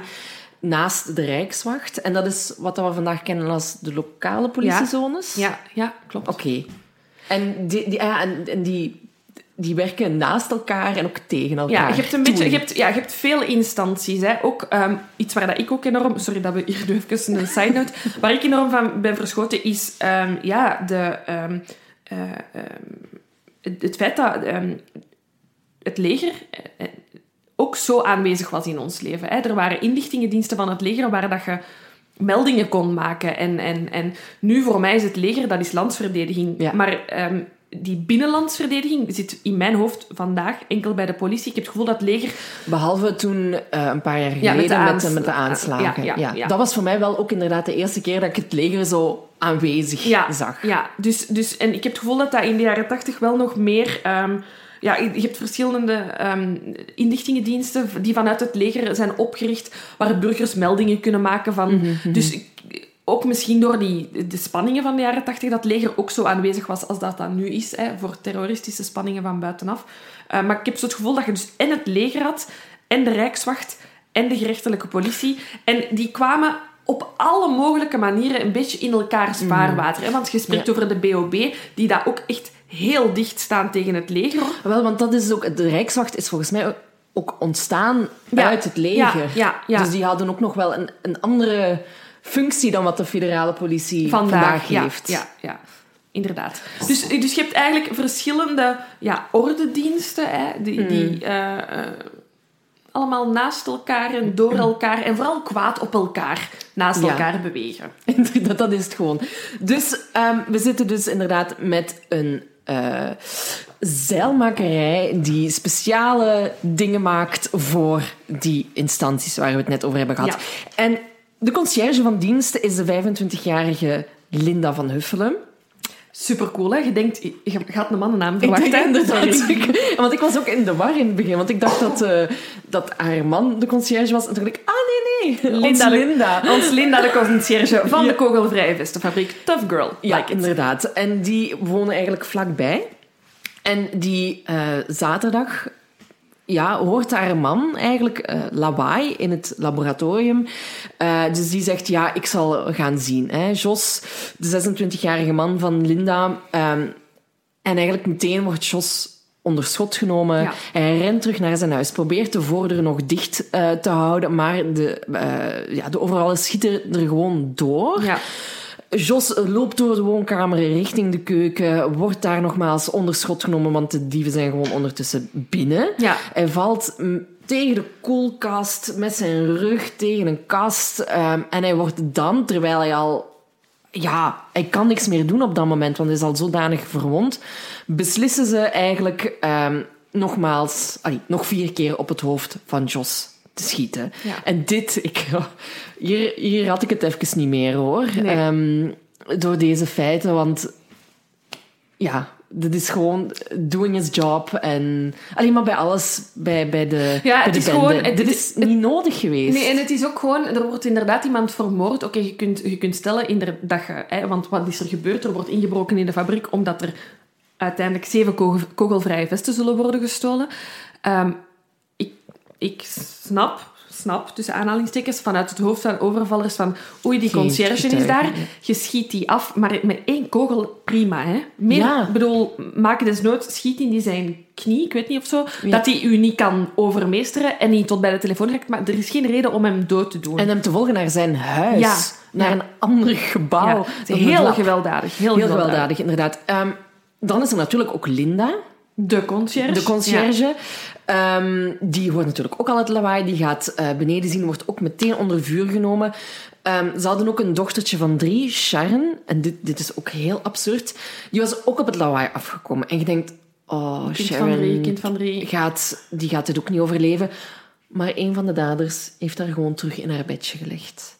naast de Rijkswacht. En dat is wat dat we vandaag kennen als de lokale politiezones. Ja, ja, klopt. Oké. En, die, die, ja, en, en die, die werken naast elkaar en ook tegen elkaar. Ja, je hebt, een beetje, je, hebt, ja, je hebt veel instanties. Hè. Ook ehm, iets waar dat ik ook enorm... Sorry dat we hier nu even een side note... (laughs) Waar ik enorm van ben verschoten is ehm, ja, de, ehm, eh, het, het feit dat het leger eh, eh, ook zo aanwezig was in ons leven. Hè. Er waren inlichtingendiensten van het leger waar dat je meldingen kon maken. En, en, en nu voor mij is het leger, dat is landsverdediging. Ja. Maar die binnenlandsverdediging zit in mijn hoofd vandaag enkel bij de politie. Ik heb het gevoel dat het leger... Behalve toen, eh, een paar jaar Ja, geleden, met de met, de, aansla- met de aanslagen. Ja, ja, ja. Dat was voor mij wel ook inderdaad de eerste keer dat ik het leger zo aanwezig zag. ja dus, dus, en ik heb het gevoel dat dat in de jaren tachtig wel nog meer... ehm, ja, je hebt verschillende ehm, inlichtingendiensten die vanuit het leger zijn opgericht, waar burgers meldingen kunnen maken van... Mhm, Dus ik- ook misschien door die, de spanningen van de jaren tachtig, dat het leger ook zo aanwezig was als dat dat nu is, hè, voor terroristische spanningen van buitenaf. Eh, maar ik heb zo het gevoel dat je dus en het leger had, en de Rijkswacht, en de gerechtelijke politie. En die kwamen op alle mogelijke manieren een beetje in elkaars vaarwater. Hè? Want je spreekt Ja. over de BOB, die daar ook echt heel dicht staan tegen het leger. Wel, want dat is ook... De Rijkswacht is volgens mij ook ontstaan Ja, uit het leger. ja, ja, ja. Dus die hadden ook nog wel een, een andere functie dan wat de federale politie vandaag, heeft. Ja, ja, inderdaad. Dus, dus je hebt eigenlijk verschillende ja, ordediensten, hè, die, die eh, eh, allemaal naast elkaar en door (clears throat) elkaar en vooral kwaad op elkaar naast Ja. elkaar bewegen. (laughs) Inderdaad, dat is het gewoon. Dus ehm, we zitten dus inderdaad met een eh, zeilmakerij die speciale dingen maakt voor die instanties waar we het net over hebben gehad. Ja. En de conciërge van dienst is de 25-jarige Linda van Huffelen. Super cool, hè? Je denkt, je gaat een mannennaam Ik verwachten. denk hè? inderdaad. Sorry. Ik- (laughs) Want ik was ook in de war in het begin. Want ik dacht dat, eh, dat haar man de conciërge was. En toen dacht ik, ah nee, nee. Linda, Ons de- Linda. Ons Linda, de conciërge van Ja. de Kogelvrije Vestenfabriek. Tough girl. Ja, like inderdaad. En die wonen eigenlijk vlakbij. En die eh, zaterdag ja, hoort haar man eigenlijk eh, lawaai in het laboratorium. Eh, dus die zegt, ja, ik zal gaan zien. Hè. Jos, de 26-jarige man van Linda. ehm, en eigenlijk meteen wordt Jos onder schot genomen. Ja. Hij rent terug naar zijn huis, probeert de voordeur nog dicht eh, te houden, maar de, ja, de overvallen schieten er gewoon door. Ja. Jos loopt door de woonkamer richting de keuken, wordt daar nogmaals onder schot genomen, want de dieven zijn gewoon ondertussen binnen. Ja. Hij valt mm, tegen de koelkast met zijn rug tegen een kast ehm, en hij wordt dan, terwijl hij al... Ja, hij kan niks meer doen op dat moment, want hij is al zodanig verwond. Beslissen ze eigenlijk ehm, nogmaals, allee, nog vier keer op het hoofd van Jos te schieten. Ja. En dit, ik, (laughs) hier, hier had ik het even niet meer hoor. Nee. Ehm, door deze feiten, want ja, dit is gewoon doing his job. En alleen maar bij alles, bij, bij de, Ja, het de is bende. gewoon- het- dit is niet nodig geweest. Nee, en het is ook gewoon, er wordt inderdaad iemand vermoord. Oké, je, kunt, je kunt stellen dat je, hè, want wat is er gebeurd? Er wordt ingebroken in de fabriek omdat er uiteindelijk zeven kogel- kogelvrije vesten zullen worden gestolen. Ehm, ik, snap, snap, tussen aanhalingstekens, vanuit het hoofd van overvallers van oei, die Geen conciërge is daar, je schiet die af, maar met één kogel prima, hè. Meer, Ja. Bedoel, maak desnoods, schiet in die zijn knie, ik weet niet of zo, Ja. dat hij u niet kan overmeesteren en niet tot bij de telefoon raakt, maar er is geen reden om hem dood te doen. En hem te volgen naar zijn huis. Ja, Naar een ander gebouw. Heel gewelddadig. Heel, Heel gewelddadig, inderdaad. Ehm, dan is er natuurlijk ook Linda, De conciërge. de conciërge. Ehm, die hoort natuurlijk ook al het lawaai. Die gaat eh, beneden zien, wordt ook meteen onder vuur genomen. Ehm, ze hadden ook een dochtertje van drie, Sharon. En dit, dit is ook heel absurd. Die was ook op het lawaai afgekomen. En je denkt, oh, Kind Sharon van drie, kind van drie. Gaat, die gaat dit ook niet overleven. Maar een van de daders heeft haar gewoon terug in haar bedje gelegd.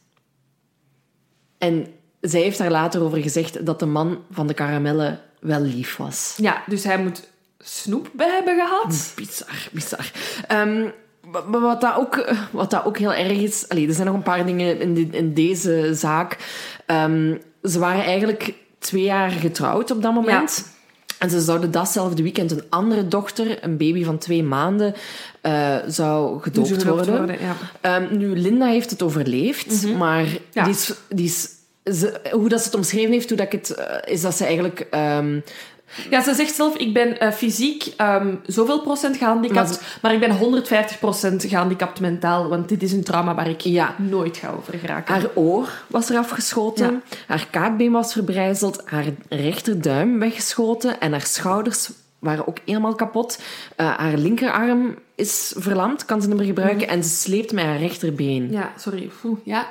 En zij heeft daar later over gezegd dat de man van de karamellen wel lief was. Ja, dus hij moet snoep bij hebben gehad. Bizar, bizar. Ehm, wa- maar wat dat, ook, wat dat ook heel erg is... Allee, er zijn nog een paar dingen in, die- in deze zaak. Ehm, ze waren eigenlijk twee jaar getrouwd op dat moment. En ze zouden datzelfde weekend een andere dochter, een baby van twee maanden, eh, zou gedoopt worden. worden, ja. Ehm, nu, Linda heeft het overleefd, maar Mhm. Ja. die is, die is, ze- hoe dat ze het omschreven heeft, hoe dat ik het, eh, is dat ze eigenlijk... Ja, ze zegt zelf, ik ben eh, fysiek ehm, zoveel procent gehandicapt, Maar maar, ik ben 150 procent gehandicapt mentaal, want dit is een trauma waar ik Ja. nooit ga over geraken. Haar oor was eraf geschoten, Ja. haar kaakbeen was verbrijzeld, haar rechterduim weggeschoten en haar schouders waren ook helemaal kapot. Eh, haar linkerarm is verlamd, kan ze niet meer gebruiken en ze sleept met haar rechterbeen. Ja, sorry. Oeh, ja.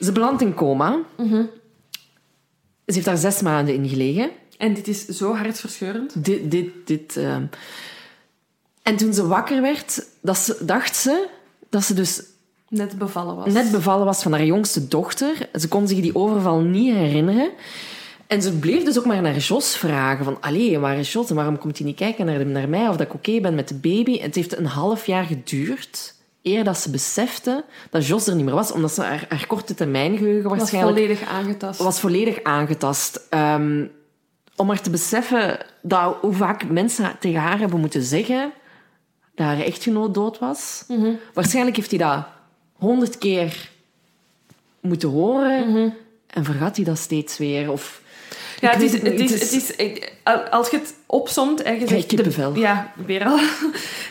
Ze belandt in coma. Ze heeft daar zes maanden in gelegen. En dit is zo hartverscheurend. Dit, dit, dit. ehm. En toen ze wakker werd, dat ze, dacht ze dat ze dus Net bevallen was. net bevallen was van haar jongste dochter. Ze kon zich die overval niet herinneren. En ze bleef dus ook maar naar Jos vragen van... Allee, waar is Jos? En waarom komt hij niet kijken naar, naar mij? Of dat ik oké ben met de baby? Het heeft een half jaar geduurd... eer dat ze besefte dat Jos er niet meer was. Omdat ze haar, haar korte termijn geheugen was waarschijnlijk... volledig aangetast. was volledig aangetast. Ehm, om maar te beseffen dat hoe vaak mensen tegen haar hebben moeten zeggen dat haar echtgenoot dood was. Mhm. Waarschijnlijk heeft hij dat honderd keer moeten horen Mhm. en vergat hij dat steeds weer. Of, Ja, het is, het is, het het is, ik- als je het opsomt en je zegt... De, ja, weer al.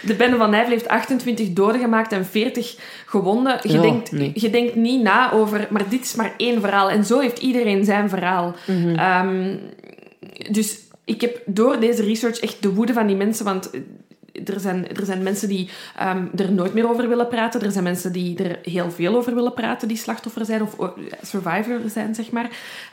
De bende van Nijvel heeft 28 doden gemaakt en 40 gewonden. Je, Ja, denkt, nee. je denkt niet na over... Maar dit is maar één verhaal. En zo heeft iedereen zijn verhaal. Mhm. Ehm, dus ik heb door deze research echt de woede van die mensen... Want er zijn, er zijn mensen die ehm, er nooit meer over willen praten. Er zijn mensen die er heel veel over willen praten, die slachtoffer zijn of eh, survivor zijn, zeg maar.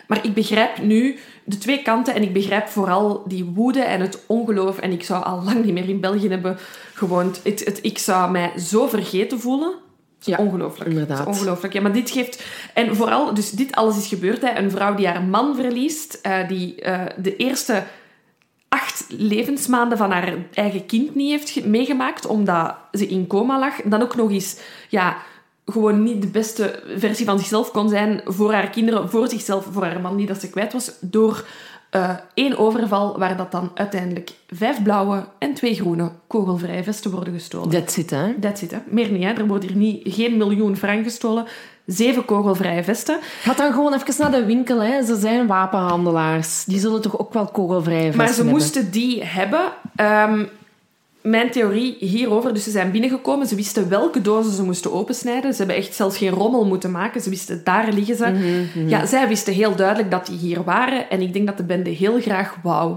Maar ik begrijp nu de twee kanten en ik begrijp vooral die woede en het ongeloof. En ik zou al lang niet meer in België hebben gewoond. Het, ik zou mij zo vergeten voelen. Ja, ongelooflijk. inderdaad. Het is Ongelooflijk. Ja, maar dit geeft... En vooral, dus dit alles is gebeurd. Hè. Een vrouw die haar man verliest, eh, die eh, de eerste acht levensmaanden van haar eigen kind niet heeft ge- meegemaakt, omdat ze in coma lag. Dan ook nog eens, ja, gewoon niet de beste versie van zichzelf kon zijn voor haar kinderen, voor zichzelf, voor haar man, niet dat ze kwijt was, door eh, één overval, waar dat dan uiteindelijk vijf blauwe en twee groene kogelvrije vesten worden gestolen. That's it, hè? That's it, hè. Meer niet, hè. Er wordt hier niet, geen miljoen frank gestolen. Zeven kogelvrije vesten. Ga dan gewoon even naar de winkel, hè. Ze zijn wapenhandelaars. Die zullen toch ook wel kogelvrije vesten Maar ze hebben? moesten die hebben. Ehm, mijn theorie hierover, dus ze zijn binnengekomen, ze wisten welke dozen ze moesten opensnijden. Ze hebben echt zelfs geen rommel moeten maken. Ze wisten, daar liggen ze. Mhm, Ja, zij wisten heel duidelijk dat die hier waren. En ik denk dat de bende heel graag wou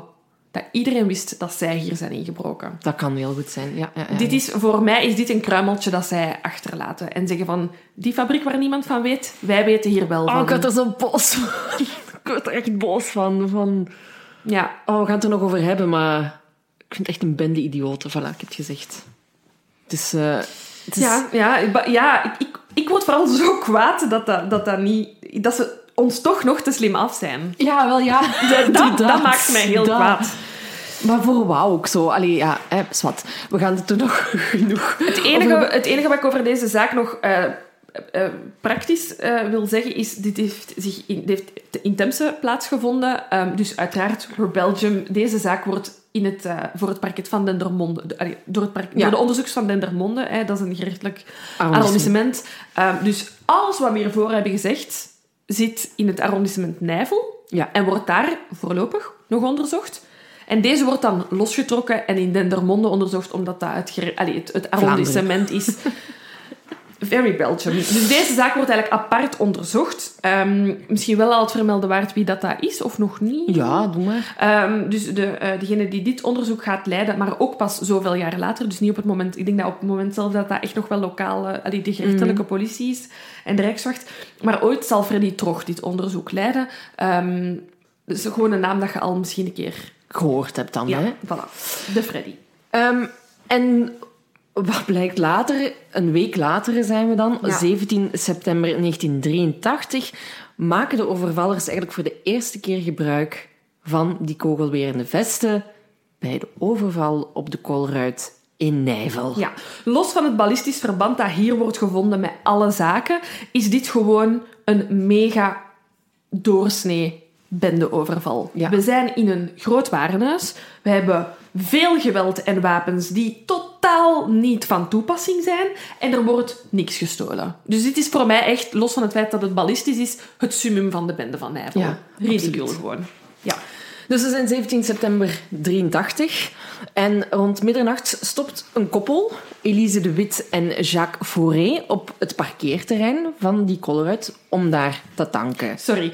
dat iedereen wist dat zij hier zijn ingebroken. Dat kan heel goed zijn, ja. ja, ja. Dit is, voor mij is dit een kruimeltje dat zij achterlaten. En zeggen van, die fabriek waar niemand van weet, wij weten hier wel van. Oh, ik word er zo boos van. (laughs) Ik word er echt boos van. van... Ja, Oh, we gaan het er nog over hebben, maar ik vind het echt een bende idioten. Voilà, ik heb het gezegd. Het is... eh, het is... Ja, ja, ja ik, ik, ik word vooral zo kwaad dat dat, dat, dat niet... Dat ze ons toch nog te slim af zijn. Ja, wel ja. (laughs) Dat, dat, maakt mij heel Dat. kwaad. Maar voor wauw ook zo. Allee, ja, hè, zwart. We gaan het er nog (laughs) genoeg... Het enige, het enige wat ik over deze zaak nog eh, eh, praktisch wil zeggen is... Dit heeft zich in, dit heeft in Temse plaatsgevonden. Ehm, dus uiteraard voor Belgium. Deze zaak wordt in het, eh, voor het parket van Dendermonde... door, het Ja. door de onderzoekers van Dendermonde. Hè, dat is een gerechtelijk Arrondissement. arrondissement. Ehm, dus alles wat we hiervoor hebben gezegd... zit in het arrondissement Nijvel. Ja. En wordt daar voorlopig nog onderzocht. En deze wordt dan losgetrokken en in Dendermonde onderzocht, omdat dat het, gere- allee, het, het arrondissement is. (laughs) Very Belgium. Dus deze zaak wordt eigenlijk apart onderzocht. Ehm, misschien wel al het vermelden waard wie dat, dat is, of nog niet. Ja, doe maar. Ehm, dus de, eh, degene die dit onderzoek gaat leiden, maar ook pas zoveel jaar later, dus niet op het moment, ik denk dat op het moment zelf dat dat echt nog wel lokaal, uh, de gerechtelijke Mhm. politie is en de Rijkswacht. Maar ooit zal Freddy Trog dit onderzoek leiden. Ehm dus gewoon een naam dat je al misschien een keer... Gehoord hebt dan, Ja, hè? voilà. De Freddy. En wat blijkt later, een week later zijn we dan, Ja. 17 september 1983, maken de overvallers eigenlijk voor de eerste keer gebruik van die kogelwerende vesten bij de overval op de Kolruit in Nijvel. Ja, los van het ballistisch verband dat hier wordt gevonden met alle zaken, is dit gewoon een mega doorsnee bendeoverval. Ja. We zijn in een groot warenhuis. We hebben veel geweld en wapens die totaal niet van toepassing zijn. En er wordt niks gestolen. Dus dit is voor mij echt, los van het feit dat het ballistisch is, het summum van de bende van Nijvel. Ja, Ridicule gewoon. Ja. Dus we zijn 17 september 83 en rond middernacht stopt een koppel, Elise de Wit en Jacques Fauré, op het parkeerterrein van die Colruyt om daar te tanken. Sorry,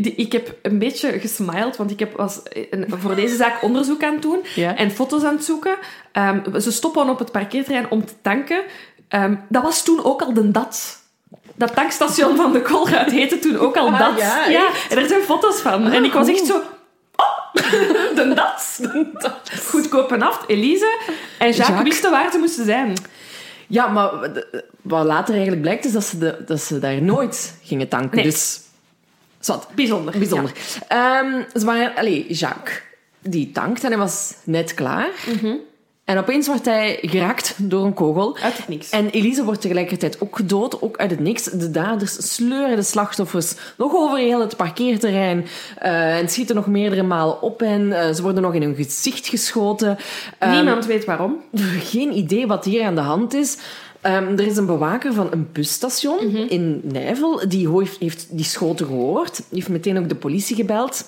ik heb een beetje gesmiled, want ik heb, was voor deze zaak onderzoek aan het doen Ja. en foto's aan het zoeken. Ehm, ze stoppen op het parkeerterrein om te tanken. Ehm, dat was toen ook al de DAT. Dat tankstation van de Colruyt heette toen ook al Ah, DAT. ja, en er zijn foto's van. en ik was echt goed. (laughs) de DAT. Goedkoop en af, Elise. En Jacques, Jacques. wisten waar ze moesten zijn. Ja, maar wat later eigenlijk blijkt is dat ze, de, dat ze daar nooit gingen tanken. Nee. Dus, zwart. Bijzonder. Bijzonder. Ehm, ze waren, allee, Jacques, die tankt en hij was net klaar. Mhm. En opeens wordt hij geraakt door een kogel. Uit het niks. En Elise wordt tegelijkertijd ook gedood, ook uit het niks. De daders sleuren de slachtoffers nog over heel het parkeerterrein eh, en schieten nog meerdere malen op hen. Eh, ze worden nog in hun gezicht geschoten. Ehm, Niemand weet waarom. (laughs) geen idee wat hier aan de hand is. Ehm, er is een bewaker van een busstation in Nijvel. Die heeft, heeft die schoten gehoord. Die heeft meteen ook de politie gebeld.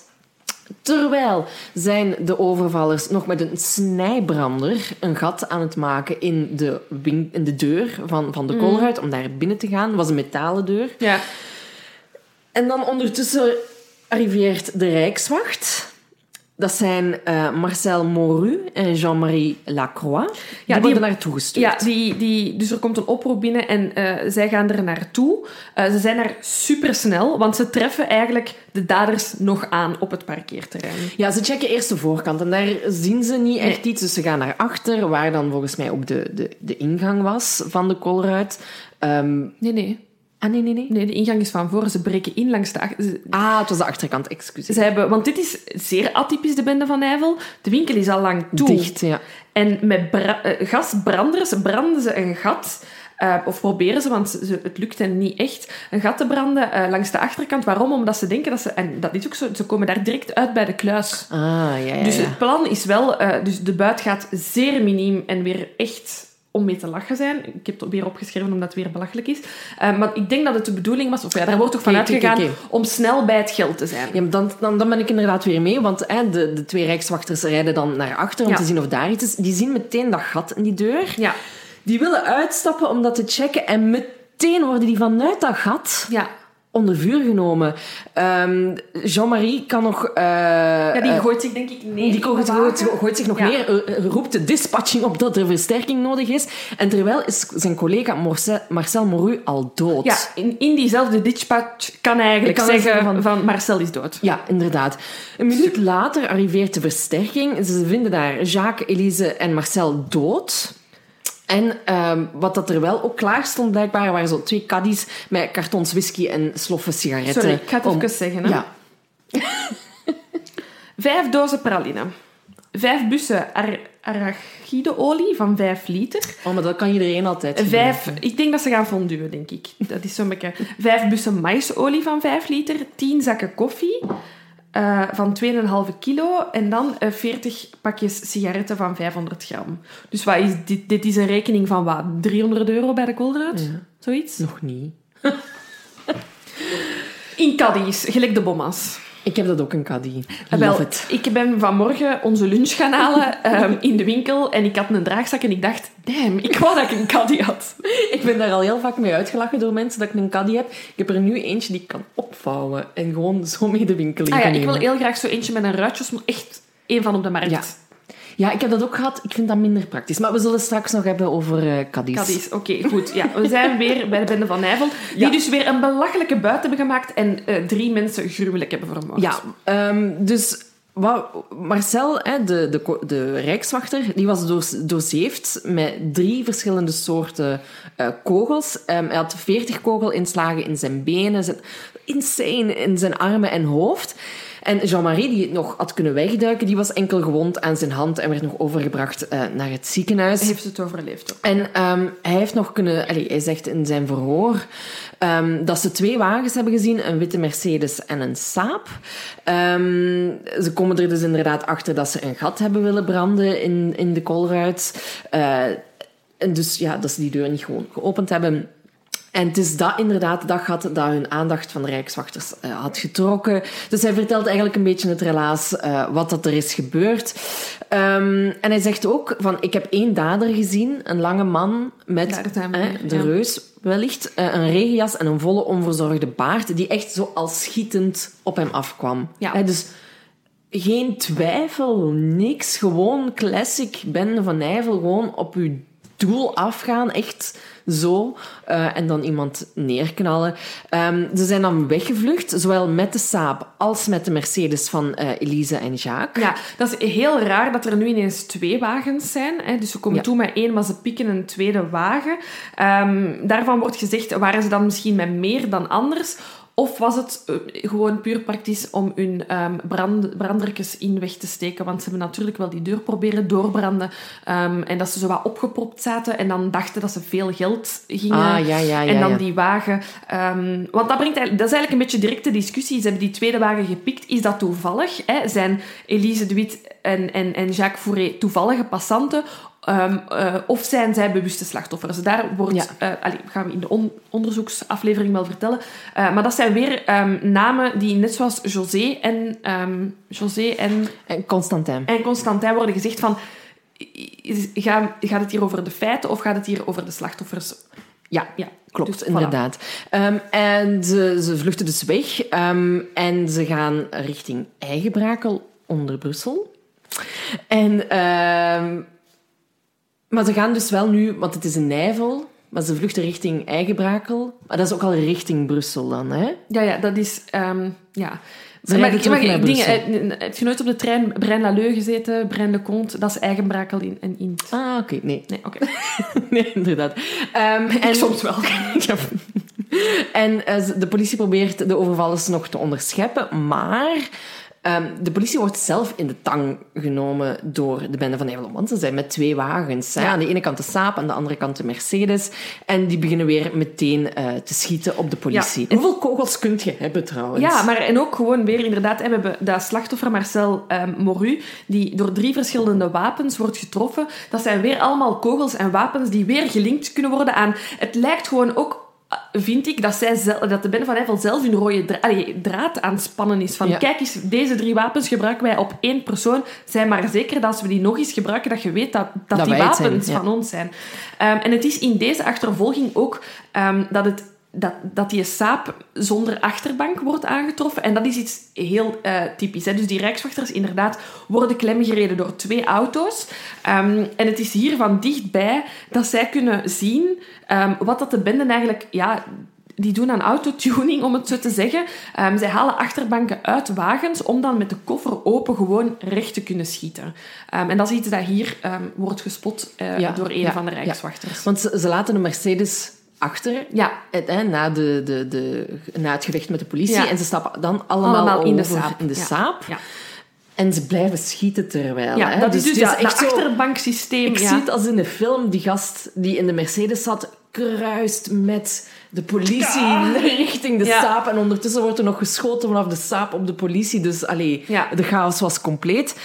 Terwijl zijn de overvallers nog met een snijbrander een gat aan het maken in de, in de deur van, van de koolruit om daar binnen te gaan. Het was een metalen deur. Ja. En dan ondertussen arriveert de Rijkswacht. Dat zijn eh, Marcel Moru en Jean-Marie Lacroix. Die, die- worden naartoe gestuurd. Ja, die, die, dus er komt een oproep binnen en eh, zij gaan er naartoe. Eh, ze zijn daar supersnel, want ze treffen eigenlijk de daders nog aan op het parkeerterrein. Ja, ze checken eerst de voorkant en daar zien ze niet echt Nee. iets. Dus ze gaan naar achter, waar dan volgens mij ook de, de, de ingang was van de kolruit. Ehm, Nee, nee. Ah, nee, nee, nee. Nee, de ingang is van voren. Ze breken in langs de achter... ze- Ah, het was de achterkant, excuseer. Ze hebben, want dit is zeer atypisch, de bende van Nijvel. De winkel is al lang toe. Dicht, ja. En met eh, gasbranders branden ze een gat. eh, of proberen ze, want ze, het lukt hen niet echt, een gat te branden eh, langs de achterkant. Waarom? Omdat ze denken dat ze... En dat is ook zo, ze komen daar direct uit bij de kluis. Ah, ja, ja, Dus ja. het plan is wel... dus de buit gaat zeer miniem en weer echt om mee te lachen zijn. Ik heb het weer opgeschreven omdat het weer belachelijk is. Eh, maar ik denk dat het de bedoeling was, of ja, daar wordt toch van oké, uitgegaan, om snel bij het geld te zijn. Ja, maar dan, dan, dan ben ik inderdaad weer mee, want hè, de, de twee rijkswachters rijden dan naar achter om Ja. te zien of daar iets is. Die zien meteen dat gat in die deur. Ja. Die willen uitstappen om dat te checken en meteen worden die vanuit dat gat Ja. Onder vuur genomen. Ehm, Jean-Marie kan nog... eh, ja, die eh, gooit zich denk ik neer. Die gooit, gooit, zich nog Ja. neer, eh, roept de dispatching op dat er versterking nodig is. En terwijl is zijn collega Marcel, Marcel Moru al dood. Ja, in, in diezelfde dispatch kan hij eigenlijk Kan zeggen van, van- Marcel is dood. Ja, inderdaad. Een minuut later arriveert de versterking. Ze vinden daar Jacques, Elise en Marcel dood. En ehm, wat dat er wel ook klaar stond, blijkbaar, waren zo twee caddies met kartons whisky en sloffen sigaretten. Sorry, ik ga het om- even zeggen. Hè. Ja, (laughs) Vijf dozen praline. Vijf bussen ar arachideolie van vijf liter. oh, maar dat kan iedereen altijd Vijf, gebruiken. ik denk dat ze gaan fonduen, denk ik. Dat is zo'n beetje... Vijf bussen maisolie van vijf liter. Tien zakken koffie eh, van 2,5 kilo. En dan eh, 40 pakjes sigaretten van 500 gram. Dus wat is dit? Dit is een rekening van wat? 300 euro bij de koolruit? Ja. Zoiets? Nog niet. In caddies, gelijk de bommas. Ik heb dat ook een caddy. Ah, Wel, ik ben vanmorgen onze lunch gaan halen ehm, in de winkel en ik had een draagzak en ik dacht, damn, ik wou dat ik een caddy had. Ik ben daar al heel vaak mee uitgelachen door mensen dat ik een caddy heb. Ik heb er nu eentje die ik kan opvouwen en gewoon zo mee de winkel in Ah ja, ik wil heel graag zo eentje met een ruitjes, maar echt één van op de markt. Ja. Ja, ik heb dat ook gehad. Ik vind dat minder praktisch. Maar we zullen straks nog hebben over caddies. Caddies, oké, goed. Ja, we zijn weer bij de Bende van Nijvel, die Ja. dus weer een belachelijke buit hebben gemaakt en eh, drie mensen gruwelijk hebben vermoord. Ja, ehm, dus wat, Marcel, hè, de, de, de rijkswachter, die was doorzeefd met drie verschillende soorten eh, kogels. Ehm, hij had veertig kogelinslagen in zijn benen, zijn, insane in zijn armen en hoofd. En Jean-Marie, die het nog had kunnen wegduiken, die was enkel gewond aan zijn hand en werd nog overgebracht eh, naar het ziekenhuis. Hij heeft het overleefd ook. En ehm, hij heeft nog kunnen... allee, hij zegt in zijn verhoor ehm, dat ze twee wagens hebben gezien. Een witte Mercedes en een Saab. Ehm, ze komen er dus inderdaad achter dat ze een gat hebben willen branden in, in de kolruit. Eh, en dus ja, dat ze die deur niet gewoon geopend hebben. En het is dat inderdaad, dat gat dat hun aandacht van de Rijkswachters eh, had getrokken. Dus hij vertelt eigenlijk een beetje het relaas eh, wat dat er is gebeurd. Ehm, en hij zegt ook van, ik heb één dader gezien, een lange man met eh, de ja. reus wellicht, eh, een regenjas en een volle onverzorgde baard, die echt zo als schietend op hem afkwam. Ja. Dus geen twijfel, niks. Gewoon classic Ben van Nijvel. Gewoon op uw doel afgaan. Echt zo. Eh, en dan iemand neerknallen. Ehm, ze zijn dan weggevlucht. Zowel met de Saab als met de Mercedes van eh, Elise en Jacques. Ja, dat is heel raar dat er nu ineens twee wagens zijn. Hè. Dus ze komen Ja. toe met één, maar ze pikken een tweede wagen. Ehm, daarvan wordt gezegd, waren ze dan misschien met meer dan anders? Of was het eh, gewoon puur praktisch om hun brand, brandertjes in weg te steken? Want ze hebben natuurlijk wel die deur proberen doorbranden. ehm, en dat ze zo wat opgepropt zaten en dan dachten dat ze veel geld gingen. Ah, ja, ja, ja. en dan die wagen. ehm, want dat, brengt, dat is eigenlijk een beetje directe discussie. Ze hebben die tweede wagen gepikt. Is dat toevallig? Hè? Zijn Elise de Wit en, en, en Jacques Fourré toevallige passanten? Ehm, eh, of zijn zij bewuste slachtoffers? Daar wordt, Ja. eh, allee, gaan we in de on- onderzoeksaflevering wel vertellen. Eh, maar dat zijn weer ehm, namen die net zoals José en, ehm, José en En Constantin. en Constantin worden gezegd van... Ga, gaat het hier over de feiten of gaat het hier over de slachtoffers? Ja, Ja, klopt, dus voilà. inderdaad. En ze, ze vluchten dus weg en ze gaan richting Eigenbrakel onder Brussel. En, maar ze gaan dus wel nu, want het is een Nijvel, maar ze vluchten richting Eigenbrakel. Maar dat is ook al richting Brussel dan, hè? Ja, ja, dat is... ehm, ja. Ze rijden terug naar dingen, Brussel. eh, heb je nooit op de trein Braine-l'Alleud gezeten? Braine-le-Comte, dat is Eigenbrakel in, en Int. Ah, oké, nee. Nee, oké. (laughs) nee, inderdaad. Ehm, en, soms wel. (laughs) Ja. En eh, de politie probeert de overvallers nog te onderscheppen, maar ehm, de politie wordt zelf in de tang genomen door de bende van Nijvel. Want ze zijn met twee wagens. Hè? Aan de ene kant de Saab, aan de andere kant de Mercedes. En die beginnen weer meteen eh, te schieten op de politie. Ja. Hoeveel kogels kunt je hebben trouwens? Ja, maar en ook gewoon weer inderdaad, we hebben dat slachtoffer Marcel ehm, Moru, die door drie verschillende wapens wordt getroffen. Dat zijn weer allemaal kogels en wapens die weer gelinkt kunnen worden aan... Het lijkt gewoon ook... Vind ik dat, zij dat de bende van Eiffel zelf een rode dra- allee, draad aan het spannen is. Van, Ja. kijk eens, deze drie wapens gebruiken wij op één persoon. Zijn maar zeker dat als we die nog eens gebruiken, dat je weet dat, dat, Dat die zijn, wapens ja. van ons zijn. Ehm, en het is in deze achtervolging ook ehm, dat het dat, dat die saap zonder achterbank wordt aangetroffen. En dat is iets heel eh, typisch. Hè? Dus die rijkswachters inderdaad worden klemgereden door twee auto's. Ehm, en het is hier van dichtbij dat zij kunnen zien ehm, wat dat de benden eigenlijk... Ja, die doen aan autotuning, om het zo te zeggen. Ehm, zij halen achterbanken uit wagens om dan met de koffer open gewoon recht te kunnen schieten. En dat is iets dat hier wordt gespot eh, Ja, door een ja, van de ja. rijkswachters. Want ze, ze laten de Mercedes achter Ja, het, hè, na, de, de, de, na het gevecht met de politie. Ja. En ze stappen dan allemaal, allemaal in de saap. In de Ja. saap. Ja. En ze blijven schieten terwijl. Ja, hè. dat is dus het dat, echt dat achterbanksysteem. Ik ja. zie het als in de film, die gast die in de Mercedes zat, kruist met de politie (laughs) richting de Ja. saap. En ondertussen wordt er nog geschoten vanaf de saap op de politie. Dus allee, de chaos was compleet.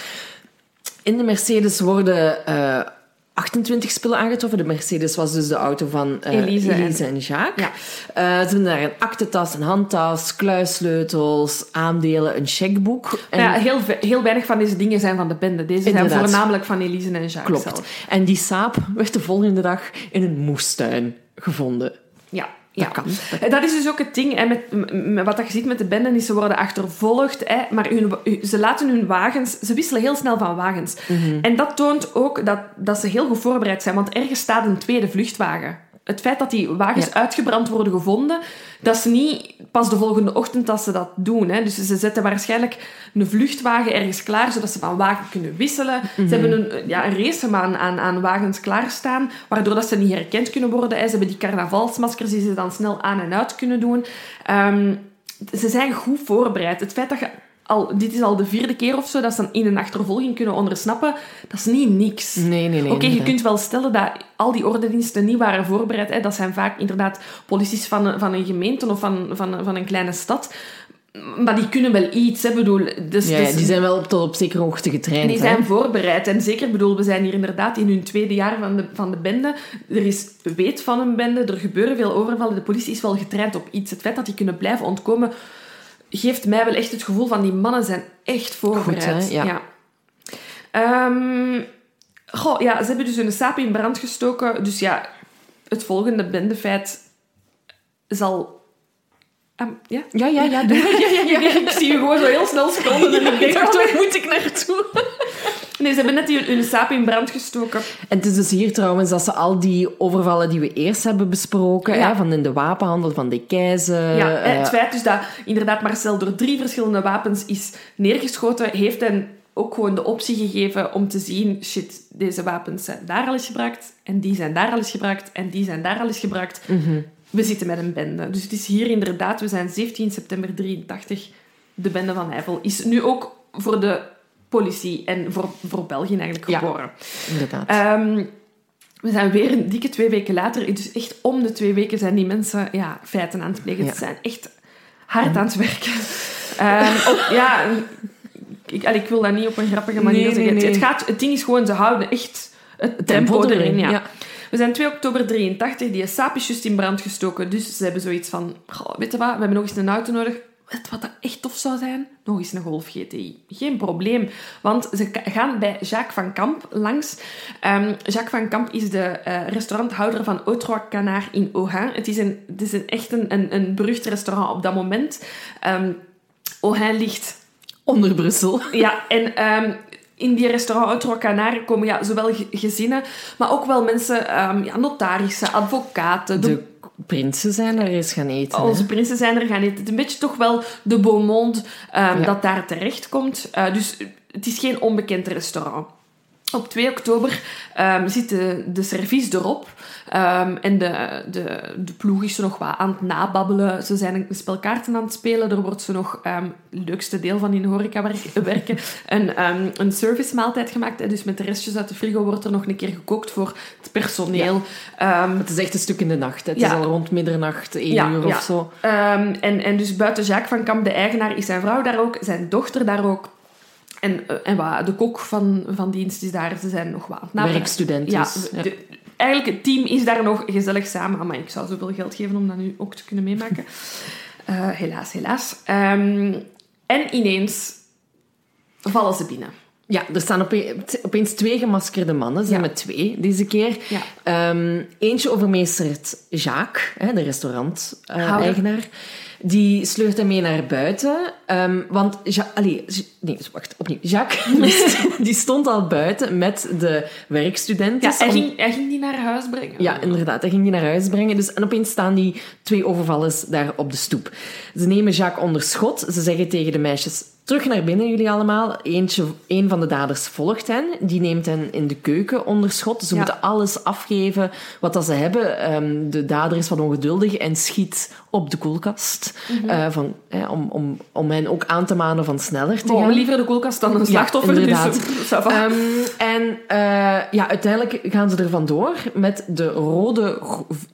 In de Mercedes worden eh, 28 spullen aangetroffen. De Mercedes was dus de auto van uh, Elise, Elise, en, Jacques. Ja. Uh, ze hebben daar een aktentas, een handtas, kluissleutels, aandelen, een checkboek. En... Ja, heel, heel weinig van deze dingen zijn van de bende. Deze Inderdaad. zijn voornamelijk van Elise en Jacques Klopt. zelf. En die saap werd de volgende dag in een moestuin gevonden. Ja, ja. Dat, kan. dat is dus ook het ding. Hè, met, met, wat je ziet met de benden, is ze worden achtervolgd. Hè, maar hun, ze laten hun wagens... Ze wisselen heel snel van wagens. Mhm. En dat toont ook dat, dat ze heel goed voorbereid zijn. Want ergens staat een tweede vluchtwagen. Het feit dat die wagens uitgebrand worden gevonden, dat is niet pas de volgende ochtend dat ze dat doen. Hè. Dus ze zetten waarschijnlijk een vluchtwagen ergens klaar, zodat ze van wagen kunnen wisselen. Ze Mhm. hebben een, ja, een race aan, aan, wagens klaarstaan, waardoor dat ze niet herkend kunnen worden. Hè. Ze hebben die carnavalsmaskers die ze dan snel aan en uit kunnen doen. Ehm, ze zijn goed voorbereid. Het feit dat je al, dit is al de vierde keer of zo dat ze in een achtervolging kunnen ondersnappen, dat is niet niks. Nee, nee, nee. Oké, je kunt wel stellen dat al die ordendiensten niet waren voorbereid. Hè. Dat zijn vaak inderdaad polities van een, van een gemeente of van, van, van een kleine stad. Maar die kunnen wel iets, hè. Bedoel, dus, Ja, dus- die zijn wel tot op zekere hoogte getraind. die hè. zijn voorbereid. En zeker, bedoel, we zijn hier inderdaad in hun tweede jaar van de, van de bende. Er is weet van een bende, er gebeuren veel overvallen. De politie is wel getraind op iets. Het feit dat die kunnen blijven ontkomen, geeft mij wel echt het gevoel van die mannen zijn echt voorbereid. Goed, hè? Ja. Ehm, goh, ja, ze hebben dus hun saap in brand gestoken. Dus ja, het volgende bendefeit zal... Ehm, ja? Ja, ja, ja. doe. (laughs) Ja, ja, ja, ik zie je gewoon zo heel snel scrollen (laughs) en ik denk, dacht, waar moet ik naartoe? Nee, ze hebben net die- hun saap in brand gestoken. En het is dus hier trouwens dat ze al die overvallen die we eerst hebben besproken, Ja. hè, van in de wapenhandel, van de keizer... Ja, eh, het feit dus dat inderdaad Marcel door drie verschillende wapens is neergeschoten, heeft hen ook gewoon de optie gegeven om te zien, shit, deze wapens zijn daar al eens gebruikt, en die zijn daar al eens gebruikt, en die zijn daar al eens gebruikt. mhm. We zitten met een bende. Dus het is hier inderdaad, we zijn 17 september 83, de bende van Nijvel is nu ook voor de politie en voor, voor België eigenlijk Ja. geboren. Inderdaad. Ehm, we zijn weer een dikke twee weken later. Dus echt om de twee weken zijn die mensen ja, feiten aan het plegen. Ja. Ze zijn echt hard aan het werken. Ehm, op, ja, ik, ik wil dat niet op een grappige manier Nee, zeggen. nee, Het, gaat, het ding is gewoon, ze houden echt het tempo, tempo erin. ja. ja. We zijn 2 oktober 83, die is juist in brand gestoken. Dus ze hebben zoiets van, goh, weet je wat, we hebben nog eens een auto nodig. Weet wat dat echt tof zou zijn? Nog eens een Golf GTI. Geen probleem. Want ze gaan bij Jacques van Camp langs. Ehm, Jacques van Camp is de eh, restauranthouder van Au Trois Canards in Ohain. Het is, een, het is een, echt een, een, een berucht restaurant op dat moment. Ehm Ohain ligt Onder Brussel. ja, en ehm, in die restaurant Uit Trois Canards komen ja, zowel ge- gezinnen, maar ook wel mensen, ja, notarissen, advocaten. De, De prinsen zijn er eens gaan eten. hè. onze prinsen zijn er gaan eten. Het is een beetje toch wel de beau monde ehm, Ja. dat daar terecht komt. Eh, dus het is geen onbekend restaurant. Op 2 oktober ehm, zit de, de service erop. Ehm, en de, de, de ploeg is er nog wat aan het nababbelen. Ze zijn een spel kaarten aan het spelen. Er wordt ze nog, ehm, het leukste deel van in horeca werk- werken, een, ehm een servicemaaltijd gemaakt. hè. Dus met de restjes uit de frigo wordt er nog een keer gekookt voor het personeel. Het is echt een stuk in de nacht. hè. Het Ja. is al rond middernacht, één Ja, uur ja. of zo. En, en dus buiten Jacques van Kamp, de eigenaar, is zijn vrouw daar ook, zijn dochter daar ook. En, eh, en wat, de kok van, van dienst is daar. Ze zijn nog wat aan het napraten. Werkstudent Ja, dus. Ja. de- eigenlijk het team is daar nog gezellig samen. Maar ik zou zoveel geld geven om dat nu ook te kunnen meemaken. (laughs) Eh, helaas, helaas. Ehm, en ineens vallen ze binnen. Ja, er staan ope- opeens twee gemaskerde mannen. Ze zijn Ja. met twee deze keer. Ja. Ehm, eentje overmeestert Jacques, hè, de restaurant-eigenaar. die sleurt hem mee naar buiten. ehm, want... Ja, allee, J- nee, wacht, opnieuw. Jacques (laughs) die, die stond al buiten met de werkstudenten. Ja, hij, ging, hij ging die naar huis brengen. Ja, inderdaad. Hij ging die naar huis brengen. Dus, en opeens staan die twee overvallers daar op de stoep. Ze nemen Jacques onder schot. Ze zeggen tegen de meisjes... Terug naar binnen, jullie allemaal. Eentje, een van de daders volgt hen. Die neemt hen in de keuken onder schot. Ze Ja. moeten alles afgeven wat dat ze hebben. Ehm, de dader is wat ongeduldig en schiet op de koelkast. Mhm. Eh, van, eh, om, om, om hen ook aan te manen van sneller te Oh, gaan. liever de koelkast dan een slachtoffer. inderdaad. (laughs) Dus, va. Ehm, en eh, ja, uiteindelijk gaan ze er vandoor met de rode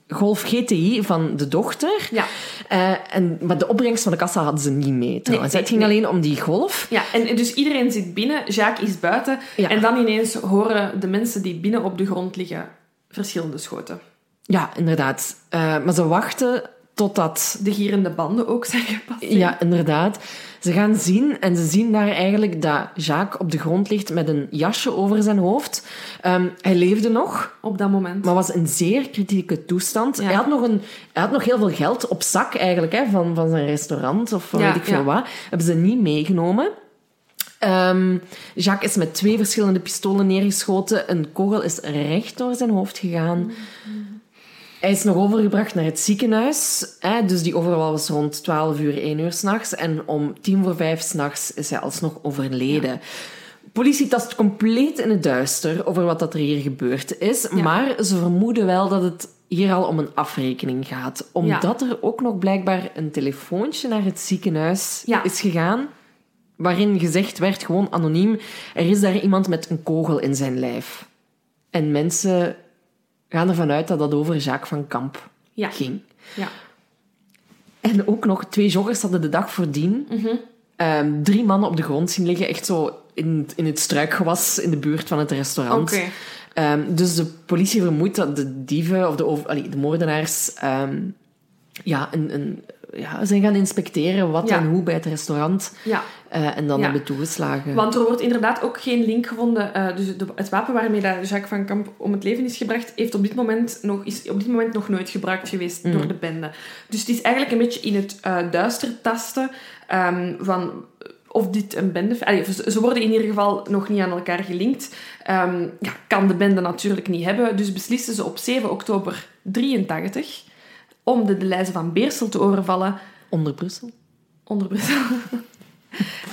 Golf GTI van de dochter. Ja. Eh, en, maar de opbrengst van de kassa hadden ze niet mee nee, het ging alleen om die golf. Ja, en dus iedereen zit binnen, Jacques is buiten. Ja. En dan ineens horen de mensen die binnen op de grond liggen verschillende schoten. Ja, inderdaad. Eh, maar ze wachten totdat... De gierende banden ook (laughs) zijn gepasseerd. Ja, inderdaad. Ze gaan zien en ze zien daar eigenlijk dat Jacques op de grond ligt met een jasje over zijn hoofd. Ehm, hij leefde nog, Op dat moment. maar was in zeer kritieke toestand. Ja. Hij, had nog een, hij had nog heel veel geld op zak eigenlijk, hè, van, van zijn restaurant of Ja, weet ik veel wat. Hebben ze niet meegenomen. Ehm, Jacques is met twee verschillende pistolen neergeschoten. Een kogel is recht door zijn hoofd gegaan. Hij is nog overgebracht naar het ziekenhuis. Hè, dus die overval was rond 12 uur, 1 uur s'nachts. En om tien voor vijf s'nachts is hij alsnog overleden. Politie tast compleet in het duister over wat dat er hier gebeurd is. Maar ze vermoeden wel dat het hier al om een afrekening gaat. Omdat er ook nog blijkbaar een telefoontje naar het ziekenhuis Ja. is gegaan. Waarin gezegd werd, gewoon anoniem, er is daar iemand met een kogel in zijn lijf. En mensen gaan ervan uit dat dat over Jacques van Kamp Ja. ging. Ja. En ook nog twee joggers hadden de dag voordien ehm, drie mannen op de grond zien liggen, echt zo in, in het struikgewas in de buurt van het restaurant. Oké. Ehm, dus de politie vermoedt dat de dieven of de, allee, de moordenaars ehm, ja, een, een, ja, zijn gaan inspecteren wat Ja. en hoe bij het restaurant Ja. eh, en dan Ja. hebben toegeslagen. Want er wordt inderdaad ook geen link gevonden. eh, dus de, het wapen waarmee dat Jacques van Kamp om het leven is gebracht, heeft op dit moment nog, is op dit moment nog nooit gebruikt geweest door de bende. Dus het is eigenlijk een beetje in het eh, duister tasten ehm, van of dit een bende... Allee, ze worden in ieder geval nog niet aan elkaar gelinkt. Ehm, ja, kan de bende natuurlijk niet hebben. Dus beslissen ze op 7 oktober 83 om de Delijze van Beersel te overvallen Onder Brussel. onder Brussel. (laughs)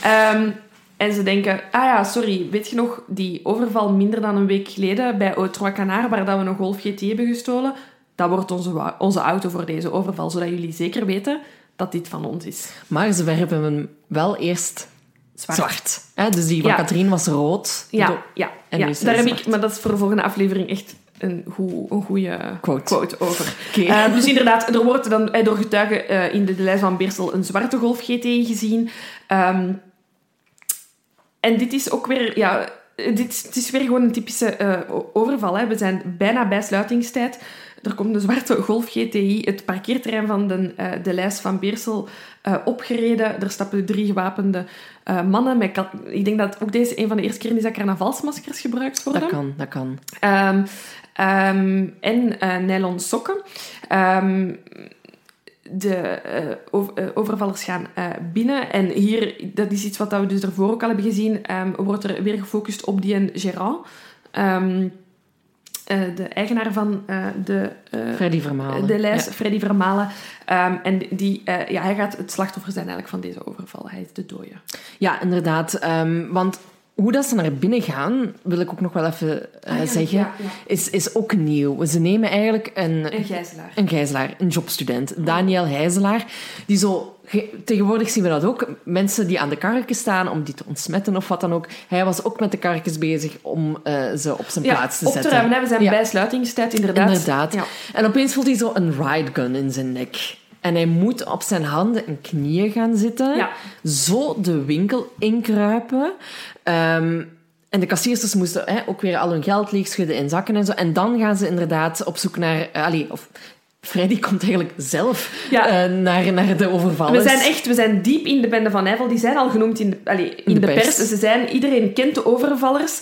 Ehm, en ze denken, ah ja, sorry, weet je nog, die overval minder dan een week geleden bij Trois Canard, waar dat we een Golf GT hebben gestolen, dat wordt onze, onze auto voor deze overval, zodat jullie zeker weten dat dit van ons is. Maar ze werpen hem wel eerst Zwart. zwart. Hè? Dus die van Ja. Katrien was rood. Ja, ja, En ja. nu is daar heb ik, maar dat is voor de volgende aflevering echt een, goe, een goede Quote. over. Eh, dus inderdaad, er wordt dan eh, door getuigen eh, in de lijst van Beersel een zwarte Golf GT gezien. Ehm, en dit is ook weer, ja, dit, het is weer gewoon een typische overval. Hè. We zijn bijna bij sluitingstijd. Er komt een zwarte Golf GTI het parkeerterrein van de, eh, de lijst van Beersel opgereden. Er stappen drie gewapende mannen. Met ik denk dat ook deze een van de eerste keren is dat carnavalsmaskers gebruikt worden. Dat kan, dat kan. Ehm, ehm, en eh, nylon sokken. Ehm, de eh, eh, overvallers gaan binnen. En hier, dat is iets wat we dus ervoor ook al hebben gezien, ehm, wordt er weer gefocust op die en Gérard. De eigenaar van de, Freddy Vermalen. de lijst, Ja. Freddy Vermalen. En die, ja, hij gaat het slachtoffer zijn eigenlijk van deze overval. Hij is de dode. Ja, inderdaad. Want hoe dat ze naar binnen gaan, wil ik ook nog wel even eh, Ah, ja, zeggen, ja, ja. Is, is ook nieuw. Ze nemen eigenlijk een, Een gijzelaar. een gijzelaar, een jobstudent, Daniel Heizelaar, die zo... ge- Tegenwoordig zien we dat ook. Mensen die aan de karretjes staan om die te ontsmetten of wat dan ook. Hij was ook met de karretjes bezig om eh, ze op zijn plaats te op te zetten. ruimen. hè. We zijn bij sluitingstijd, inderdaad. Inderdaad. En opeens voelt hij zo een ride gun in zijn nek. En hij moet op zijn handen en knieën gaan zitten. Ja. Zo de winkel inkruipen. Ehm, en de kassiersters moesten hè, ook weer al hun geld leegschudden in zakken en zo. En dan gaan ze inderdaad op zoek naar... allee, of Freddy komt eigenlijk zelf Ja. eh, naar, naar de overvallers. We zijn echt, we zijn diep in de bende van Nijvel. Die zijn al genoemd in de, allee, in de de, pers. pers. Ze zijn, iedereen kent de overvallers.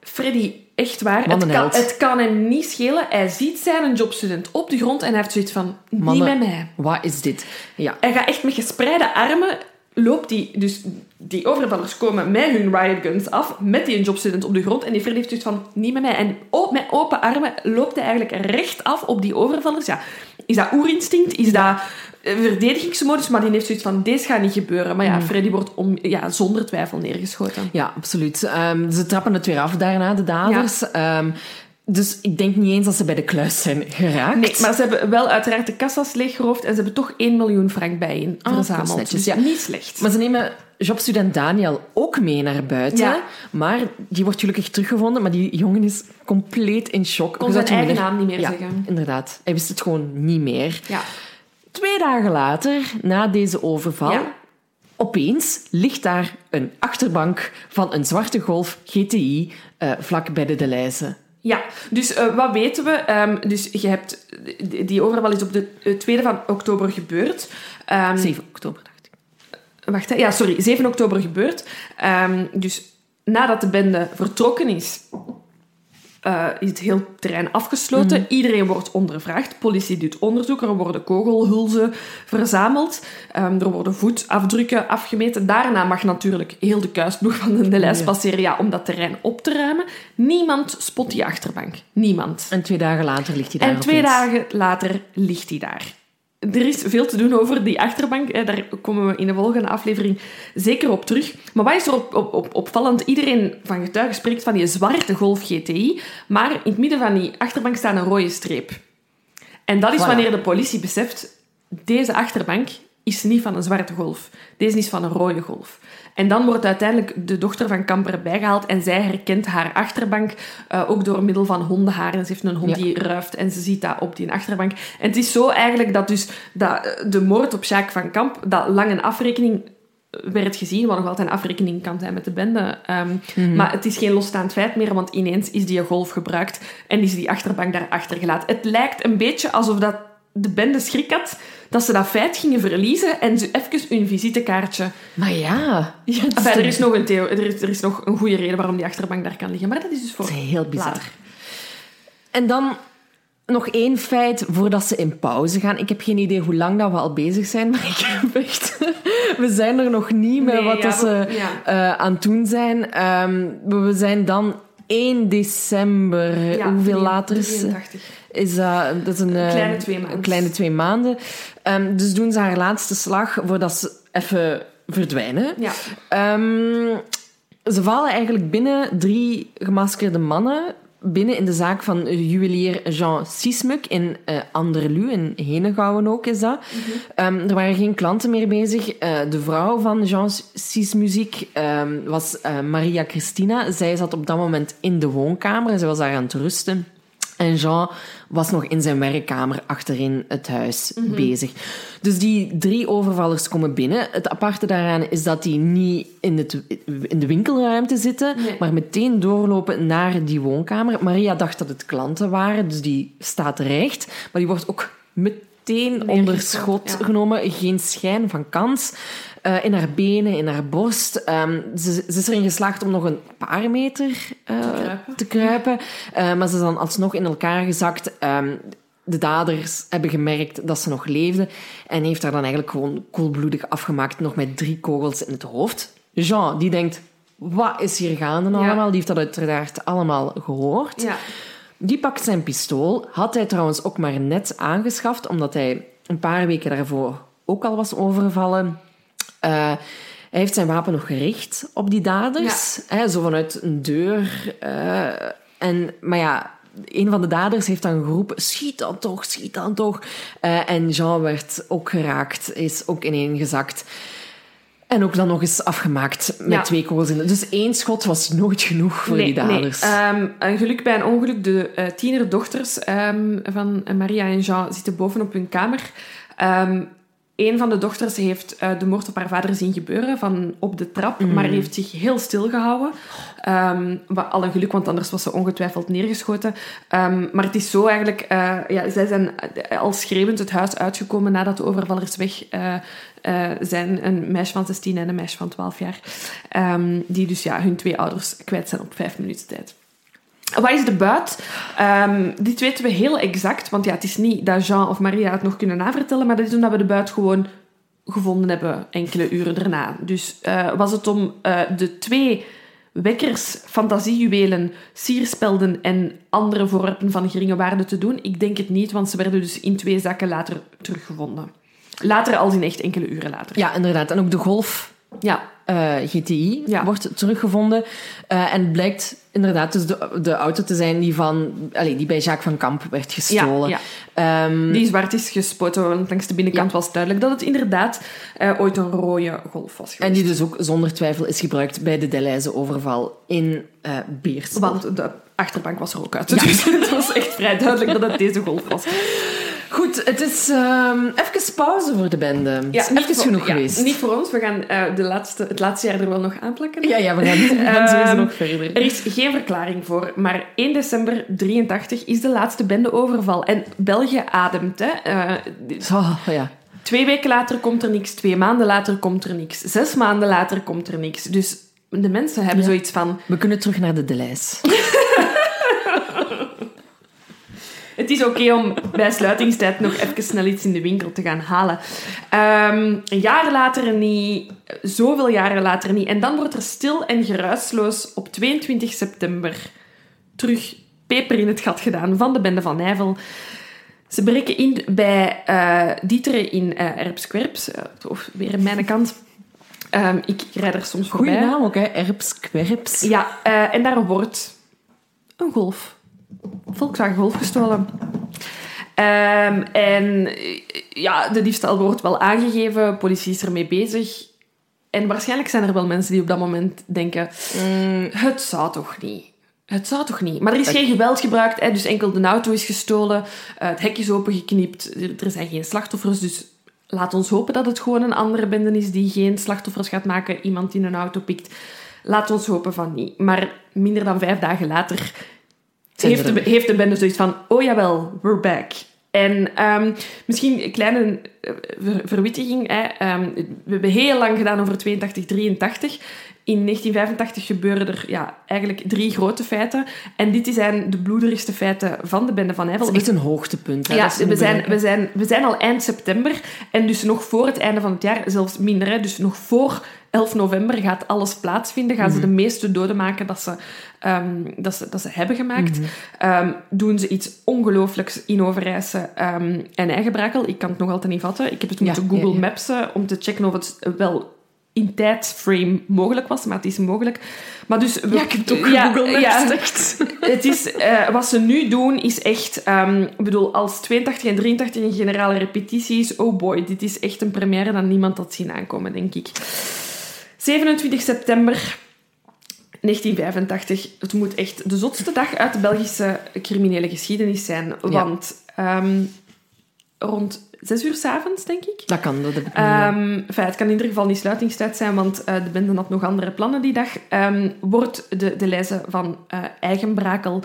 Freddy, echt waar. Het kan, het kan hem niet schelen. Hij ziet zijn jobstudent op de grond en hij heeft zoiets van, Mannen, niet met mij. Wat is dit? Ja. Hij gaat echt met gespreide armen, loopt die... Dus die overvallers komen met hun riot guns af, met die jobstudent op de grond. En die Freddy heeft zoiets van, niet met mij. En o- met open armen loopt hij eigenlijk recht af op die overvallers. Ja, is dat oerinstinct? Is dat eh, verdedigingsmodus? Maar die heeft zoiets van, deze gaat niet gebeuren. Maar ja, Freddy wordt om, ja, zonder twijfel neergeschoten. Ja, absoluut. Ehm, ze trappen het weer af daarna, de daders. Ehm, dus ik denk niet eens dat ze bij de kluis zijn geraakt. Nee, maar ze hebben wel uiteraard de kassas leeggeroofd en ze hebben toch 1 miljoen frank bijeen Ah, is verzameld. dus ja. niet slecht. Maar ze nemen jobstudent Daniel ook mee naar buiten. Ja. Maar die wordt gelukkig teruggevonden. Maar die jongen is compleet in shock. Kon zijn eigen naam niet meer ja, zeggen. inderdaad. Hij wist het gewoon niet meer. Ja. Twee dagen later, na deze overval, opeens ligt daar een achterbank van een zwarte Golf GTI eh, vlak bij de Deleuze. Ja, dus eh, wat weten we? Ehm, dus je hebt... Die overval is op de eh, 2e van oktober gebeurd. Ehm, 7 oktober, dacht ik. Wacht, hè. ja, sorry. 7 oktober gebeurd. Ehm, dus nadat de bende vertrokken is, eh, is het heel terrein afgesloten. Iedereen wordt ondervraagd. Politie doet onderzoek. Er worden kogelhulzen verzameld. Ehm, er worden voetafdrukken afgemeten. Daarna mag natuurlijk heel de kuisploeg van de Delijs Ja. passeren ja, om dat terrein op te ruimen. Niemand spot die achterbank. Niemand. En twee dagen later ligt hij daar En twee dagen later ligt hij daar. Er is veel te doen over die achterbank. Daar komen we in de volgende aflevering zeker op terug. Maar wat is er op, op, op, opvallend? Iedereen van getuigen spreekt van die zwarte Golf GTI. Maar in het midden van die achterbank staat een rode streep. En dat is wanneer de politie beseft... Deze achterbank is niet van een zwarte golf. Deze is van een rode golf. En dan wordt uiteindelijk de dochter van Kamper bijgehaald en zij herkent haar achterbank eh, ook door middel van hondenharen. Ze heeft een hond Ja. die ruift en ze ziet dat op die achterbank. En het is zo eigenlijk dat dus dat eh, de moord op Jacques van Kamp, dat lang een afrekening werd gezien, wat nog altijd een afrekening kan zijn met de bende. Ehm, Maar het is geen losstaand feit meer, want ineens is die golf gebruikt en is die achterbank daar achtergelaten. Het lijkt een beetje alsof dat de bende schrik had dat ze dat feit gingen verliezen en ze even hun visitekaartje... Maar ja... ja Enfin, er, is nog een theo- er, is, er is nog een goede reden waarom die achterbank daar kan liggen, maar dat is dus voor Het is heel bizar. later. En dan nog één feit voordat ze in pauze gaan. Ik heb geen idee hoe lang dat we al bezig zijn, (laughs) maar ik heb echt... We zijn er nog niet met Nee, wat ja, ze we- ja. eh, aan het doen zijn. Ehm, we zijn dan 1 december. Ja, Hoeveel drie- later is, 83. Is dat? Dat is een, eh, kleine twee maanden. Een kleine twee maanden. Ehm, dus doen ze haar laatste slag voordat ze even verdwijnen. Ja. Ehm, ze vallen eigenlijk binnen drie gemaskerde mannen binnen in de zaak van juwelier Jean Sismuk in eh Anderlu, in Henegouwen ook is dat. Ehm, er waren geen klanten meer bezig. Eh, de vrouw van Jean Sismuziek was Maria Christina. Zij zat op dat moment in de woonkamer en zij was daar aan het rusten. En Jean was nog in zijn werkkamer achterin het huis bezig. Dus die drie overvallers komen binnen. Het aparte daaraan is dat die niet in, het, in de winkelruimte zitten, Nee. maar meteen doorlopen naar die woonkamer. Maria dacht dat het klanten waren, dus die staat recht. Maar die wordt ook meteen onder schot ja. genomen. Geen schijn van kans. Eh, in haar benen, in haar borst. Ehm, ze, ze is erin geslaagd om nog een paar meter eh, kruipen. te kruipen. Eh, maar ze is dan alsnog in elkaar gezakt. Ehm, de daders hebben gemerkt dat ze nog leefde. En heeft haar dan eigenlijk gewoon koelbloedig afgemaakt. Nog met drie kogels in het hoofd. Jean, die denkt... Wat is hier gaande Ja. allemaal? Die heeft dat uiteraard allemaal gehoord. Ja. Die pakt zijn pistool. Had hij trouwens ook maar net aangeschaft, omdat hij een paar weken daarvoor ook al was overvallen. Eh, hij heeft zijn wapen nog gericht op die daders. Hè, zo vanuit een deur. eh, en, maar ja, een van de daders heeft dan geroepen... Schiet dan toch, schiet dan toch. Eh, en Jean werd ook geraakt, is ook ineengezakt. En ook dan nog eens afgemaakt met Ja. twee kogels in. Dus één schot was nooit genoeg voor die daders. Nee. Ehm, een geluk bij een ongeluk. De eh, tienerdochters ehm, van Maria en Jean zitten boven op hun kamer. Ehm een van de dochters heeft eh, de moord op haar vader zien gebeuren van op de trap, Mm. maar heeft zich heel stil gehouden. Ehm, wat al een geluk, want anders was ze ongetwijfeld neergeschoten. Ehm, maar het is zo eigenlijk... eh, ja, zij zijn eh, al schreeuwend het huis uitgekomen nadat de overvallers weg zijn. Een meisje van 16 en een meisje van 12 jaar. Ehm, die dus ja, hun twee ouders kwijt zijn op vijf minuten tijd. Wat is de buit? Ehm, dit weten we heel exact, want ja, het is niet dat Jean of Maria het nog kunnen navertellen, maar dat is omdat we de buit gewoon gevonden hebben enkele uren daarna. Dus eh, was het om eh, de twee wekkers, fantasiejuwelen, sierspelden en andere voorwerpen van geringe waarde te doen? Ik denk het niet, want ze werden dus in twee zakken later teruggevonden. Later als in echt enkele uren later. Ja, inderdaad. En ook de golf Ja, eh, GTI Ja. wordt teruggevonden. Eh, en het blijkt inderdaad dus de, de auto te zijn die, van, allee, die bij Jacques van Kamp werd gestolen. Ja, Ehm, Die zwart is gespoten, want langs de binnenkant was duidelijk dat het inderdaad eh, ooit een rode golf was en die dus ook zonder twijfel is gebruikt bij de Deleuze-overval in eh Beersel. Want de achterbank was er ook uit. (laughs) Dus het was echt vrij duidelijk dat het deze golf was. Goed, het is ehm, even pauze voor de bende. het is niet even voor- genoeg ja, geweest. Niet voor ons. We gaan eh, de laatste, het laatste jaar er wel nog aanplakken. Ja, ja, we gaan, we gaan sowieso Ehm, nog verder. Er is geen verklaring voor, maar 1 december 83 is de laatste bendeoverval. En België ademt. Hè. Eh, Oh, ja. twee weken later komt er niks, twee maanden later komt er niks, zes maanden later komt er niks. Dus de mensen hebben Ja. zoiets van... We kunnen terug naar de Deleis. (laughs) Het is oké om bij sluitingstijd nog even snel iets in de winkel te gaan halen. Ehm, een jaar later niet, zoveel jaren later niet. En dan wordt er stil en geruisloos op 22 september terug peper in het gat gedaan van de bende van Nijvel. Ze breken in bij eh Dieteren in Erpskwerps, eh, of weer aan mijn kant. Ehm, ik rijd er soms Goeie voorbij. naam ook, hè? Ja, en daar wordt een golf. Volkswagen Golf gestolen. Ehm, en ja, de diefstal wordt wel aangegeven, politie is ermee bezig. En waarschijnlijk zijn er wel mensen die op dat moment denken: Mm, het zou toch niet. Het zou toch niet. Maar er is geen geweld gebruikt, hè, dus enkel de auto is gestolen, eh, het hek is opengeknipt, er- zijn geen slachtoffers, dus laat ons hopen dat het gewoon een andere bende is die geen slachtoffers gaat maken, iemand die een auto pikt. Laat ons hopen van niet. Maar minder dan vijf dagen later heeft de, heeft de bende zoiets van, oh jawel, we're back. En ehm, misschien een kleine eh, ver- verwittiging. Hè. Ehm, we hebben heel lang gedaan over 82, 83. In 1985 gebeurden er ja, eigenlijk drie grote feiten. En dit zijn de bloederigste feiten van de bende van dat Nijvel. is echt een hoogtepunt. Hè, Ja, dat we zijn, we, zijn, we zijn al eind september en dus nog voor het einde van het jaar, zelfs minder, hè, dus nog voor 11 november gaat alles plaatsvinden. Gaan ze de meeste doden maken dat ze, ehm, dat ze, dat ze hebben gemaakt. Ehm, doen ze iets ongelooflijks in Overijse ehm, en Eigenbrakel. Ik kan het nog altijd niet vatten. Ik heb het moeten ja, Google ja. Mapsen om te checken of het wel in tijdframe mogelijk was, maar het is mogelijk. Maar dus, we- Ja, ik heb het ook ja, Google Maps ja. echt. (laughs) Het is, eh, wat ze nu doen is echt... ik bedoel, als 82 en 83 een generale repetitie is... Oh boy, dit is echt een première dat niemand had zien aankomen, denk ik. 27 september 1985. Het moet echt de zotste dag uit de Belgische criminele geschiedenis zijn. Want ehm, rond 6 uur s'avonds, denk ik... Dat kan, dat heb ik niet. Ehm, enfin, het kan in ieder geval niet sluitingstijd zijn, want eh, de bende had nog andere plannen die dag. Ehm, wordt de, de lijzen van eh, Eigenbrakel,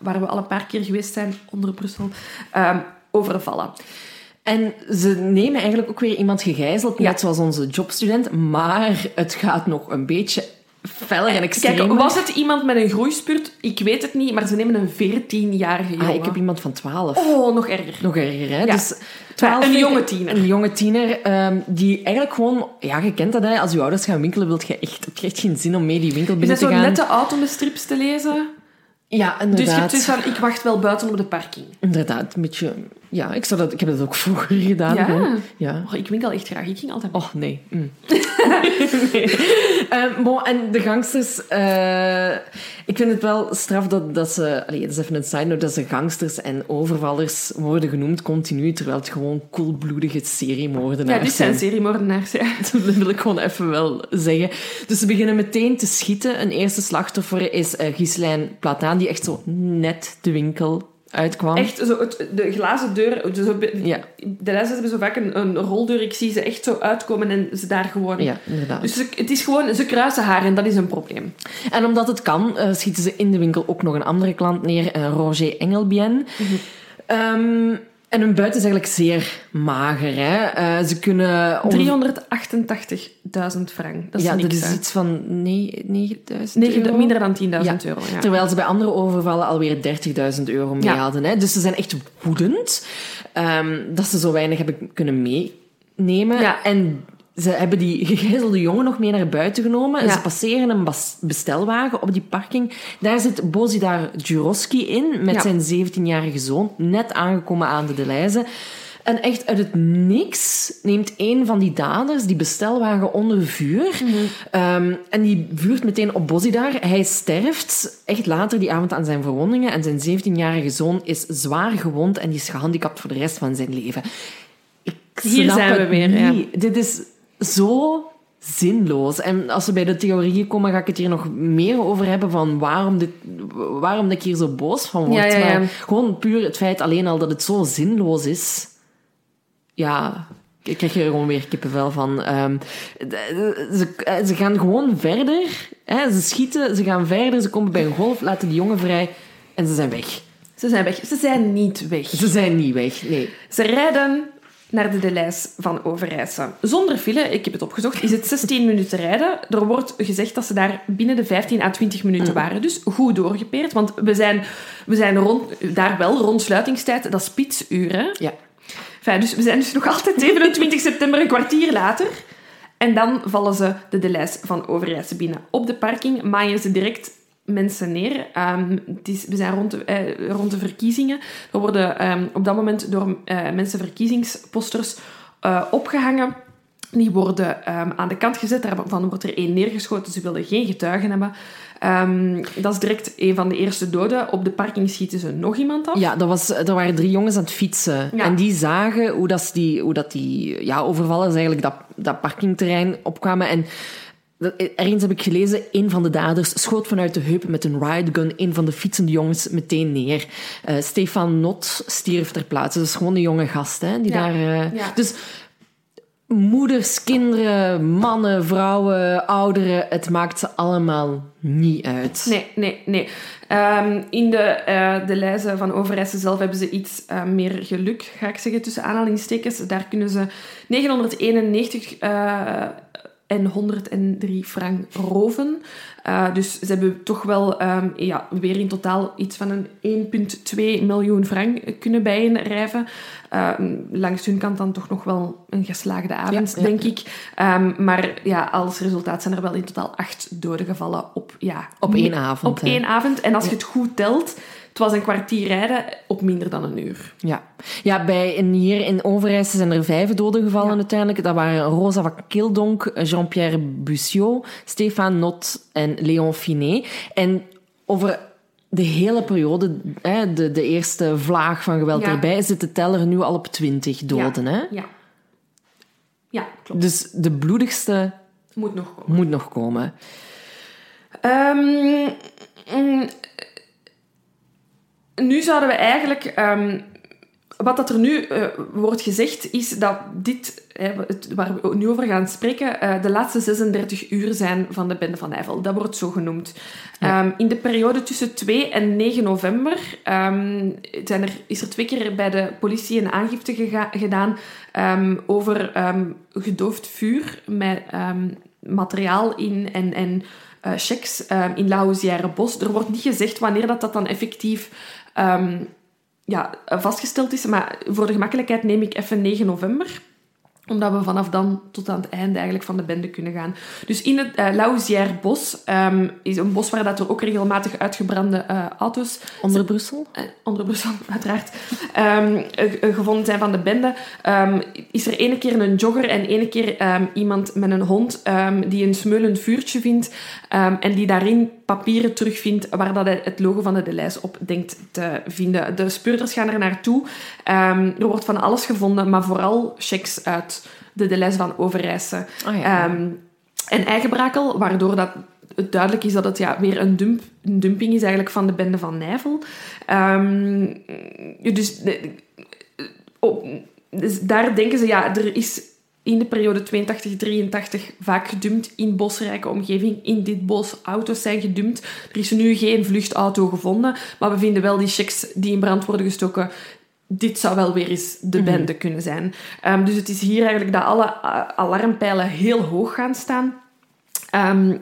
waar we al een paar keer geweest zijn onder Brussel, ehm, overvallen. En ze nemen eigenlijk ook weer iemand gegijzeld, Ja. net zoals onze jobstudent. Maar het gaat nog een beetje feller en. Kijk, was het iemand met een groeispurt? Ik weet het niet, maar ze nemen een 14-jarige jongen. Ah, ik heb iemand van 12. Oh, nog erger. Nog erger, hè? Ja. Dus Ja, een vind- jonge tiener. Een jonge tiener, ehm, die eigenlijk gewoon... Ja, je kent dat, hè? Als je ouders gaan winkelen, wilt je echt, heb je echt geen zin om mee die winkel binnen dat te zo gaan. net te oud om de strips te lezen? Ja, Dus je inderdaad. hebt zoiets van, ik wacht wel buiten op de parking. Inderdaad, een beetje... Ja, ik, zou dat, ik heb dat ook vroeger gedaan. Ja. Ja. Oh, ik winkel echt graag. Ik ging altijd... Oh, nee. Mm. (laughs) nee. Eh, bon, en de gangsters... eh, ik vind het wel straf dat, dat ze... Allee, dat is even een side note, dat ze gangsters en overvallers worden genoemd continu, terwijl het gewoon koelbloedige seriemoordenaars Ja, dit zijn seriemoordenaars, ja. (laughs) Dat wil ik gewoon even wel zeggen. Dus ze beginnen meteen te schieten. Een eerste slachtoffer is uh, Ghislaine Plataan, die echt zo net de winkel uitkwam. Echt, zo het, de glazen deur... Zo, Ja. De leiders hebben zo vaak een, een roldeur. Ik zie ze echt zo uitkomen en ze daar gewoon... Ja, inderdaad. Dus ze, het is gewoon... Ze kruisen haar en dat is een probleem. En omdat het kan, uh, schieten ze in de winkel ook nog een andere klant neer, uh, Roger Engelbien. Mm -hmm. um, en hun buiten is eigenlijk zeer mager. Hè? Uh, ze kunnen... 388.000 frank. Dat is ja, niks, dat is hè? iets van 9.000 euro. Minder dan 10.000 ja. euro, ja. Terwijl ze bij andere overvallen alweer 30.000 euro mee Ja. hadden. Hè? Dus ze zijn echt woedend um, dat ze zo weinig hebben kunnen meenemen. Ja. En ze hebben die gegijzelde jongen nog mee naar buiten genomen. Ja. Ze passeren een bestelwagen op die parking. Daar zit Bozidar Juroski in, met Ja. zijn 17-jarige zoon, net aangekomen aan de Deleuze. En echt uit het niks neemt een van die daders die bestelwagen onder vuur. Ehm, en die vuurt meteen op Bozidar. Hij sterft echt later die avond aan zijn verwondingen. En zijn 17-jarige zoon is zwaar gewond en die is gehandicapt voor de rest van zijn leven. Ik Hier snap zijn we het weer, ja. Dit is zo zinloos. En als we bij de theorieën komen, ga ik het hier nog meer over hebben van waarom, dit, waarom ik hier zo boos van word. Ja, ja, ja. Maar gewoon puur het feit alleen al dat het zo zinloos is. Ja, ik krijg er gewoon weer kippenvel van. Ehm, ze, eh, ze gaan gewoon verder. Hè, ze schieten, ze gaan verder, ze komen bij een golf, laten die jongen vrij en ze zijn weg. Ze zijn weg. Ze zijn niet weg. Ze zijn niet weg, nee. Ze rijden naar de Delijs van Overijse. Zonder file, ik heb het opgezocht, is het 16 minuten rijden. Er wordt gezegd dat ze daar binnen de 15 à 20 minuten waren. Dus goed doorgepeerd, want we zijn, we zijn rond, daar wel rond sluitingstijd, dat is spitsuren. Ja. Enfin, dus we zijn dus nog altijd 27 september, een kwartier later. En dan vallen ze de Delijs van Overijse binnen. Op de parking maaien ze direct mensen neer. Ehm, het is, we zijn rond de, eh, rond de verkiezingen. Er worden ehm, op dat moment door eh, mensen verkiezingsposters eh, opgehangen. Die worden ehm, aan de kant gezet. Daarvan wordt er één neergeschoten. Ze willen geen getuigen hebben. Dat is direct een van de eerste doden. Op de parking schieten ze nog iemand af. Ja, dat was, er waren drie jongens aan het fietsen. Ja. En die zagen hoe, dat die, hoe dat die ja, overvallers eigenlijk dat, dat parkingterrein opkwamen. En ergens heb ik gelezen, een van de daders schoot vanuit de heup met een ridegun een van de fietsende jongens meteen neer. Eh, Stefan Not stierf ter plaatse. Dat is gewoon een jonge gast, hè, die Ja. daar... eh, Ja. Dus moeders, kinderen, mannen, vrouwen, ouderen, het maakt ze allemaal niet uit. Nee, nee, nee. Ehm, in de, eh de lijzen van Overijse zelf hebben ze iets meer geluk, ga ik zeggen, tussen aanhalingstekens. Daar kunnen ze 991 eh, en 103 frank roven. Eh, dus ze hebben toch wel ehm, ja, weer in totaal iets van een 1,2 miljoen frank kunnen bijeenrijven. Eh, langs hun kant dan toch nog wel een geslaagde avond, Ja, ja, denk ik. Ehm, maar ja, als resultaat zijn er wel in totaal acht doden gevallen op, ja, Op één avond, Op hè. één avond. En als je het goed telt, het was een kwartier rijden op minder dan een uur. Ja, ja bij, in, hier in Overijse zijn er vijf doden gevallen Ja. uiteindelijk. Dat waren Rosa van Kildonk, Jean-Pierre Bussiot, Stéphane Not en Léon Finet. En over de hele periode, hè, de, de eerste vlaag van geweld Ja. erbij, zit de teller nu al op twintig doden. ja. Hè? Ja. Ja, klopt. Dus de bloedigste Moet nog komen. moet nog komen. Ehm, mm, nu zouden we eigenlijk... ehm, wat dat er nu eh, wordt gezegd, is dat dit, hè, het, waar we nu over gaan spreken, eh, de laatste 36 uur zijn van de Bende van Eiffel. Dat wordt zo genoemd. Ehm, in de periode tussen 2 en 9 november ehm, zijn er, is er twee keer bij de politie een aangifte gega- gedaan over gedoofd vuur met materiaal in en, en eh, checks in La Bos. Er wordt niet gezegd wanneer dat, dat dan effectief ehm, ja, vastgesteld is. Maar voor de gemakkelijkheid neem ik even 9 november omdat we vanaf dan tot aan het einde eigenlijk van de bende kunnen gaan. Dus in het uh, Lausière bos ehm, is een bos waar dat er ook regelmatig uitgebrande eh, auto's Onder Brussel? eh, onder Brussel, (laughs) uiteraard, ehm, eh, eh, gevonden zijn van de bende, is er ene keer een jogger en ene keer iemand met een hond die een smeulend vuurtje vindt ehm, en die daarin papieren terugvindt waar dat hij het logo van de Delijs op denkt te vinden. De speurders gaan er naartoe. Ehm, er wordt van alles gevonden, maar vooral checks uit de Delijs van Overijse. Ah, ja. Ehm, en eigenbrakel, waardoor dat het duidelijk is dat het ja, weer een, dump, een dumping is eigenlijk van de bende van Nijvel. Dus, de- oh, dus daar denken ze, ja, er is in de periode 82-83 vaak gedumpt in bosrijke omgeving. In dit bos auto's zijn gedumpt. Er is nu geen vluchtauto gevonden, maar we vinden wel die checks die in brand worden gestoken dit zou wel weer eens de bende kunnen zijn. Ehm, dus het is hier eigenlijk dat alle alarmpijlen heel hoog gaan staan. Ehm,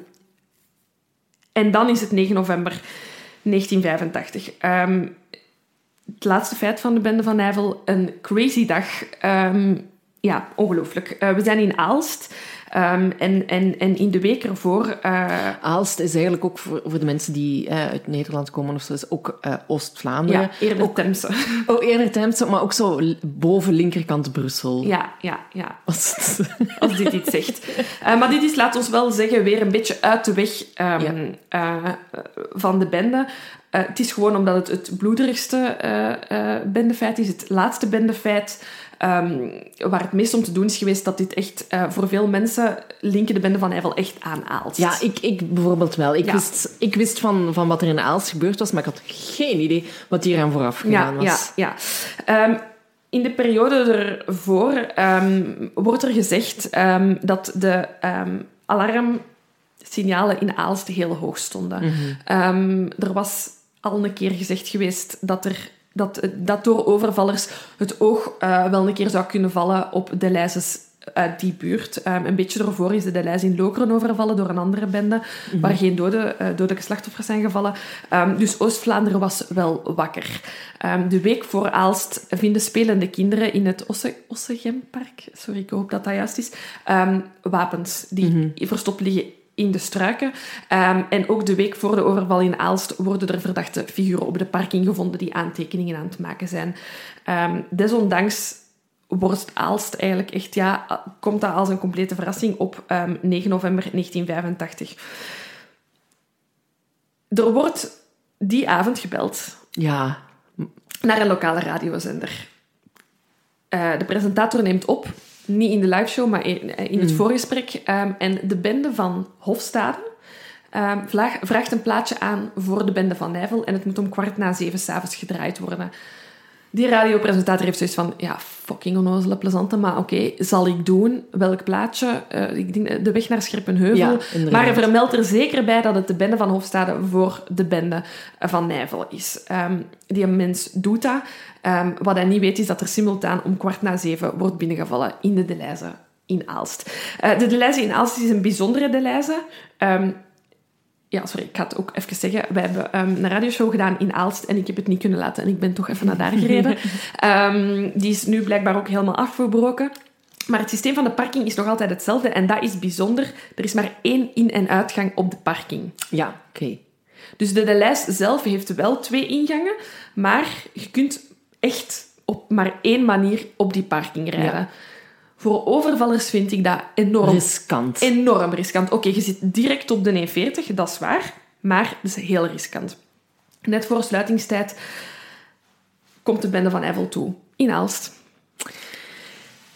en dan is het 9 november 1985. Ehm, het laatste feit van de bende van Nijvel, een crazy dag. Ja, ongelooflijk. Eh, we zijn in Aalst. Ehm, en, en, en in de week ervoor... Uh, Aalst is eigenlijk ook voor, voor de mensen die uh, uit Nederland komen of zo, is ook uh, Oost-Vlaanderen. Ja, eerder ook, Temse. (laughs) Oh, eerder Temse, maar ook zo boven linkerkant Brussel. Ja, ja, ja. Als, (laughs) Als dit iets zegt. maar dit is, laat ons wel zeggen, weer een beetje uit de weg um, ja. van de bende. Het is gewoon omdat het het bloederigste bendefeit is, het laatste bendefeit. Um, waar het meest om te doen is geweest dat dit echt voor veel mensen linken de bende van Eiffel echt aan Aalst. Ja, ik, ik bijvoorbeeld wel. Ik, ja. wist, ik wist van, van wat er in Aalst gebeurd was, maar ik had geen idee wat hier aan vooraf gegaan ja, was. Ja, ja. Um, in de periode ervoor um, wordt er gezegd dat de alarmsignalen in Aalst heel hoog stonden. Mhm. Er was al een keer gezegd geweest dat, er, dat, dat door overvallers het oog uh, wel een keer zou kunnen vallen op de lijzes uit die buurt. Um, een beetje ervoor is de Delijs in Lokeren overvallen door een andere bende, mm -hmm. waar geen dode, uh, dodelijke slachtoffers zijn gevallen. Um, dus Oost-Vlaanderen was wel wakker. Um, de week voor Aalst vinden spelende kinderen in het Osse, Ossegempark, sorry, ik hoop dat dat juist is, wapens die mm -hmm. verstopt liggen in de struiken. Um, en ook de week voor de overval in Aalst worden er verdachte figuren op de parking gevonden die aantekeningen aan het maken zijn. Um, desondanks wordt Aalst eigenlijk echt, ja, komt dat als een complete verrassing op um, 9 november 1985. Er wordt die avond gebeld. Ja. Naar een lokale radiozender. Uh, de presentator neemt op niet in de liveshow, maar in, in het mm. voorgesprek. Um, en de bende van Hofstade um, vraag, vraagt een plaatje aan voor de bende van Nijvel. En het moet om kwart na zeven s'avonds gedraaid worden. Die radiopresentator heeft zoiets van, ja, fucking onnozele plezante, maar oké, okay, zal ik doen. Welk plaatje? Uh, ik denk de weg naar Scherpenheuvel. Ja, maar hij vermeldt er zeker bij dat het de bende van Hofstade voor de bende van Nijvel is. Um, die mens doet dat. Um, wat hij niet weet is dat er simultaan om kwart na zeven wordt binnengevallen in de Deleuze in Aalst. Uh, de Deleuze in Aalst is een bijzondere Deleuze. Um, ja, sorry, ik ga het ook even zeggen. Wij hebben um, een radioshow gedaan in Aalst en ik heb het niet kunnen laten. En ik ben toch even naar daar gereden. um, (laughs) die is nu blijkbaar ook helemaal afgebroken. Maar het systeem van de parking is nog altijd hetzelfde. En dat is bijzonder. Er is maar één in- en uitgang op de parking. Ja, oké. Okay. Dus de, de lijst zelf heeft wel twee ingangen. Maar je kunt echt op maar één manier op die parking rijden. Ja. Voor overvallers vind ik dat enorm riskant. Enorm riskant. Oké, okay, je zit direct op de E40, dat is waar, maar dat is heel riskant. Net voor sluitingstijd komt de bende van Eiffel toe in Aalst.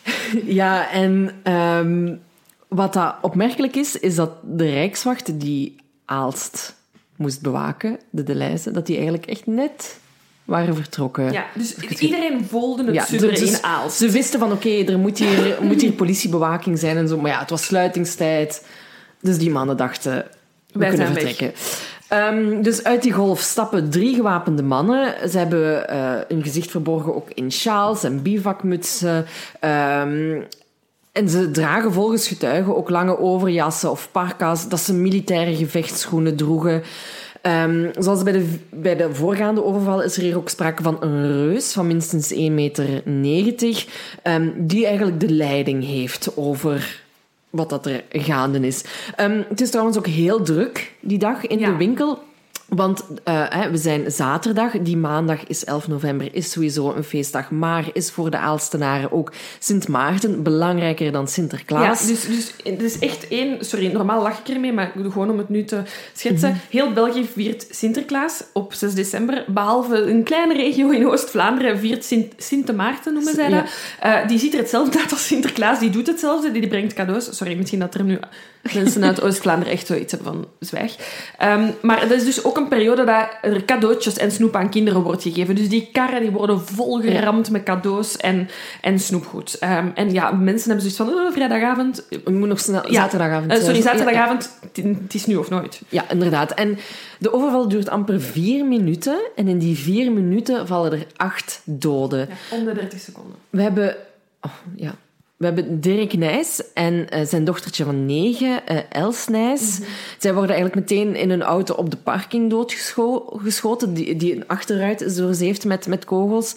(laughs) Ja, en um, wat dat opmerkelijk is, is dat de Rijkswacht die Aalst moest bewaken, de Deleuze, dat die eigenlijk echt net waren vertrokken. Ja, dus iedereen voelde het ja, dus in Aalst. Ze wisten van, oké, okay, er moet hier, moet hier politiebewaking zijn en zo. Maar ja, het was sluitingstijd. Dus die mannen dachten, we Wij kunnen vertrekken. Um, dus uit die golf stappen drie gewapende mannen. Ze hebben uh, hun gezicht verborgen ook in sjaals en bivakmutsen. Um, en ze dragen volgens getuigen ook lange overjassen of parka's, dat ze militaire gevechtsschoenen droegen. Um, zoals bij de, bij de voorgaande overval is er hier ook sprake van een reus van minstens 1,90 meter, um, die eigenlijk de leiding heeft over wat dat er gaande is. Um, het is trouwens ook heel druk die dag in ja. de winkel. Want uh, hè, we zijn zaterdag, die maandag is 11 november, is sowieso een feestdag. Maar is voor de Aalstenaren ook Sint Maarten belangrijker dan Sinterklaas. Ja, dus, dus het is echt één... Sorry, normaal lach ik ermee, maar gewoon om het nu te schetsen. Mm -hmm. Heel België viert Sinterklaas op 6 december. Behalve een kleine regio in Oost-Vlaanderen viert Sint, Sint Maarten, noemen zij dat. Ja. Uh, die ziet er hetzelfde uit als Sinterklaas. Die doet hetzelfde, die brengt cadeaus. Sorry, misschien dat er nu mensen uit Oost-Vlaanderen echt zoiets hebben van zwijg. Um, maar dat is dus ook een periode dat er cadeautjes en snoep aan kinderen wordt gegeven. Dus die karren die worden volgeramd met cadeaus en, en snoepgoed. Um, en ja, mensen hebben zoiets van, oh, vrijdagavond... Ik moet nog snel... Ja. Zaterdagavond. Uh, sorry, zaterdagavond. Ja, het is nu of nooit. Ja, inderdaad. En de overval duurt amper vier minuten. En in die vier minuten vallen er acht doden. Ja, om de 30 seconden. We hebben... Oh, ja, we hebben Dirk Nijs en uh, zijn dochtertje van negen, uh, Els Nijs. Mm -hmm. Zij worden eigenlijk meteen in hun auto op de parking doodgeschoten. Die, die een achteruit is doorzeefd met, met kogels.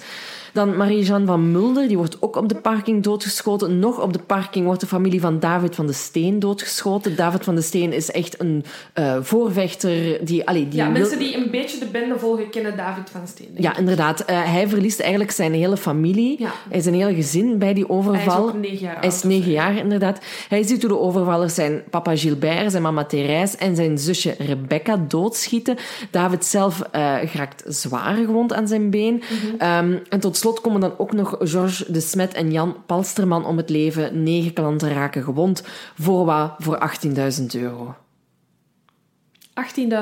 Dan Marie-Jeanne van Mulder, die wordt ook op de parking doodgeschoten. Nog op de parking wordt de familie van David van de Steen doodgeschoten. David van de Steen is echt een uh, voorvechter. Die, allee, die ja, mensen die een beetje de bende volgen kennen David van de Steen. Ja, inderdaad. Uh, hij verliest eigenlijk zijn hele familie. Ja. Hij is een hele gezin bij die overval. Hij is ook negen jaar Hij is negen jaar, inderdaad. Hij ziet hoe de overvallers zijn papa Gilbert, zijn mama Therese en zijn zusje Rebecca doodschieten. David zelf uh, geraakt zwaar gewond aan zijn been. Mm -hmm. um, en tot slot komen dan ook nog Georges de Smet en Jan Palsterman om het leven. Negen klanten raken gewond. Voor wat? Voor 18.000 euro.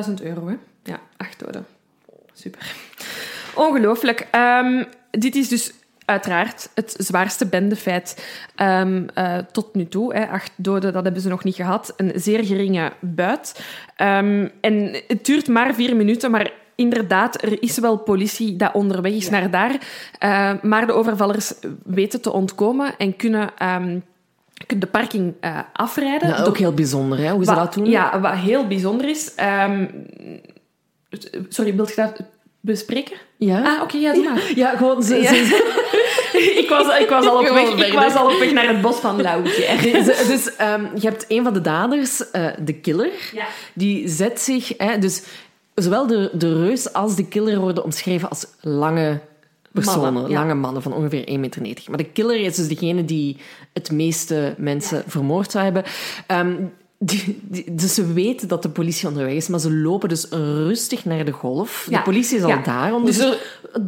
18.000 euro, hè? Ja, acht doden. Super. Ongelooflijk. Um, dit is dus uiteraard het zwaarste bendefeit um, uh, tot nu toe. Acht doden, dat hebben ze nog niet gehad. Een zeer geringe buit. Um, en het duurt maar vier minuten, maar inderdaad, er is wel politie dat onderweg is ja. naar daar. Uh, maar de overvallers weten te ontkomen en kunnen... Um, de parking uh, afrijden. Ja, ook heel bijzonder, hè? hoe ze wat, dat doen. Ja, wat heel bijzonder is... Um, sorry, wilt je dat bespreken? Ja. Ah, oké, okay, ja, doe maar. Ja, gewoon... Ze, ja. ze, (laughs) ik, was, ik, was al op weg, ik was al op weg naar het bos van Lauwtje. (laughs) dus um, je hebt een van de daders, uh, de killer, ja. die zet zich... Hè, dus zowel de, de reus als de killer worden omschreven als lange personen, Mannen, ja. lange mannen van ongeveer 1,90 meter. Maar de killer is dus degene die het meeste mensen vermoord zou hebben. Um, die, die, dus ze weten dat de politie onderweg is, maar ze lopen dus rustig naar de golf. Ja. De politie is al Ja. daar. Dus Dus er-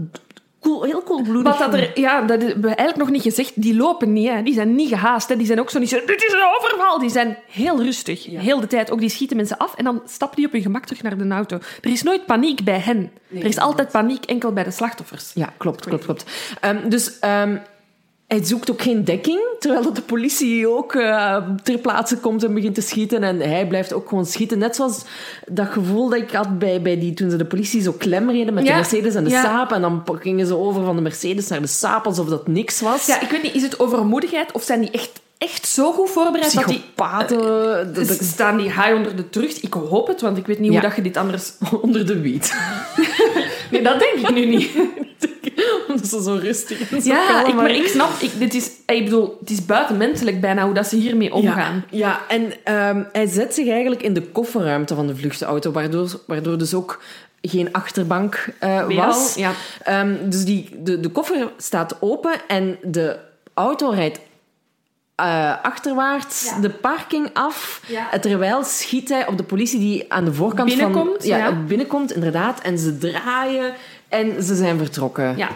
cool, heel koelbloedig. Wat dat er, ja, dat hebben we eigenlijk nog niet gezegd. Die lopen niet, hè. die zijn niet gehaast. Hè. Die zijn ook zo niet zo, dit is een overval. Die zijn heel rustig, heel de tijd. Ook die schieten mensen af en dan stappen die op hun gemak terug naar de auto. Er is nooit paniek bij hen. er is altijd paniek enkel bij de slachtoffers. Ja, klopt, klopt, klopt. Um, dus um, hij zoekt ook geen dekking, terwijl dat de politie ook uh, ter plaatse komt en begint te schieten. En hij blijft ook gewoon schieten. Net zoals dat gevoel dat ik had bij, bij die, toen ze de politie zo klem reden met Ja, de Mercedes en de ja. Saab. En dan gingen ze over van de Mercedes naar de Saab alsof dat niks was. Ja, ik weet niet, is het overmoedigheid of zijn die echt, echt zo goed voorbereid dat die... Psychopaten. dat- dat- Staan die high onder de terug? Ik hoop het, want ik weet niet Ja. hoe dat je dit anders... (laughs) onder de wiet. (laughs) Nee, dat denk ik nu niet. (laughs) Omdat ze zo rustig en zo Ja, kalm ik, maar ik snap... Ik, dit is, ik bedoel, het is buitenmenselijk bijna hoe dat ze hiermee omgaan. Ja, ja en ehm, hij zet zich eigenlijk in de kofferruimte van de vluchtauto, waardoor, waardoor dus ook geen achterbank eh, was. ja. Ehm, dus die, de, de koffer staat open en de auto rijdt eh, achterwaarts Ja. de parking af. Ja. Terwijl schiet hij op de politie die aan de voorkant Binnenkomt, van... ja. binnenkomt, inderdaad. En ze draaien en ze zijn vertrokken. Ja.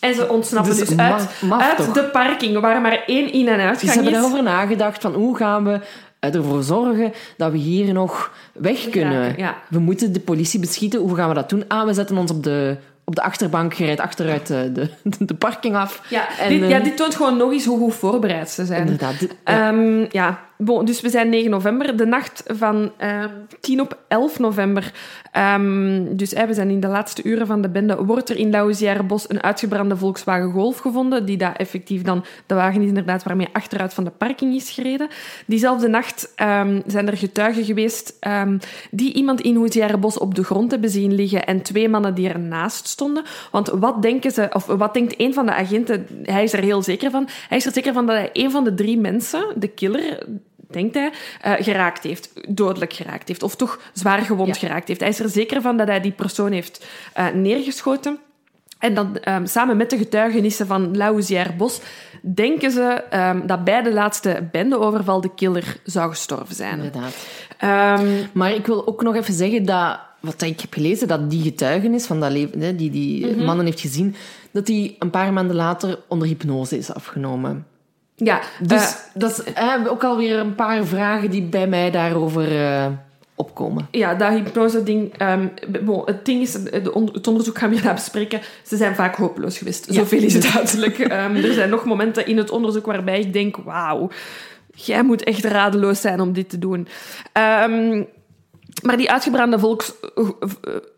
En ze ontsnappen Dus dus, uit, maf uit toch? de parking, waar maar één in- en Dus uitgang ze hebben is. daarover nagedacht van hoe gaan we ervoor zorgen dat we hier nog weg kunnen. ja. We moeten de politie beschieten. Hoe gaan we dat doen? Ah, we zetten ons op de, op de achterbank, je rijdt achteruit de, de, de parking af. Ja, En, dit, eh, ja, dit toont gewoon nog eens hoe goed voorbereid ze zijn. Inderdaad. dit- ja. Ehm, ja, bon, dus we zijn 9 november, de nacht van ehm 10 op 11 november. Ehm, dus eh, we zijn in de laatste uren van de bende. Wordt er in Lauwsjaarenbos een uitgebrande Volkswagen Golf gevonden, die daar effectief dan, de wagen is inderdaad waarmee achteruit van de parking is gereden. Diezelfde nacht ehm, zijn er getuigen geweest die iemand in Hoesjaarenbos op de grond hebben zien liggen en twee mannen die ernaast stonden. Want wat denken ze, of wat denkt een van de agenten, hij is er heel zeker van, hij is er zeker van dat hij een van de drie mensen, de killer, denkt hij, eh, geraakt heeft, dodelijk geraakt heeft, of toch zwaar gewond Ja. geraakt heeft. Hij is er zeker van dat hij die persoon heeft eh, neergeschoten. En dan ehm, samen met de getuigenissen van Lauzière Bos denken ze ehm, dat bij de laatste bendeoverval de killer zou gestorven zijn. Inderdaad. Ehm, Maar ik wil ook nog even zeggen dat, wat ik heb gelezen, dat die getuigenis van dat leven, die die Mhm. mannen heeft gezien, dat die een paar maanden later onder hypnose is afgenomen. Ja, Dus eh, dat is eh, ook alweer een paar vragen die bij mij daarover eh, opkomen. Ja, dat hypnose-ding. ehm, bon, het ding is, het onderzoek gaan we hierna bespreken. Ze zijn vaak hopeloos geweest. Ja. Zoveel is het duidelijk. (laughs) Ehm, er zijn nog momenten in het onderzoek waarbij ik denk: wauw, jij moet echt radeloos zijn om dit te doen. Ehm, maar die uitgebrande volks, uh,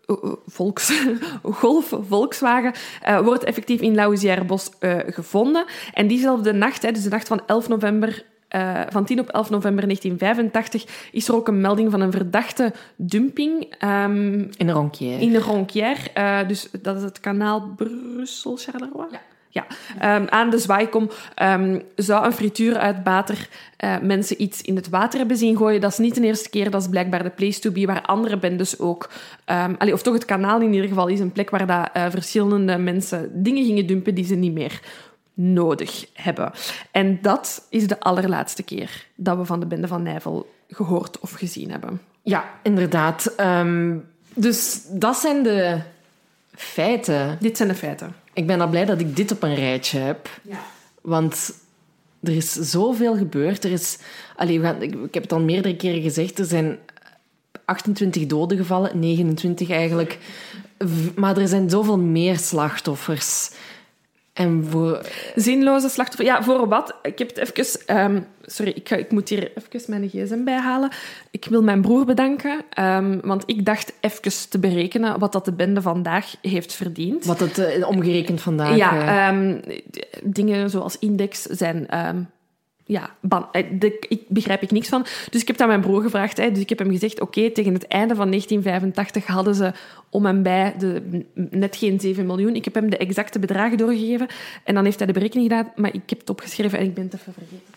uh, volks, (laughs) Golf Volkswagen uh, wordt effectief in Lausière-Bos gevonden. En diezelfde nacht, hè, dus de nacht van 11 november uh, van 10 op 11 november 1985 is er ook een melding van een verdachte dumping. Um, in de Ronquière. In de Ronquière. Uh, dus dat is het kanaal Brussel-Charleroi? Ja. Ja, um, aan de zwaaikom um, zou een frituur uit water uh, mensen iets in het water hebben zien gooien. Dat is niet de eerste keer, dat is blijkbaar de place to be, waar andere bendes ook... Um, allee, of toch het kanaal in ieder geval is een plek waar dat, uh, verschillende mensen dingen gingen dumpen die ze niet meer nodig hebben. En dat is de allerlaatste keer dat we van de bende van Nijvel gehoord of gezien hebben. Ja, inderdaad. Dus dat zijn de feiten. Dit zijn de feiten. Ik ben al blij dat ik dit op een rijtje heb. Ja. Want er is zoveel gebeurd. Er is, allee, we gaan, ik, ik heb het al meerdere keren gezegd. Er zijn 28 doden gevallen, 29 eigenlijk. Maar er zijn zoveel meer slachtoffers. En voor... Zinloze slachtoffers. Ja, voor wat? Ik heb het even... Um, sorry, ik, ga, ik, moet hier even mijn gsm bijhalen. Ik wil mijn broer bedanken, um, want ik dacht even te berekenen wat dat de bende vandaag heeft verdiend. Wat het uh, omgerekend vandaag... Ja, um, dingen zoals index zijn ja, ban, de, ik begrijp ik niks van. Dus ik heb dat aan mijn broer gevraagd. Hè. Dus ik heb hem gezegd, oké, okay, tegen het einde van 1985 hadden ze om en bij de, net geen 7 miljoen. Ik heb hem de exacte bedragen doorgegeven. En dan heeft hij de berekening gedaan, maar ik heb het opgeschreven en ik ben het even vergeten.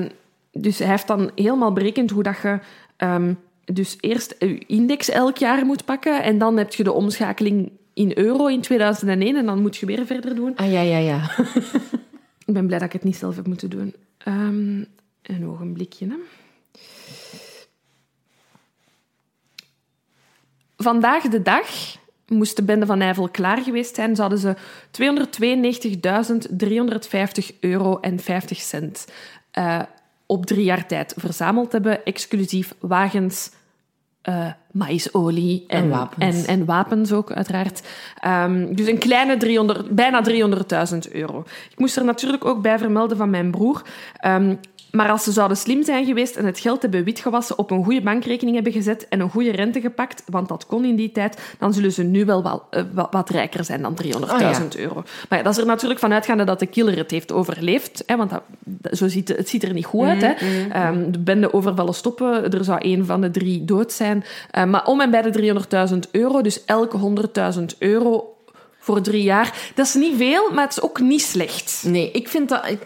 Um, dus hij heeft dan helemaal berekend hoe dat je... Um, dus eerst je index elk jaar moet pakken en dan heb je de omschakeling in euro in 2001 en dan moet je weer verder doen. Ah, ja, ja, ja. (laughs) Ik ben blij dat ik het niet zelf heb moeten doen. Um, een ogenblikje. Hè. Vandaag de dag moest de bende van Nijvel klaar geweest zijn, zouden ze 292.350 euro en 50 cent uh, op drie jaar tijd verzameld hebben, exclusief wagens, uh, maïsolie en, en, wapens. En, en wapens ook, uiteraard. Um, dus een kleine 300, bijna 300.000 euro. Ik moest er natuurlijk ook bij vermelden van mijn broer. Um, maar als ze zouden slim zijn geweest en het geld hebben witgewassen, op een goede bankrekening hebben gezet en een goede rente gepakt, want dat kon in die tijd, dan zullen ze nu wel wat, uh, wat rijker zijn dan 300.000 oh, ja. euro. Maar ja, dat is er natuurlijk van uitgaande dat de killer het heeft overleefd, hè, want dat, zo ziet, het ziet er niet goed uit. Hè. Mm, mm, um, de bende overvallen stoppen, er zou één van de drie dood zijn. Uh, maar om en bij de 300.000 euro, dus elke 100.000 euro voor drie jaar. Dat is niet veel, maar het is ook niet slecht. Nee, ik vind dat...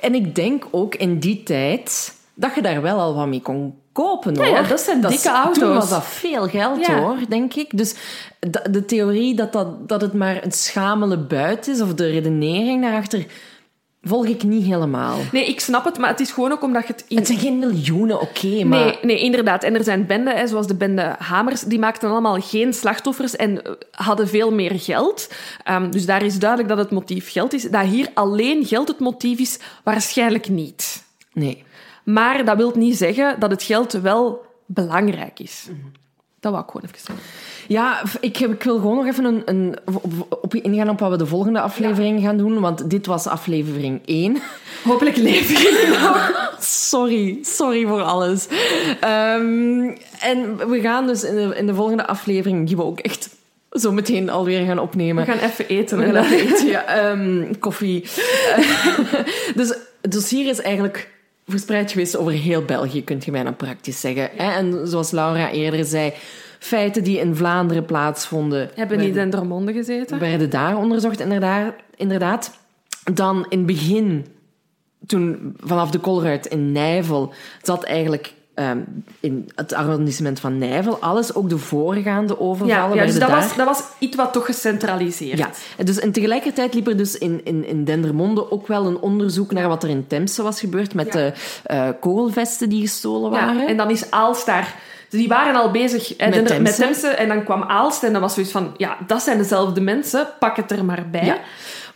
En ik denk ook in die tijd dat je daar wel al wat mee kon kopen, hoor. Ja, ja dat zijn dat dikke auto's. Toen was dat veel geld, ja. hoor, denk ik. Dus de, de theorie dat, dat, dat het maar een schamele buit is, of de redenering daarachter volg ik niet helemaal. Nee, ik snap het, maar het is gewoon ook omdat je het... In... Het zijn geen miljoenen, oké, okay, maar... Nee, nee, inderdaad. En er zijn benden, hè, zoals de bende Hamers, die maakten allemaal geen slachtoffers en hadden veel meer geld. Um, dus daar is duidelijk dat het motief geld is. Dat hier alleen geld het motief is, waarschijnlijk niet. Nee. Maar dat wil niet zeggen dat het geld wel belangrijk is. Mm -hmm. Dat wou ik gewoon even zeggen. Ja, ik, ik, wil gewoon nog even een, een, op, op ingaan op wat we de volgende aflevering ja. gaan doen. Want dit was aflevering 1. Hopelijk leef je nog. (laughs) sorry, sorry voor alles. Um, en we gaan dus in de, in de volgende aflevering, die we ook echt zo meteen alweer gaan opnemen. We gaan even eten. We gaan even eten, ja. Um, koffie. (laughs) dus het dossier is eigenlijk verspreid geweest over heel België, kunt je bijna praktisch zeggen. Ja. En zoals Laura eerder zei, feiten die in Vlaanderen plaatsvonden... Hebben niet in Dermonde gezeten? Werden daar onderzocht, inderdaad. inderdaad. Dan in het begin, toen vanaf de Kolruit in Nijvel, zat eigenlijk um, in het arrondissement van Nijvel alles, ook de voorgaande overvallen. Ja, ja dus dat daar... was, dat was iets wat toch gecentraliseerd. Ja, dus, en tegelijkertijd liep er dus in, in, in Dendermonde ook wel een onderzoek naar wat er in Temse was gebeurd met ja. de uh, kogelvesten die gestolen waren. Ja, en dan is Aals daar... Die waren al bezig met, Temse. met Temse. En dan kwam Aalst en dan was zoiets van... Ja, dat zijn dezelfde mensen. Pak het er maar bij. Ja.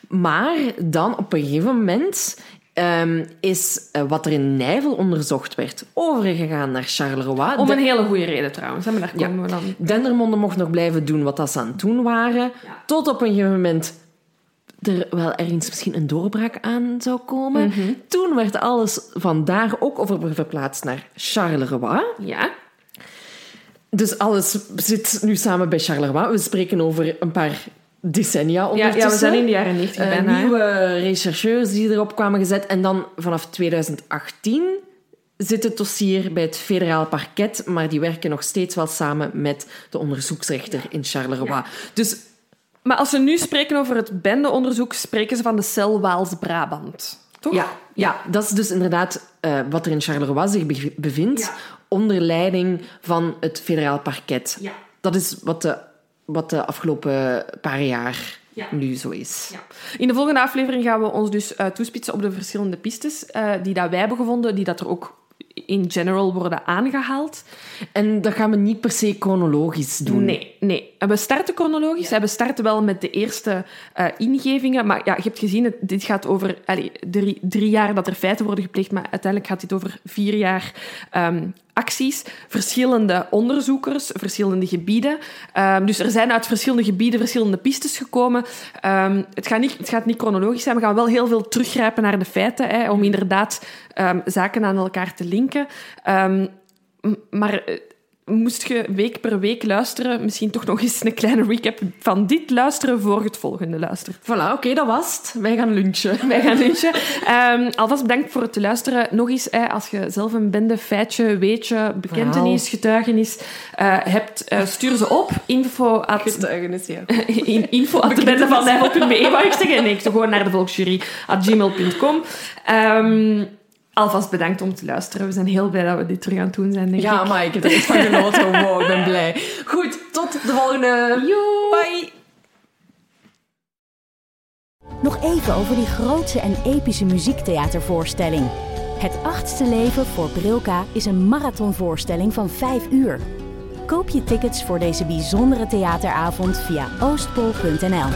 Maar dan op een gegeven moment um, is uh, wat er in Nijvel onderzocht werd overgegaan naar Charleroi. Om een hele goede reden trouwens. Maar daar komen ja. we dan. Dendermonde mocht nog blijven doen wat dat ze aan het doen waren. Ja. Tot op een gegeven moment er wel ergens misschien een doorbraak aan zou komen. Mhm. Toen werd alles vandaar ook over verplaatst naar Charleroi. Ja. Dus alles zit nu samen bij Charleroi. We spreken over een paar decennia ondertussen. ja, we zijn in de jaren 90 Eh, bijna. nieuwe rechercheurs die erop kwamen gezet. En dan vanaf 2018 zit het dossier bij het federaal parket, maar die werken nog steeds wel samen met de onderzoeksrechter in Charleroi. Dus Maar als ze nu spreken over het bendeonderzoek, spreken ze van de cel Waals-Brabant. Toch? ja, ja, dat is dus inderdaad eh, wat er in Charleroi zich be- bevindt, onder leiding van het federaal parket. Ja. Dat is wat de, wat de afgelopen paar jaar Ja. nu zo is. Ja. In de volgende aflevering gaan we ons dus eh, toespitsen op de verschillende pistes eh, die dat wij hebben gevonden, die dat er ook in general worden aangehaald. En dat gaan we niet per se chronologisch doen. Nee, nee. En We starten chronologisch. We starten wel met de eerste eh, ingevingen. Maar ja, je hebt gezien, het, dit gaat over allee, drie, drie jaar dat er feiten worden gepleegd. Maar uiteindelijk gaat dit over vier jaar ehm, acties. Verschillende onderzoekers, verschillende gebieden. Ehm, dus er zijn uit verschillende gebieden verschillende pistes gekomen. Ehm, het, gaat niet, het gaat niet chronologisch zijn. We gaan wel heel veel teruggrijpen naar de feiten. Hè, om inderdaad ehm, zaken aan elkaar te linken. Maar eh, moest je week per week luisteren, misschien toch nog eens een kleine recap van dit luisteren voor het volgende luisteren. Voilà, oké, dat was het. Wij gaan lunchen. (laughs) Wij gaan lunchen. Ehm, alvast bedankt voor het luisteren. Nog eens, als je zelf een bende, feitje, weetje, bekentenis, getuigenis eh, hebt, eh, stuur ze op. Info at, Getuigenis, ja. (laughs) in, info at de bende van Nijvel.be, wou ik zeggen. Nee, ik gewoon naar de volksjury at gmail.com. alvast bedankt om te luisteren. We zijn heel blij dat we dit terug aan het doen zijn, denk Ja, ik. maar ik heb er echt van genoten. Wow, ik ben blij. Goed, tot de volgende. Bye. Nog even over die grootse en epische muziektheatervoorstelling. Het achtste leven voor Brilka is een marathonvoorstelling van 5 uur. Koop je tickets voor deze bijzondere theateravond via oostpol.nl.